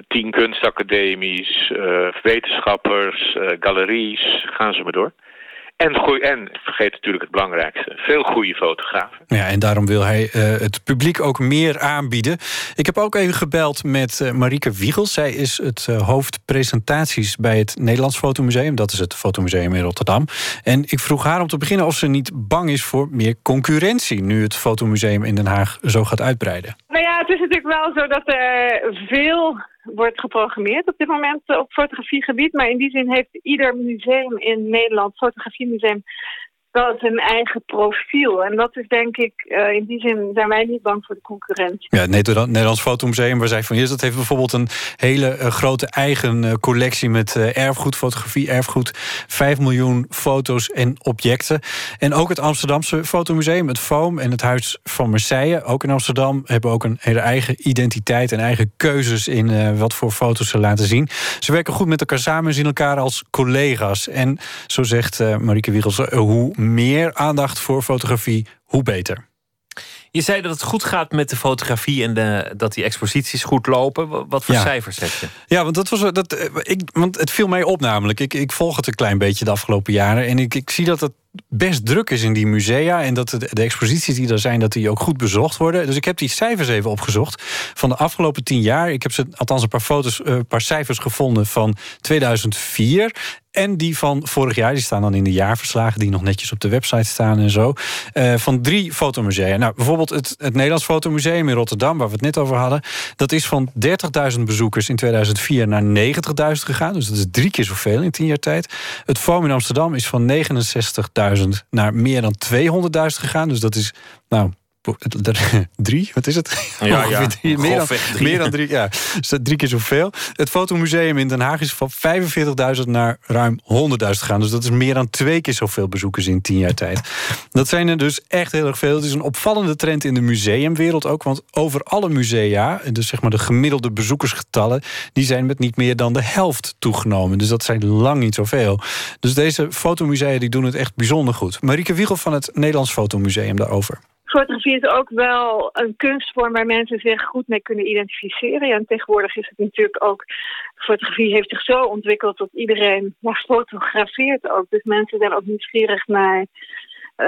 tien kunstacademies, uh, wetenschappers, uh, galeries, gaan ze maar door. En, en vergeet natuurlijk het belangrijkste, veel goede fotografen. Ja, en daarom wil hij uh, het publiek ook meer aanbieden. Ik heb ook even gebeld met uh, Marieke Wiegels. Zij is het uh, hoofd presentaties bij het Nederlands Fotomuseum. Dat is het Fotomuseum in Rotterdam. En ik vroeg haar om te beginnen of ze niet bang is voor meer concurrentie... nu het Fotomuseum in Den Haag zo gaat uitbreiden. Nou ja, het is natuurlijk wel zo dat er veel wordt geprogrammeerd op dit moment op fotografiegebied. Maar in die zin heeft ieder museum in Nederland, fotografiemuseum, wel zijn eigen profiel. En dat is denk ik, uh, in die zin zijn wij niet bang voor de concurrentie. Ja, het Nederlands Fotomuseum, waar zij van is, dat heeft bijvoorbeeld een hele uh, grote eigen uh, collectie met erfgoed, fotografie, erfgoed, 5 miljoen foto's en objecten. En ook het Amsterdamse Fotomuseum, het FOAM en het Huis van Marseille, ook in Amsterdam, hebben ook een hele eigen identiteit en eigen keuzes in wat voor foto's ze laten zien. Ze werken goed met elkaar samen en zien elkaar als collega's. En zo zegt Marieke Wiegels, hoe meer aandacht voor fotografie, hoe beter. Je zei dat het goed gaat met de fotografie en de, dat die exposities goed lopen. Wat voor Ja. cijfers heb je? Ja, want, dat was, dat, eh, ik, want het viel mij op namelijk. Ik, ik volg het een klein beetje de afgelopen jaren. En ik, ik zie dat het best druk is in die musea. En dat de, de exposities die er zijn, dat die ook goed bezocht worden. Dus ik heb die cijfers even opgezocht. Van de afgelopen tien jaar. Ik heb ze, althans een paar foto's, eh, een paar cijfers gevonden van 2004. En die van vorig jaar, die staan dan in de jaarverslagen... die nog netjes op de website staan en zo. eh, van drie fotomusea. Nou, bijvoorbeeld het, het Nederlands Fotomuseum in Rotterdam... waar we het net over hadden. Dat is van 30.000 bezoekers in 2004 naar 90.000 gegaan. Dus dat is drie keer zoveel in tien jaar tijd. Het FOAM in Amsterdam is van 69.000 naar meer dan 200.000 gegaan. Dus dat is, nou... Drie, wat is het? Ja, ja, drie, meer, dan, drie. meer dan drie, ja. Drie keer zoveel. Het Fotomuseum in Den Haag is van 45.000 naar ruim 100.000 gegaan. Dus dat is meer dan twee keer zoveel bezoekers in tien jaar tijd. Dat zijn er dus echt heel erg veel. Het is een opvallende trend in de museumwereld ook. Want over alle musea, dus zeg maar de gemiddelde bezoekersgetallen... die zijn met niet meer dan de helft toegenomen. Dus dat zijn lang niet zoveel. Dus deze fotomusea die doen het echt bijzonder goed. Marieke Wiegel van het Nederlands Fotomuseum daarover. Fotografie is ook wel een kunstvorm waar mensen zich goed mee kunnen identificeren. Ja, en tegenwoordig is het natuurlijk ook... Fotografie heeft zich zo ontwikkeld dat iedereen ja, fotografeert ook. Dus mensen zijn ook nieuwsgierig naar eh,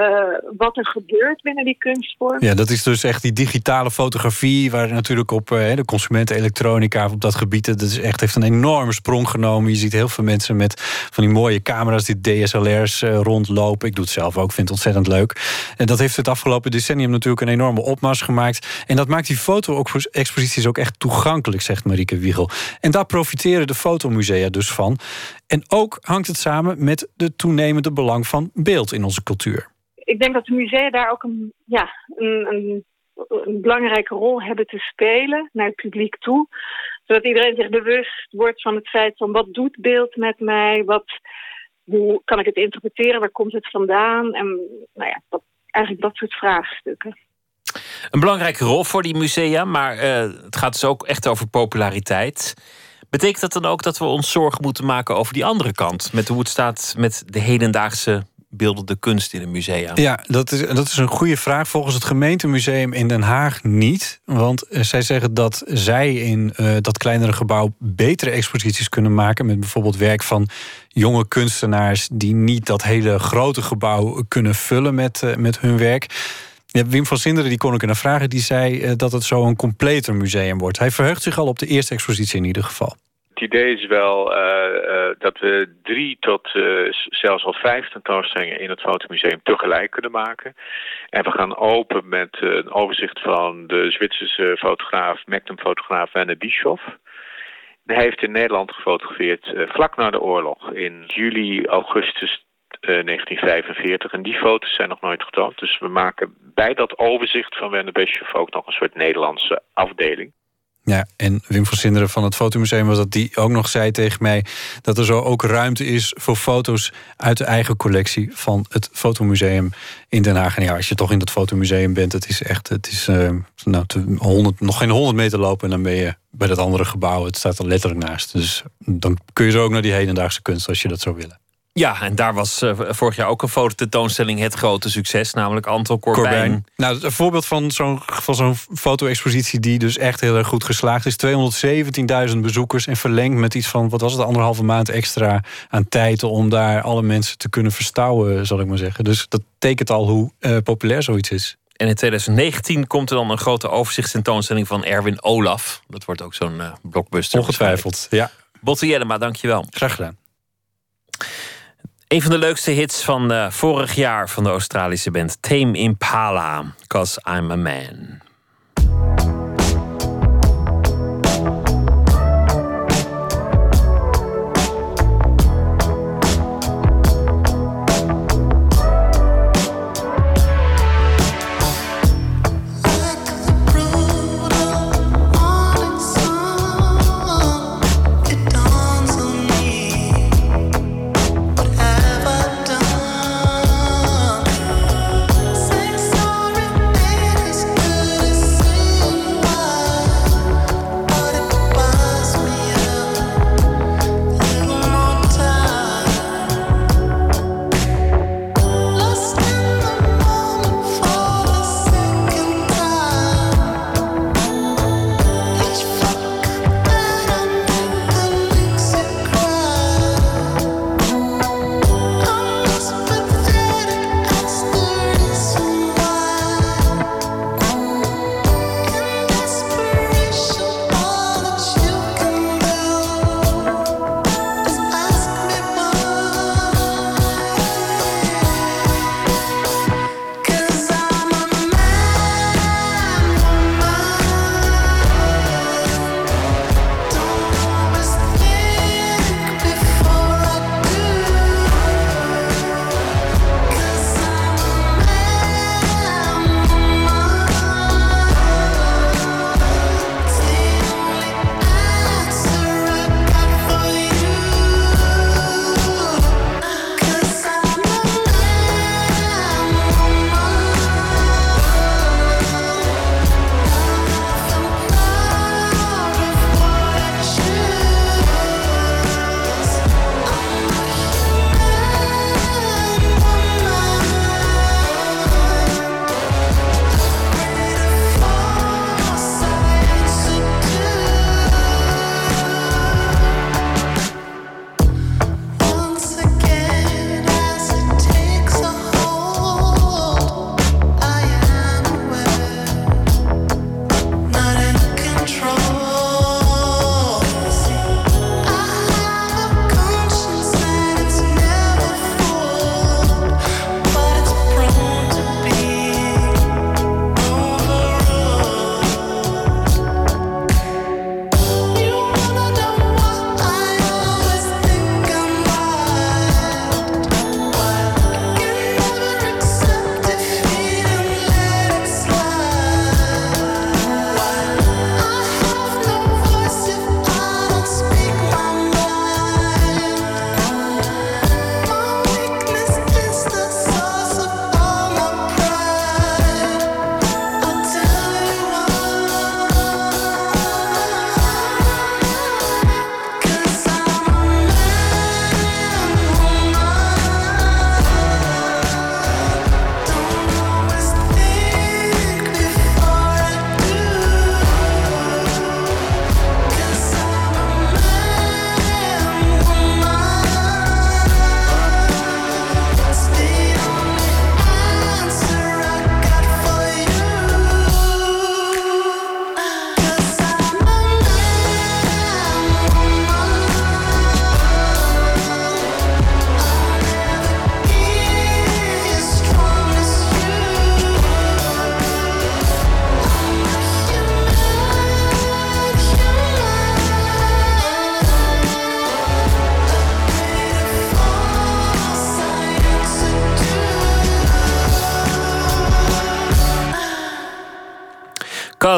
wat er gebeurt binnen die kunstvorm. Ja, dat is dus echt die digitale fotografie... waar natuurlijk op eh, de consumentenelektronica op dat gebied... dat is echt, heeft een enorme sprong genomen. Je ziet heel veel mensen met van die mooie camera's... die DSLR's eh, rondlopen. Ik doe het zelf ook, vind het ontzettend leuk. En dat heeft het afgelopen decennium natuurlijk... een enorme opmars gemaakt. En dat maakt die foto-exposities ook echt toegankelijk... zegt Marieke Wiegel. En daar profiteren de fotomusea dus van. En ook hangt het samen met de toenemende belang van beeld in onze cultuur. Ik denk dat de musea daar ook een, ja, een, een, een belangrijke rol hebben te spelen naar het publiek toe. Zodat iedereen zich bewust wordt van het feit van wat doet beeld met mij? Wat, hoe kan ik het interpreteren? Waar komt het vandaan? En nou ja, dat, eigenlijk dat soort vraagstukken. Een belangrijke rol voor die musea, maar eh, het gaat dus ook echt over populariteit. Betekent dat dan ook dat we ons zorgen moeten maken over die andere kant? Met hoe het staat met de hedendaagse beeldende kunst in een museum? Ja, dat is, dat is een goede vraag. Volgens het gemeentemuseum in Den Haag niet. Want eh, zij zeggen dat zij in eh, dat kleinere gebouw betere exposities kunnen maken. Met bijvoorbeeld werk van jonge kunstenaars die niet dat hele grote gebouw kunnen vullen met, eh, met hun werk. Ja, Wim van Sinderen, die kon ik naar vragen, die zei dat het zo een completer museum wordt. Hij verheugt zich al op de eerste expositie in ieder geval. Het idee is wel eh, eh, dat we drie tot eh, zelfs al vijf tentoonstellingen in het fotomuseum tegelijk kunnen maken. En we gaan open met een overzicht van de Zwitserse fotograaf, Magnum-fotograaf Werner Bischoff. Hij heeft in Nederland gefotografeerd vlak na de oorlog, in juli, augustus eh, 1945. En die foto's zijn nog nooit getoond. Dus we maken bij dat overzicht van Werner Bischoff ook nog een soort Nederlandse afdeling. Ja, en Wim van Sinderen van het Fotomuseum was dat die ook nog zei tegen mij dat er zo ook ruimte is voor foto's uit de eigen collectie van het Fotomuseum in Den Haag. En ja, als je toch in dat Fotomuseum bent, het is echt, het is eh, nou, te- 100, nog geen 100 meter lopen en dan ben je bij dat andere gebouw. Het staat er letterlijk naast. Dus dan kun je zo ook naar die hedendaagse kunst als je dat zou willen. Ja, en daar was eh, vorig jaar ook een fototentoonstelling het grote succes, namelijk Anton Corbijn. Corbijn. Nou, een voorbeeld van zo'n van zo'n foto-expositie die dus echt heel erg goed geslaagd is. 217.000 bezoekers en verlengd met iets van, wat was het, anderhalve maand extra aan tijd om daar alle mensen te kunnen verstouwen, zal ik maar zeggen. Dus dat tekent al hoe eh, populair zoiets is. En in 2019 komt er dan een grote overzichtstentoonstelling van Erwin Olaf. Dat wordt ook zo'n eh, blockbuster. Ongetwijfeld, ja. Botte Jellema, dankjewel. Graag gedaan. Een van de leukste hits van eh, vorig jaar van de Australische band Tame Impala. Cause I'm a Man.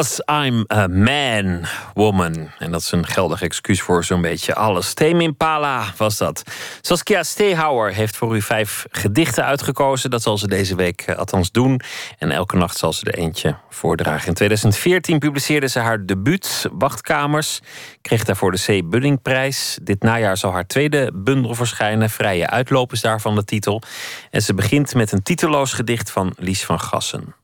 I'm a man, woman. En dat is een geldig excuus voor zo'n beetje alles. Tame Impala was dat. Saskia Stehauer heeft voor u vijf gedichten uitgekozen. Dat zal ze deze week eh, althans doen. En elke nacht zal ze er eentje voordragen. In 2014 publiceerde ze haar debuut, Wachtkamers. Kreeg daarvoor de C. Buddingprijs. Dit najaar zal haar tweede bundel verschijnen. Vrije uitloop is daarvan de titel. En ze begint met een titeloos gedicht van Lies van Gassen.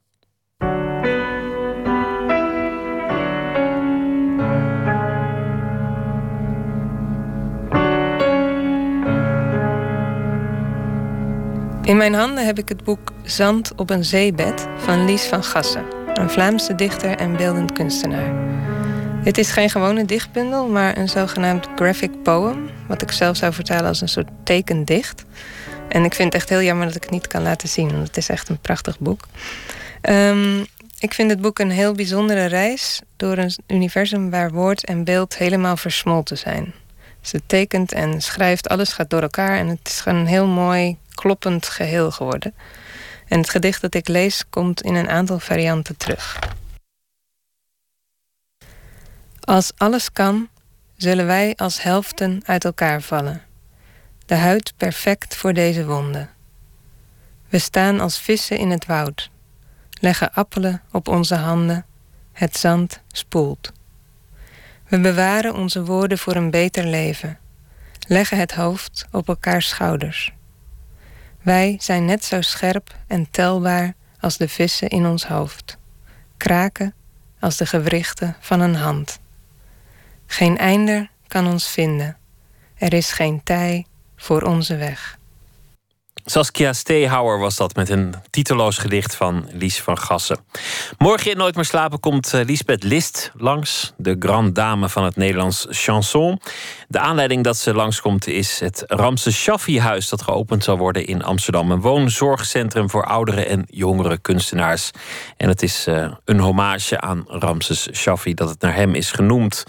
In mijn handen heb ik het boek Zand op een zeebed van Lies van Gassen, een Vlaamse dichter en beeldend kunstenaar. Dit is geen gewone dichtbundel, maar een zogenaamd graphic poem, wat ik zelf zou vertalen als een soort tekendicht. En ik vind het echt heel jammer dat ik het niet kan laten zien, want het is echt een prachtig boek. Ehm, ik vind het boek een heel bijzondere reis door een universum waar woord en beeld helemaal versmolten zijn. Ze tekent en schrijft, alles gaat door elkaar en het is gewoon heel mooi, kloppend geheel geworden. En het gedicht dat ik lees komt in een aantal varianten terug. Als alles kan, zullen wij als helften uit elkaar vallen. De huid perfect voor deze wonden. We staan als vissen in het woud, leggen appelen op onze handen, het zand spoelt. We bewaren onze woorden voor een beter leven, leggen het hoofd op elkaars schouders. Wij zijn net zo scherp en telbaar als de vissen in ons hoofd, kraken als de gewrichten van een hand. Geen einder kan ons vinden, er is geen tij voor onze weg. Saskia Stehauer was dat met een titeloos gedicht van Lies van Gassen. Morgen in Nooit meer slapen komt eh, Lisbeth List langs, de grande dame van het Nederlands chanson. De aanleiding dat ze langskomt is het Ramses Shaffi-huis dat geopend zal worden in Amsterdam. Een woonzorgcentrum voor oudere en jongere kunstenaars. En het is uh, een hommage aan Ramses Shaffi dat het naar hem is genoemd.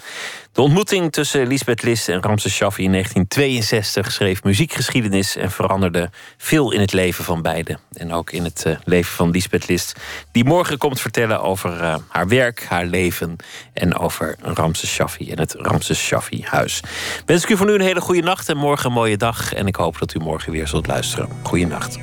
De ontmoeting tussen Lisbeth List en Ramses Shaffi in 1962 schreef muziekgeschiedenis en veranderde veel in het leven van beiden. En ook in het uh, leven van Lisbeth List, die morgen komt vertellen over uh, haar werk, haar leven en over Ramses Shaffi en het Ramses Shaffi huis. Wens ik u voor nu een hele goede nacht en morgen een mooie dag. En ik hoop dat u morgen weer zult luisteren. Goeienacht.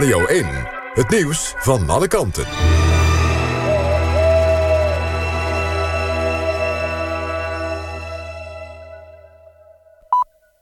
Radio 1. Het nieuws van alle kanten.